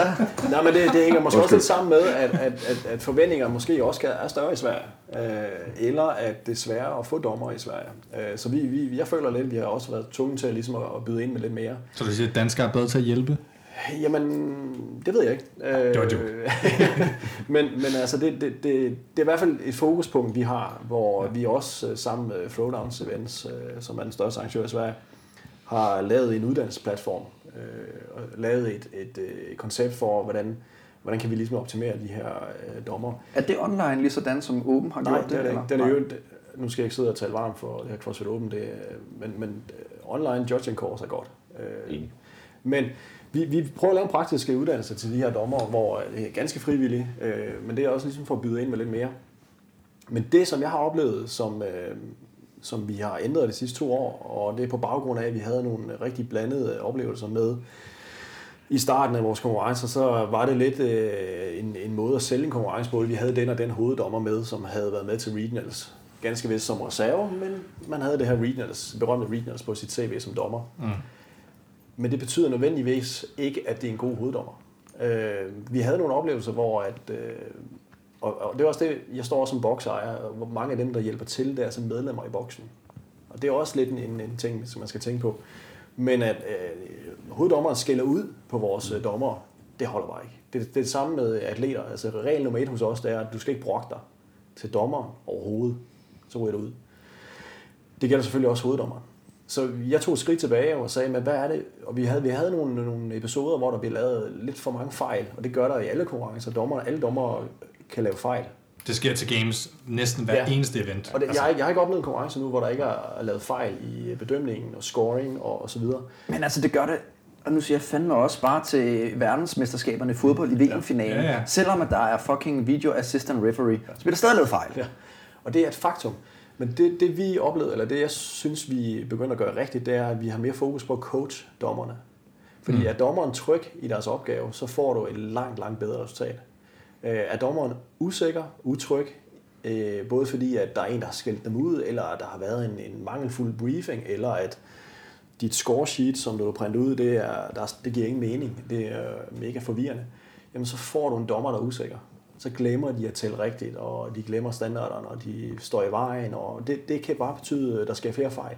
D: Nej, men det, det hænger måske også lidt sammen med, at, at, at, at forventninger måske også kan- er større i Sverige. Øh, eller at det er sværere at få dommer i Sverige. Øh, så vi, vi, jeg føler lidt, at vi har også været tvunget til ligesom at, at byde ind med lidt mere.
A: Så du siger, at danskere er bedre til at hjælpe?
D: Jamen, det ved jeg ikke. Øh,
A: Det var joke. [laughs]
D: men, men altså, det, det, det, det er i hvert fald et fokuspunkt, vi har, hvor vi også øh, sammen med Throwdowns Events, øh, som er den største arrangør i Sverige, har lavet en uddannelsesplatform øh, og lavet et, et, øh, et koncept for, hvordan, hvordan kan vi ligesom optimere de her øh, dommer.
C: Er det online lige sådan, som Åben har
D: Nej,
C: gjort
D: det er det
C: eller?
D: Den er
C: Nej.
D: jo, nu skal jeg ikke sidde og tale varmt for det her CrossFit Open, det, men, men øh, online judging course er godt. Øh,
B: Enig.
D: Men vi, vi prøver at lave en praktisk uddannelse til de her dommer, hvor øh, det er ganske frivillige, øh, men det er også ligesom for at byde ind med lidt mere. Men det, som jeg har oplevet, som, øh, som vi har ændret de sidste to år, og det er på baggrund af, at vi havde nogle rigtig blandede øh, oplevelser med i starten af vores konkurrencer, så var det lidt øh, en, en måde at sælge en konkurrence på. Vi havde den og den hoveddommer med, som havde været med til regionals. Ganske vist som reserve, men man havde det her regionals, berømte regionals på sit CV som dommer.
A: Mm.
D: Men det betyder nødvendigvis ikke, at det er en god hoveddommer. Øh, vi havde nogle oplevelser, hvor at, øh, og, og det er også det, jeg står også som boksejer, og hvor mange af dem, der hjælper til, det er som medlemmer i boksen. Og det er også lidt en, en, en ting, som man skal tænke på. Men at øh, hoveddommeren skælder ud på vores øh, dommer, det holder bare ikke. Det, det er det samme med atleter. Altså regel nummer et hos os, det er, at du skal ikke brokke dig til dommer overhovedet. Så ryger du ud. Det gælder selvfølgelig også hoveddommeren. Så jeg tog et skridt tilbage og sagde, men hvad er det? Og vi havde, vi havde nogle, nogle episoder, hvor der blev lavet lidt for mange fejl, og det gør der i alle konkurrencer. Dommer, alle dommer kan lave fejl.
A: Det sker til games næsten hver
D: Ja.
A: eneste event.
D: Og det, jeg, har ikke- jeg har ikke oplevet en konkurrence nu, hvor der ikke er lavet fejl i bedømningen og scoring og, og så videre.
C: Men altså, det gør det, og nu siger jeg fandme også bare til verdensmesterskaberne i fodbold i VM-finalen.
A: Ja, ja.
C: Selvom at der er fucking video assistant referee, så bliver der stadig lavet fejl.
D: Ja. Og det er et faktum. Men det, det vi oplevede, eller det jeg synes, vi begynder at gøre rigtigt, det er, at vi har mere fokus på at coach dommerne. Fordi mm. er dommeren tryg i deres opgave, så får du et langt, langt bedre resultat. Øh, er dommeren usikker, utryg, øh, både fordi, at der er en, der har skældt dem ud, eller at der har været en, en mangelfuld briefing, eller at dit score sheet, som du har printet ud, det, er, der, er- det giver ingen mening. Det er mega forvirrende. Jamen, så får du en dommer, der er usikker så glemmer de at tælle rigtigt, og de glemmer standarderne, og de står i vejen, og det, det kan bare betyde, at der sker flere fejl.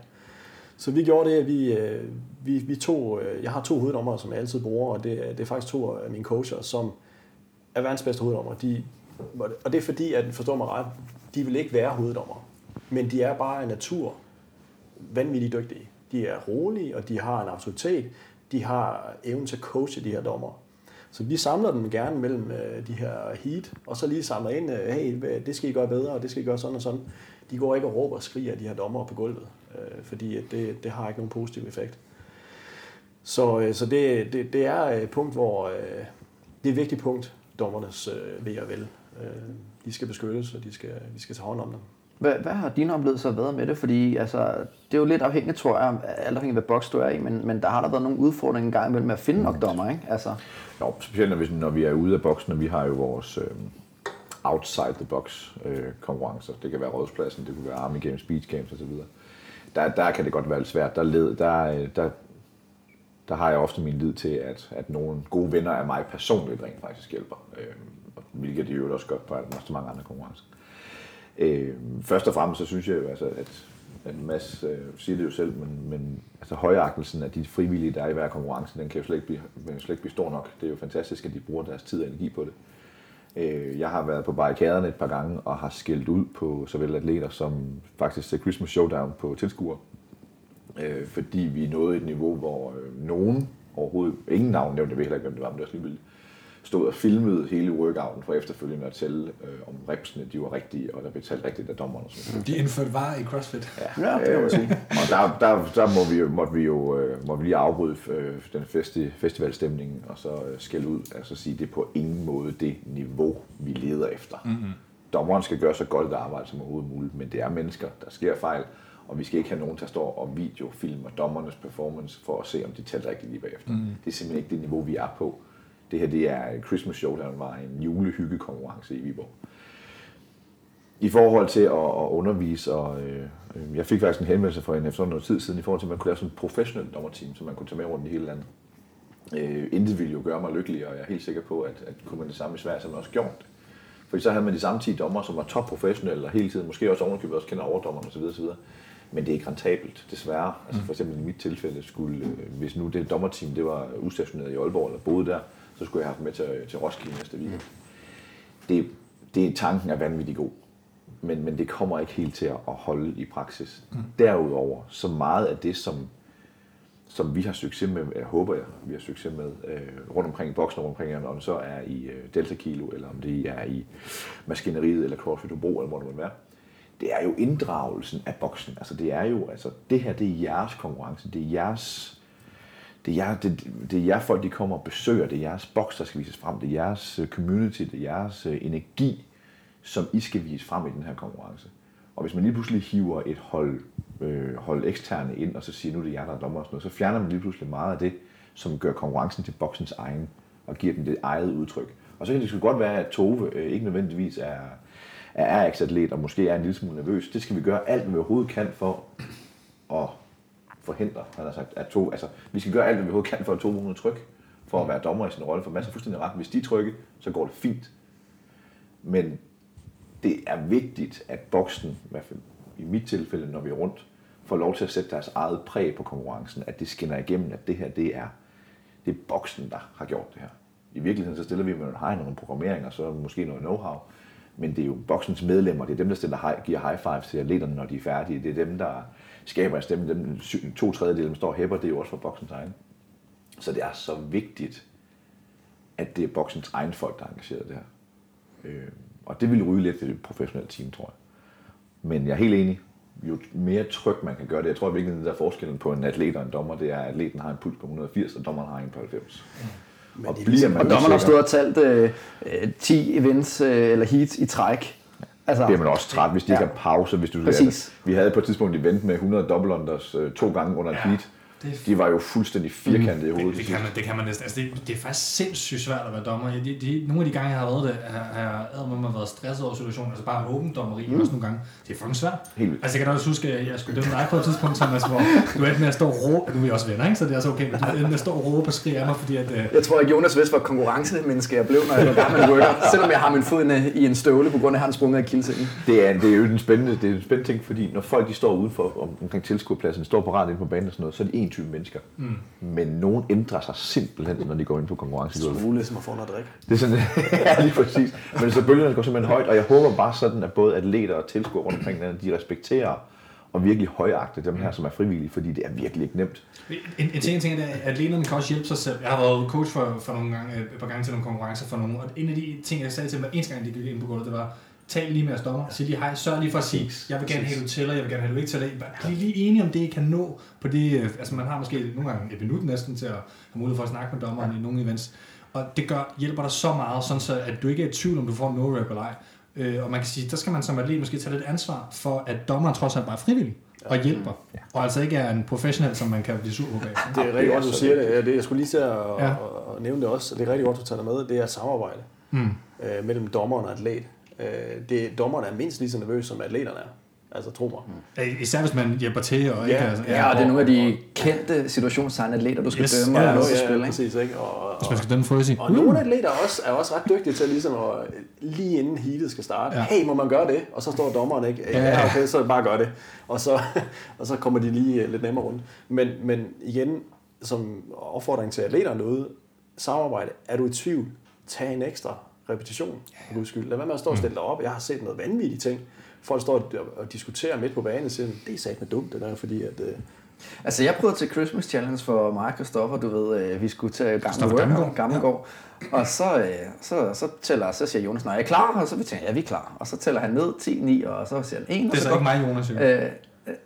D: Så vi gjorde det, at vi, øh, vi, vi tog, øh, jeg har to hoveddommere, som jeg altid bruger, og det, det er faktisk to af mine coacher, som er verdens bedste hoveddommere. De, og det er fordi, at forstår mig ret, de vil ikke være hoveddommer, men de er bare af natur vanvittigt dygtige. De er rolige, og de har en autoritet. De har evnen til at coache de her dommer. Så vi samler dem gerne mellem øh, de her heat, og så lige samler ind, øh, hey, det skal I gøre bedre, og det skal I gøre sådan og sådan. De går ikke og råber og skriger de her dommer på gulvet, øh, fordi det, det har ikke nogen positiv effekt. Så, øh, så det, det, det er et punkt, hvor øh, det er et vigtigt punkt, dommernes øh, ved og vel. Øh, de skal beskyttes, og de skal, vi skal tage hånd om dem.
C: Hvad, hvad har dine oplevelser været med det? Fordi altså, det er jo lidt afhængigt, tror jeg, alt afhængigt af hvad boks du er i, men, men der har der været nogle udfordringer engang imellem med at finde nok dommer, ikke? Altså.
B: Jo, specielt når vi, når vi er ude af boksen, og vi har jo vores øh, outside the box øh, konkurrencer. Det kan være Rådspladsen, det kan være Army Games, Beach Games osv. Der, der kan det godt være lidt svært. Der, led, der, øh, der, der har jeg ofte min lid til, at, at nogle gode venner af mig personligt rent faktisk hjælper. Øh, hvilket de jo også gør på mange andre konkurrencer. Øh, først og fremmest så synes jeg jo, altså, at Mads øh, siger det jo selv, men, men altså, højagtelsen af de frivillige, der er i hver konkurrence, den kan jo slet ikke, blive, kan slet ikke blive stor nok. Det er jo fantastisk, at de bruger deres tid og energi på det. Øh, jeg har været på barrikaderne et par gange og har skældt ud på såvel atleter som faktisk til Christmas Showdown på tilskuer. Øh, fordi vi nåede et niveau, hvor øh, nogen overhovedet, ingen navn nævnte, jeg ved heller ikke, hvem det var, men det er også ligegyldigt, stod og filmede hele workouten for efterfølgende at tælle, øh, om repsene de var rigtige, og der blev talt rigtigt af dommerne.
A: Mm. De indførte var i CrossFit.
B: Ja, ja det kan man sige. og der, der, der må vi jo, måtte vi jo øh, må vi lige afbryde øh, den festi, festivalstemning, og så øh, skælde ud, altså sige, det er på ingen måde det niveau, vi leder efter. Mm-hmm. Dommeren skal gøre så godt et arbejde som overhovedet muligt, men det er mennesker, der sker fejl, og vi skal ikke have nogen, der står og videofilmer dommernes performance for at se, om de talte rigtigt lige bagefter. Mm. Det er simpelthen ikke det niveau, vi er på. Det her det er Christmas Show, der var en julehyggekonkurrence i Viborg. I forhold til at, at undervise, og øh, jeg fik faktisk en henvendelse fra en efter noget tid siden, i forhold til, at man kunne lave sådan et professionelt dommerteam, som man kunne tage med rundt i hele landet. Øh, intet ville jo gøre mig lykkelig, og jeg er helt sikker på, at, at kunne man det samme i Sverige, så man også gjort det. Fordi så havde man de samme 10 dommer, som var top professionelle, og hele tiden, måske også ovenikøbet også kender overdommerne osv. osv. Men det er ikke rentabelt, desværre. Altså for eksempel i mit tilfælde skulle, øh, hvis nu det dommerteam, det var ustationeret i Aalborg, eller boede der, så skulle jeg have dem med til, til Roskilde næste weekend. Det, det tanken er vanvittigt god, men, men det kommer ikke helt til at holde i praksis. Mm. Derudover, så meget af det, som, som vi har succes med, jeg håber jeg, vi har succes med øh, rundt omkring i boksen, rundt omkring, om det så er i øh, Delta Kilo, eller om det er i maskineriet, eller CrossFit Hobro, eller hvor det må være, det er jo inddragelsen af boksen. Altså det er jo, altså det her, det er jeres konkurrence, det er jeres det er, jer, det, det er jer folk, de kommer og besøger, det er jeres boks, der skal vises frem, det er jeres øh, community, det er jeres øh, energi, som I skal vise frem i den her konkurrence. Og hvis man lige pludselig hiver et hold, øh, hold eksterne ind, og så siger, nu er det jer, der er dommer og sådan noget, så fjerner man lige pludselig meget af det, som gør konkurrencen til boksens egen, og giver den det eget udtryk. Og så kan det sgu godt være, at Tove øh, ikke nødvendigvis er, er RX-atlet, og måske er en lille smule nervøs. Det skal vi gøre alt, hvad vi overhovedet kan for at forhindre, han har sagt, at to, altså, vi skal gøre alt, hvad vi overhovedet kan for at to måneder tryk, for at være dommer i sin rolle, for masser fuldstændig ret. Hvis de trykker, så går det fint. Men det er vigtigt, at boksen, i hvert fald i mit tilfælde, når vi er rundt, får lov til at sætte deres eget præg på konkurrencen, at det skinner igennem, at det her, det er, det er boksen, der har gjort det her. I virkeligheden så stiller vi med nogle, nogle programmeringer, så måske noget know-how, men det er jo boksens medlemmer, det er dem, der stiller high, giver high fives til atleterne, når de er færdige. Det er dem, der skaber en stemme. Dem, to tredjedele, der står og hæpper, det er jo også for boksens egen. Så det er så vigtigt, at det er boksens egen folk, der er engageret i det her. Øh, og det vil ryge lidt til et professionelt team, tror jeg. Men jeg er helt enig. Jo mere tryk man kan gøre det, jeg tror virkelig, at der er forskellen på en atlet og en dommer, det er, at atleten har en puls på 180, og dommeren har en på 90. Mm.
C: Men og, bliver man og dommeren har stået og talt øh, 10 events øh, eller heats i træk.
B: Altså, bliver man også træt, hvis de ja. ikke har pause. Hvis du,
C: Præcis.
B: vi havde på et tidspunkt et event med 100 double unders øh, to gange under et ja. heat.
A: Det er
B: De var jo fuldstændig firkantede i
A: Det,
B: hovedet.
A: det, kan man, det kan man næsten. Altså, det, det er faktisk sindssygt svært at være dommer. De, de, nogle af de gange, jeg har været det, har, jeg med været stresset over situationen. Altså bare åben dommeri mm. også nogle gange. Det er fucking svært.
B: Helt vildt.
A: Altså jeg kan også huske, at jeg skulle dømme dig på et tidspunkt, Thomas, hvor du endte med at stå og råbe. Nu er vi også venner, ikke? Så det er også okay. Men du endte med at stå og råbe og skrige af mig, fordi at... Øh,
C: Jeg tror ikke, Jonas vidste, hvor konkurrencemenneske jeg blev, når jeg var gammel worker. Selvom jeg har min fod i en støvle, på grund af, at han sprunget af kildsingen.
B: Det er, det er jo en spændende, det er en spændende ting, fordi når folk de står udenfor om, omkring tilskuerpladsen, står parat inde på banen og sådan noget, så er de en type mennesker. Mm. Men nogen ændrer sig simpelthen, når de går ind på konkurrencegulvet.
D: Smule ligesom at få noget drik.
B: Det er sådan, [laughs] ja, lige præcis. Men så bølgerne går simpelthen højt, og jeg håber bare sådan, at både atleter og tilskuere rundt omkring landet, de respekterer og virkelig højagte dem her, som er frivillige, fordi det er virkelig ikke nemt.
A: En, en ting, jeg tænker, det er, at atleterne kan også hjælpe sig selv. Jeg har været coach for, for nogle gange, et par gange til nogle konkurrencer for nogle, og en af de ting, jeg sagde til dem, hver eneste gang, de gik ind på gulvet, det var, tal lige med jeres dommer, sig lige hej, sørg lige for at sige, jeg vil gerne have, du tæller, jeg vil gerne have, du ikke tæller. Er I lige enige om det, I kan nå på det, øh, altså man har måske nogle gange et minut næsten til at have mulighed for at snakke med dommeren i nogle events, og det gør, hjælper dig så meget, sådan så at du ikke er i tvivl, om du får en no-rap eller ej. Øh, og man kan sige, der skal man som atlet måske tage lidt ansvar for, at dommeren trods alt bare er frivillig og hjælper. Og altså ikke er en professionel, som man kan blive sur på bag.
D: Det er rigtig godt, du siger det. Ja, det. Jeg skulle lige til at,
A: Ja.
D: ja. at, at nævne det også. Det er rigtig godt, du tager det med. Det er samarbejde
A: Mm.
D: øh, mellem dommeren og atlet. Øh, det, dommeren er mindst lige så nervøs, som atleterne er. Altså, tro mig.
A: Øh, Især hvis man hjælper til og ikke...
D: Ja,
A: altså,
C: Ja, og det er nogle af de kendte situationstegn atleter, du skal
A: Yes.
C: dømme
A: Ja,
C: og
A: nu,
C: også
D: ja,
C: spille. Ikke?
D: præcis. Ikke? Og, og,
A: Hvis man skal dømme Frøsig.
D: og nogle atleter er også, er også ret dygtige til ligesom at lige inden heatet skal starte.
A: Ja.
D: Ja. Hey, må man gøre det? Og så står dommeren ikke.
A: Ja.
D: Ja, okay, så bare gør det. Og så, [laughs] og så kommer de lige øh, lidt nemmere rundt. Men, men igen, som opfordring til atleterne derude, samarbejde. Er du i tvivl? Tag en ekstra repetition, for guds skyld. Lad være med at stå og stille dig op. Jeg har set noget vanvittigt ting. Folk står og- diskuterer midt på banen og siger, det er sat med dumt, det der, fordi at... Øh,
C: Altså, jeg prøvede til Christmas Challenge for mig og Christoffer, du ved, øh, vi skulle til Gammelgård. Gammelgård. Og så, øh, så, så, tæller, så siger Jonas, nej, er I klar? Og så vi tænker, ja, vi er klar. Og så tæller han ned 10, 9, og så siger han 1.
A: Det er så ikke mig, Jonas. jo.
C: Øh,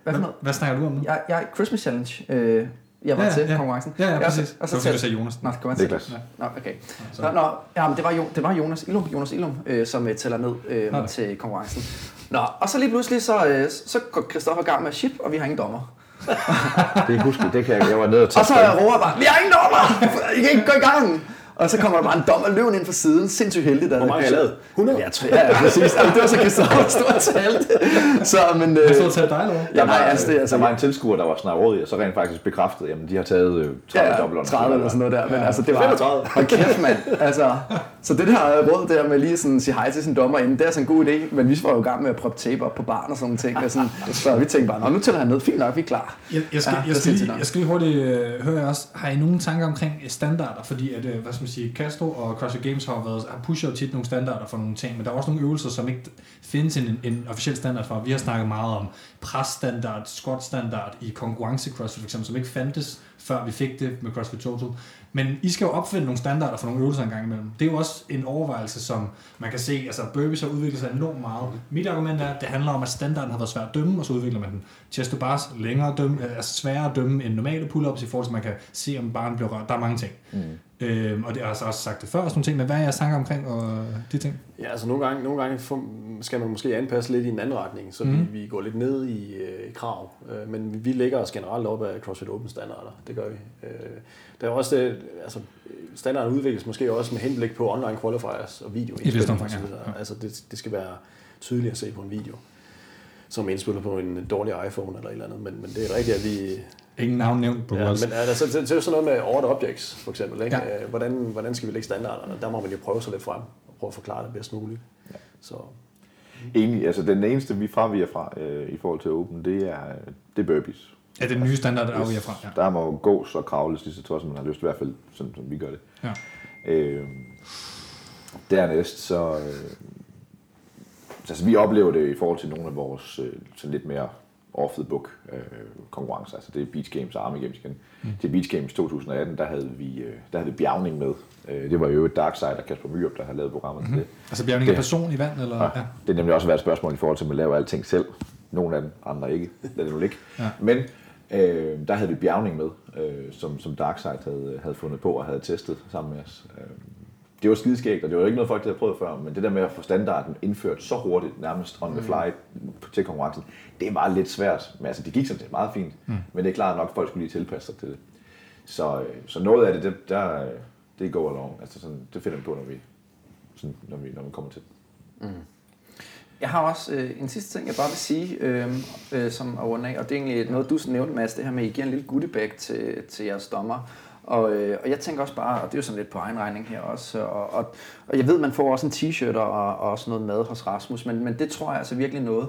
C: hvad
A: Hvad, hvad snakker du om nu?
C: Jeg, jeg Christmas Challenge. Øh, jeg var
A: Ja,
C: til
A: ja.
C: konkurrencen.
A: Ja, ja,
C: og
A: præcis.
C: så, og så
A: fordi, du
C: tæller-
A: sagde Jonas.
C: Nå, man
B: Niklas.
C: Nå, okay. Nå, nå, ja, men det var, jo, det var Jonas Ilum, Jonas Ilum øh, som øh, tæller ned øh,
A: Nå.
C: til konkurrencen. Nå, og så lige pludselig, så, øh, så går Christoffer i gang med ship, og vi har ingen dommer.
B: Det kan jeg huske, det kan jeg, jeg var nede og
C: Og
B: tage
C: så råber jeg bare, vi har ingen dommer! [laughs] I kan ikke gå i gang! Og så kommer der bare en dommer løven ind fra siden, sindssygt heldig. Der
D: Hvor I lavet? 100?
C: Ja, tre, ja, ja, præcis. Jamen, det var så Christoffer, der stod og talte. Så, men... Øh,
A: Jeg stod til dig, eller hvad?
C: ja, nej, altså, det er altså...
B: der var en tilskuer, der var snart råd i, og så rent faktisk bekræftede, jamen de har taget øh, 30
C: Ja,
B: dobbelt
C: 30 eller sådan noget der, men altså det var...
D: 35.
C: Hold kæft, mand. Altså, så det der råd der med lige sådan sige hej til sin dommer inden, det er sådan en god idé, men vi var jo i gang med at proppe tape op på barn og sådan nogle ting, og sådan, så vi tænkte bare, nå, nu tæller han ned, fint nok, vi er klar.
A: Jeg, jeg, skal,
C: Ja,
A: ja, jeg,
C: er
A: skal lige, jeg skal lige hurtigt øh, høre jer også. Har I nogle tanker omkring øh, standarder? Fordi at, øh, hvad skal man sige, Castro og CrossFit Games har, været, har pushet tit nogle standarder for nogle ting, men der er også nogle øvelser, som ikke findes en, en officiel standard for. Vi har snakket meget om presstandard, squat-standard i konkurrence CrossFit for eksempel, som ikke fandtes, før vi fik det med CrossFit Total. Men I skal jo opfinde nogle standarder for nogle øvelser en gang imellem. Det er jo også en overvejelse, som man kan se, altså burpees har udviklet sig enormt meget. Mit argument er, at det handler om, at standarden har været svær at dømme, og så udvikler man den. Chest to bars længere at dømme, øh, altså sværere at dømme end normale pull-ups, i forhold til, at man kan se, om barnet bliver rørt. Der er mange ting. Mm. Øhm, og det har jeg altså også sagt det før, og sådan nogle ting, men hvad er jeres tanker omkring og de ting?
D: Ja, altså nogle gange, nogle gange skal man måske anpasse lidt i en anden retning, så mm.
A: Mhm.
D: vi, vi går lidt ned i, øh, i krav. Øh, men vi lægger os generelt op af CrossFit Open standarder. Det gør vi. Øh, der er også det, altså standarden udvikles måske også med henblik på online qualifiers og video.
A: I et vist omfang, ja.
D: Altså det, det skal være tydeligt at se på en video som er indspillet på en dårlig iPhone eller et eller andet. Men, men det er rigtigt, at vi,
A: Ingen navn nævnt på
D: Ja,
A: vores.
D: men altså, det, det er jo sådan noget med order objects, for eksempel. Ikke?
A: Ja.
D: Ja. Hvordan, hvordan skal vi lægge standarderne? Der må man jo prøve sig lidt frem og prøve at forklare det bedst muligt. Ja. Så
B: Egentlig, altså den eneste, vi fraviger fra øh, i forhold til Open, det er, det er burpees.
A: Ja, det er den nye standard, der afviger fra. Ja.
B: Der må gås og kravles lige så tosset, man har lyst, i hvert fald sådan, som vi gør det.
A: Ja.
B: Øh, dernæst så... Øh, altså vi oplever det i forhold til nogle af vores øh, sådan lidt mere off the book øh, konkurrencer. Altså det er Beach Games og Army Games igen. Mm. Til Beach Games 2018, der havde vi, øh, der havde vi bjergning med. Øh, det var jo et Darkside og Kasper Myrup, der har lavet programmet mm-hmm. til det.
A: Altså ikke
B: Det-
A: person i vand, eller?
B: Ja. Det er nemlig også været et spørgsmål i forhold til, at man laver alting selv. Nogle af dem, andre ikke. Lad det nu ligge.
A: Ja.
B: Men øh, der havde vi bjergning med, øh, som, som Darkside havde, havde fundet på og havde testet sammen med os. Øh, det var skideskægt, og det var ikke noget folk, der havde prøvet før, men det der med at få standarden indført så hurtigt, nærmest on the fly til konkurrencen, det var lidt svært. Men altså, det gik sådan set meget fint, mm. men det er klart nok, at folk skulle lige tilpasse sig til det. Så, øh, så noget af det, det der, det går along. Altså sådan, det finder vi på, når vi, sådan, når vi, når vi kommer til.
C: Jeg har også øh, en sidste ting, jeg bare vil sige, øh, øh, som er rundt af, og det er egentlig noget, du nævnte, Mads, det her med, at I giver en lille goodiebag til, til jeres dommer. Og, øh, og jeg tænker også bare, og det er jo sådan lidt på egen regning her også, og, og, og jeg ved, man får også en t-shirt og, og også noget mad hos Rasmus, men, men det tror jeg altså virkelig noget,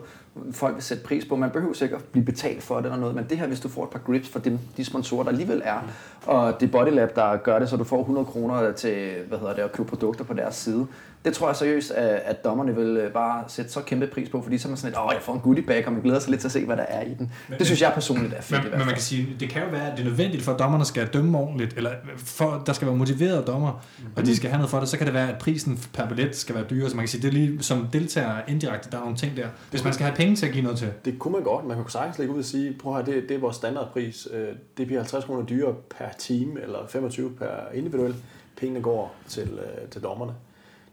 C: folk vil sætte pris på. Man behøver sikkert blive betalt for det eller noget, men det her, hvis du får et par grips fra de, de sponsorer, der alligevel er, og det Bodylab, der gør det, så du får 100 kroner til, hvad hedder det, at købe produkter på deres side, det tror jeg seriøst, at, dommerne vil øh, bare sætte så kæmpe pris på, fordi så er man sådan lidt, åh, jeg får en goodie bag, og man glæder sig lidt til at se, hvad der er i den. Det synes jeg personligt er fedt
A: Men, men man kan sige, det kan jo være, at det er nødvendigt for, at dommerne skal dømme ordentligt, eller for, der skal være motiverede dommer, og de skal have noget for det, så kan det være, at prisen per billet skal være dyrere, så man kan sige, det er lige som deltager indirekte, der er nogle ting der. Hvis man skal have penge til at give noget til.
D: Det kunne man godt. Man kunne sagtens lægge ud og sige, prøv at høre, det, det er vores standardpris. Øh, Det bliver 50 kroner dyrere per time, eller 25 per individuel. Pengene går til, øh, til dommerne.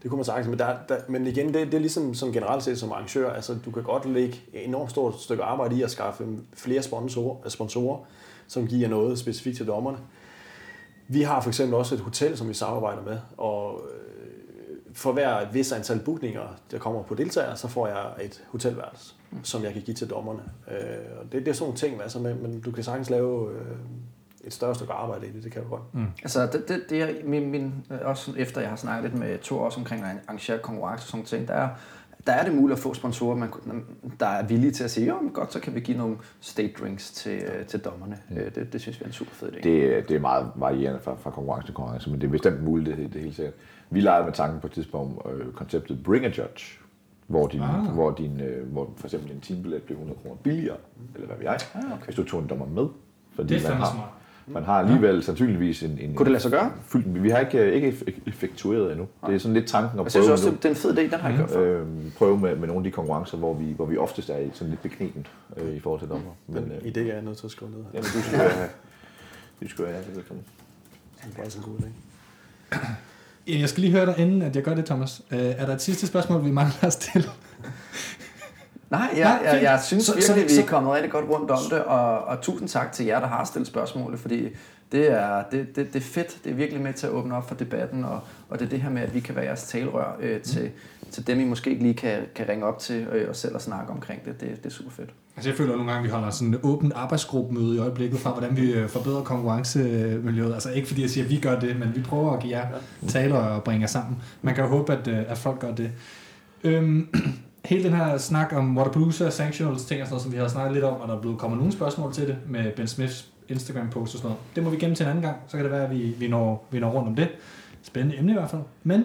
D: Det kunne man sagtens, men, der, der, men igen, det, det er ligesom som generelt set som arrangør, altså du kan godt lægge et enormt stort stykke arbejde i at skaffe flere sponsorer, sponsorer som giver noget specifikt til dommerne. Vi har for eksempel også et hotel, som vi samarbejder med, og øh, for hver vis antal bookninger, der kommer på deltagere, så får jeg et hotelværelse, som jeg kan give til dommerne. Øh, og det, det er sådan nogle ting, altså, men, men du kan sagtens lave øh, et større stykke arbejde i det, det kan du godt. Mm.
C: Altså, det, det, det er min, min, også sådan efter jeg har snakket lidt med to også omkring at arrangere konkurrence og sådan ting, der er, der er det muligt at få sponsorer, man, der er villige til at sige, jo, men godt, så kan vi give nogle state drinks til, øh, til dommerne. Øh, Det, det synes vi er en super fed idé.
B: Det, det er meget varierende fra, fra konkurrence til konkurrence, men det er bestemt muligt, det, det helt sikkert. Vi legede med tanken på et tidspunkt øh, konceptet Bring a Judge, hvor, din,
A: Ah.
B: hvor, din, øh, hvor for eksempel din teambillet blev 100 kroner billigere, eller hvad ved jeg,
C: Ah, okay.
B: hvis du tog en dommer med. Fordi
A: Det er
B: man
A: fandme
B: har,
A: smart.
B: Man har alligevel sandsynligvis en... en
C: Kunne det lade sig gøre?
B: Fyldt, vi har ikke, ikke eff- effektueret endnu. Det er sådan lidt tanken at
C: Jeg synes
B: prøve,
C: også,
B: nu,
C: det er en fed idé, den har jeg gjort
B: øh, prøve med, med nogle af de konkurrencer, hvor vi, hvor vi oftest er i sådan lidt bekneben øh, i forhold til dommer. Men,
D: Den
B: øh,
D: idé er jeg nødt til at skrive ned her.
B: ja, men du skal have, du skal have det velkommen.
D: Det er faktisk en god idé.
A: Jeg skal lige høre dig, inden at jeg gør det, Thomas. Øh, er der et sidste spørgsmål, vi mangler at stille?
C: Nej, jeg,
A: Nej,
C: jeg, jeg synes
A: Så-
C: så,
A: så-
C: virkelig, vi er kommet rigtig godt rundt om det, og, og tusind tak til jer, der har stillet spørgsmål, fordi det er, det, det, det er fedt. Det er virkelig med til at åbne op for debatten, og, og det er det her med, at vi kan være jeres talerør øh, til, til dem, I måske ikke lige kan, kan ringe op til øh, og selv og snakke omkring det. Det, det er super fedt.
A: Altså jeg føler nogle gange, at vi holder sådan et åbent arbejdsgruppemøde i øjeblikket fra, hvordan vi øh, forbedrer konkurrencemiljøet. Altså ikke fordi jeg siger, at vi gør det, men vi prøver at give jer taler og bringe jer sammen. Man kan jo håbe, at, øh, at folk gør det. Øhm, [clears throat] hele den her snak om Waterpalooza, sanctionals, ting og sådan noget, som vi har snakket lidt om, og der er blevet kommet nogle spørgsmål til det med Ben Smiths Instagram-post og sådan noget. Det må vi gemme til en anden gang, så kan det være, at vi, vi, når, vi når rundt om det. Spændende emne i hvert fald. Men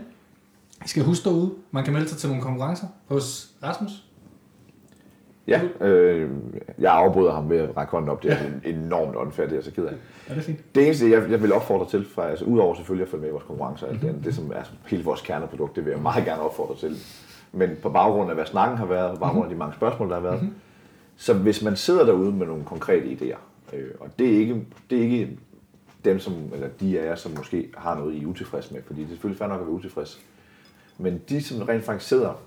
A: I skal huske derude, man kan melde sig til nogle konkurrencer hos Rasmus.
B: Ja, øh, jeg afbryder ham ved at række hånden op. Det er enormt unfair, det er så ked af.
A: Er det fint?
B: Det eneste, jeg, jeg vil opfordre til, fra, altså udover selvfølgelig at følge med i vores konkurrencer, mm-hmm. det, det som er hele vores kerneprodukt, det vil jeg meget gerne opfordre til. Men på baggrund af, hvad snakken har været, på baggrund af de mange spørgsmål, der har været, mm-hmm. så hvis man sidder derude med nogle konkrete idéer, øh, og det er, ikke, det er ikke dem, som, eller de af jer, som måske har noget, I er utilfreds med, fordi det er selvfølgelig fair nok at være utilfreds. Men de, som rent faktisk sidder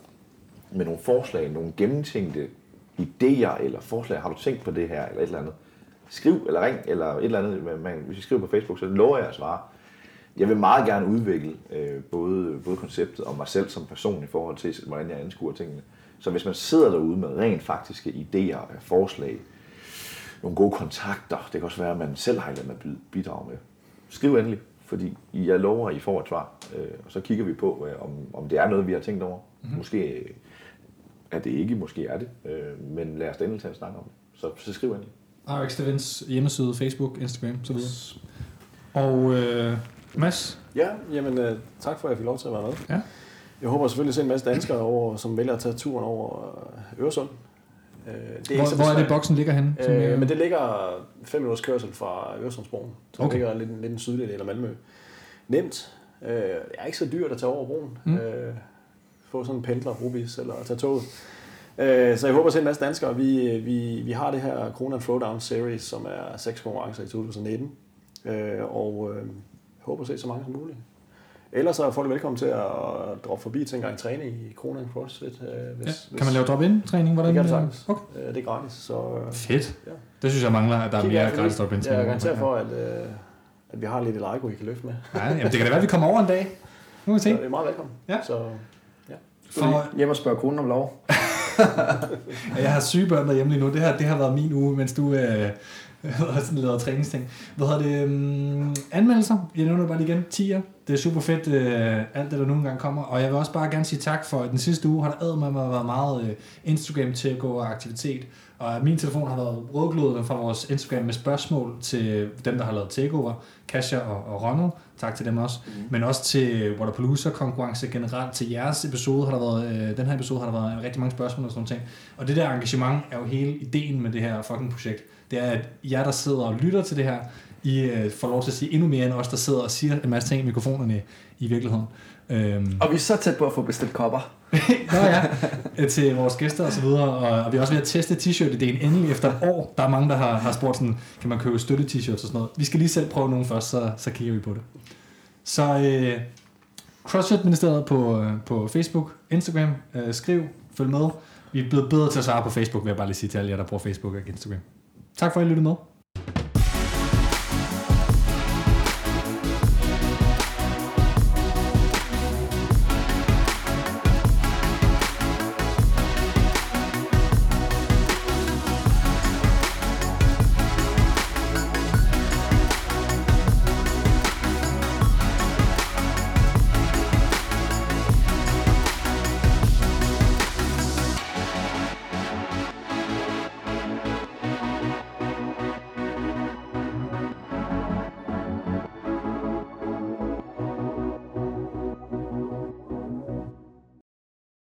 B: med nogle forslag, nogle gennemtænkte idéer eller forslag, har du tænkt på det her, eller et eller andet, skriv eller ring, eller et eller andet, man- hvis I skriver på Facebook, så lover jeg at svare. Jeg vil meget gerne udvikle øh, både, både konceptet og mig selv som person i forhold til, hvordan jeg anskuer tingene. Så hvis man sidder derude med rent faktiske idéer, øh, forslag, nogle gode kontakter, det kan også være, at man selv har et eller andet at bidrage med. Skriv endelig, fordi jeg lover, at I får et svar. Øh, og så kigger vi på, øh, om, om det er noget, vi har tænkt over. Mm-hmm. Måske øh, er det ikke, måske er det. Øh, men lad os da endelig tage en snak om det. Så, så skriv endelig.
A: RX Events hjemmeside, Facebook, Instagram osv. Og øh, Mads,
D: Ja, jamen øh, tak for, at jeg fik lov til at være med.
A: Ja.
D: Jeg håber selvfølgelig at se en masse danskere, over, som vælger at tage turen over øh, Øresund. Øh, det er ikke
A: hvor,
D: så
A: hvor er det boksen ligger henne? Som,
D: Øh, men det ligger 5 minutters kørsel fra Øresundsbroen, så
A: Okay.
D: det ligger lidt, lidt den sydlige del af Malmø. Nemt. Øh, det er ikke så dyrt at tage over broen.
A: Mm.
D: Øh, få sådan en pendler, brobis eller tage toget. Øh, så jeg håber at se en masse danskere. Vi, vi, vi har det her Kronan Throwdown Series, som er seks konkurrencer i 2019. Øh, og øh, håber at se så mange som muligt. Ellers så er folk velkommen til at droppe forbi til en gang træning i Kronen CrossFit. Øh, hvis,
A: Ja. Kan man lave drop-in-træning? Hvordan,
D: Det kan du
A: øh,
D: sagtens.
A: Okay.
D: Øh, det er gratis, så øh,
A: Fedt.
D: Ja.
A: Det synes jeg mangler, at der er mere gratis drop-in-træning.
D: Jeg garanterer for, at, øh, at vi har lidt Lego, I kan løfte med.
A: Ja, jamen, det kan da være, at vi kommer over en dag. Nu må vi
D: Så
A: se.
D: det er meget velkommen.
A: Ja.
D: Så,
A: For,
C: Hjem og spørge konen om lov. [laughs]
A: jeg har syge børn derhjemme lige nu. Det her, det har været min uge, mens du øh, har sådan lavet træningsting. Hvad hedder det? Um, anmeldelser. Jeg nævner det bare lige igen. 10'er. Det er super fedt, øh, alt det, der nogle gange kommer. Og jeg vil også bare gerne sige tak for, at den sidste uge har der med mig været meget øh, Instagram til at gå og aktivitet. Og min telefon har været rødglødende fra vores Instagram med spørgsmål til dem, der har lavet takeover. Kasha og, og Ronald. Tak til dem også. Mm. Men også til Waterpalooza konkurrence generelt. Til jeres episode har der været, øh, den her episode har der været rigtig mange spørgsmål og sådan nogle ting. Og det der engagement er jo hele ideen med det her fucking projekt. Det er, at jer, der sidder og lytter til det her, I øh, får lov til at sige endnu mere end os, der sidder og siger en masse ting i mikrofonerne i virkeligheden. Øhm,
C: Og vi er så tæt på at få bestilt kopper. [laughs]
A: Nå ja, øh, til vores gæster og så videre, og, og vi er også ved at teste t-shirt-ideen endelig efter et år. Der er mange, der har, har spurgt sådan, kan man købe støtte-t-shirts og sådan noget. Vi skal lige selv prøve nogle først, så, så kigger vi på det. Så øh, CrossFit-ministeriet på, øh, på Facebook, Instagram, øh, skriv, følg med. Vi er blevet bedre til at svare på Facebook, vil jeg bare lige sige til alle jer, der bruger Facebook og Instagram. Tak for at I lyttede med.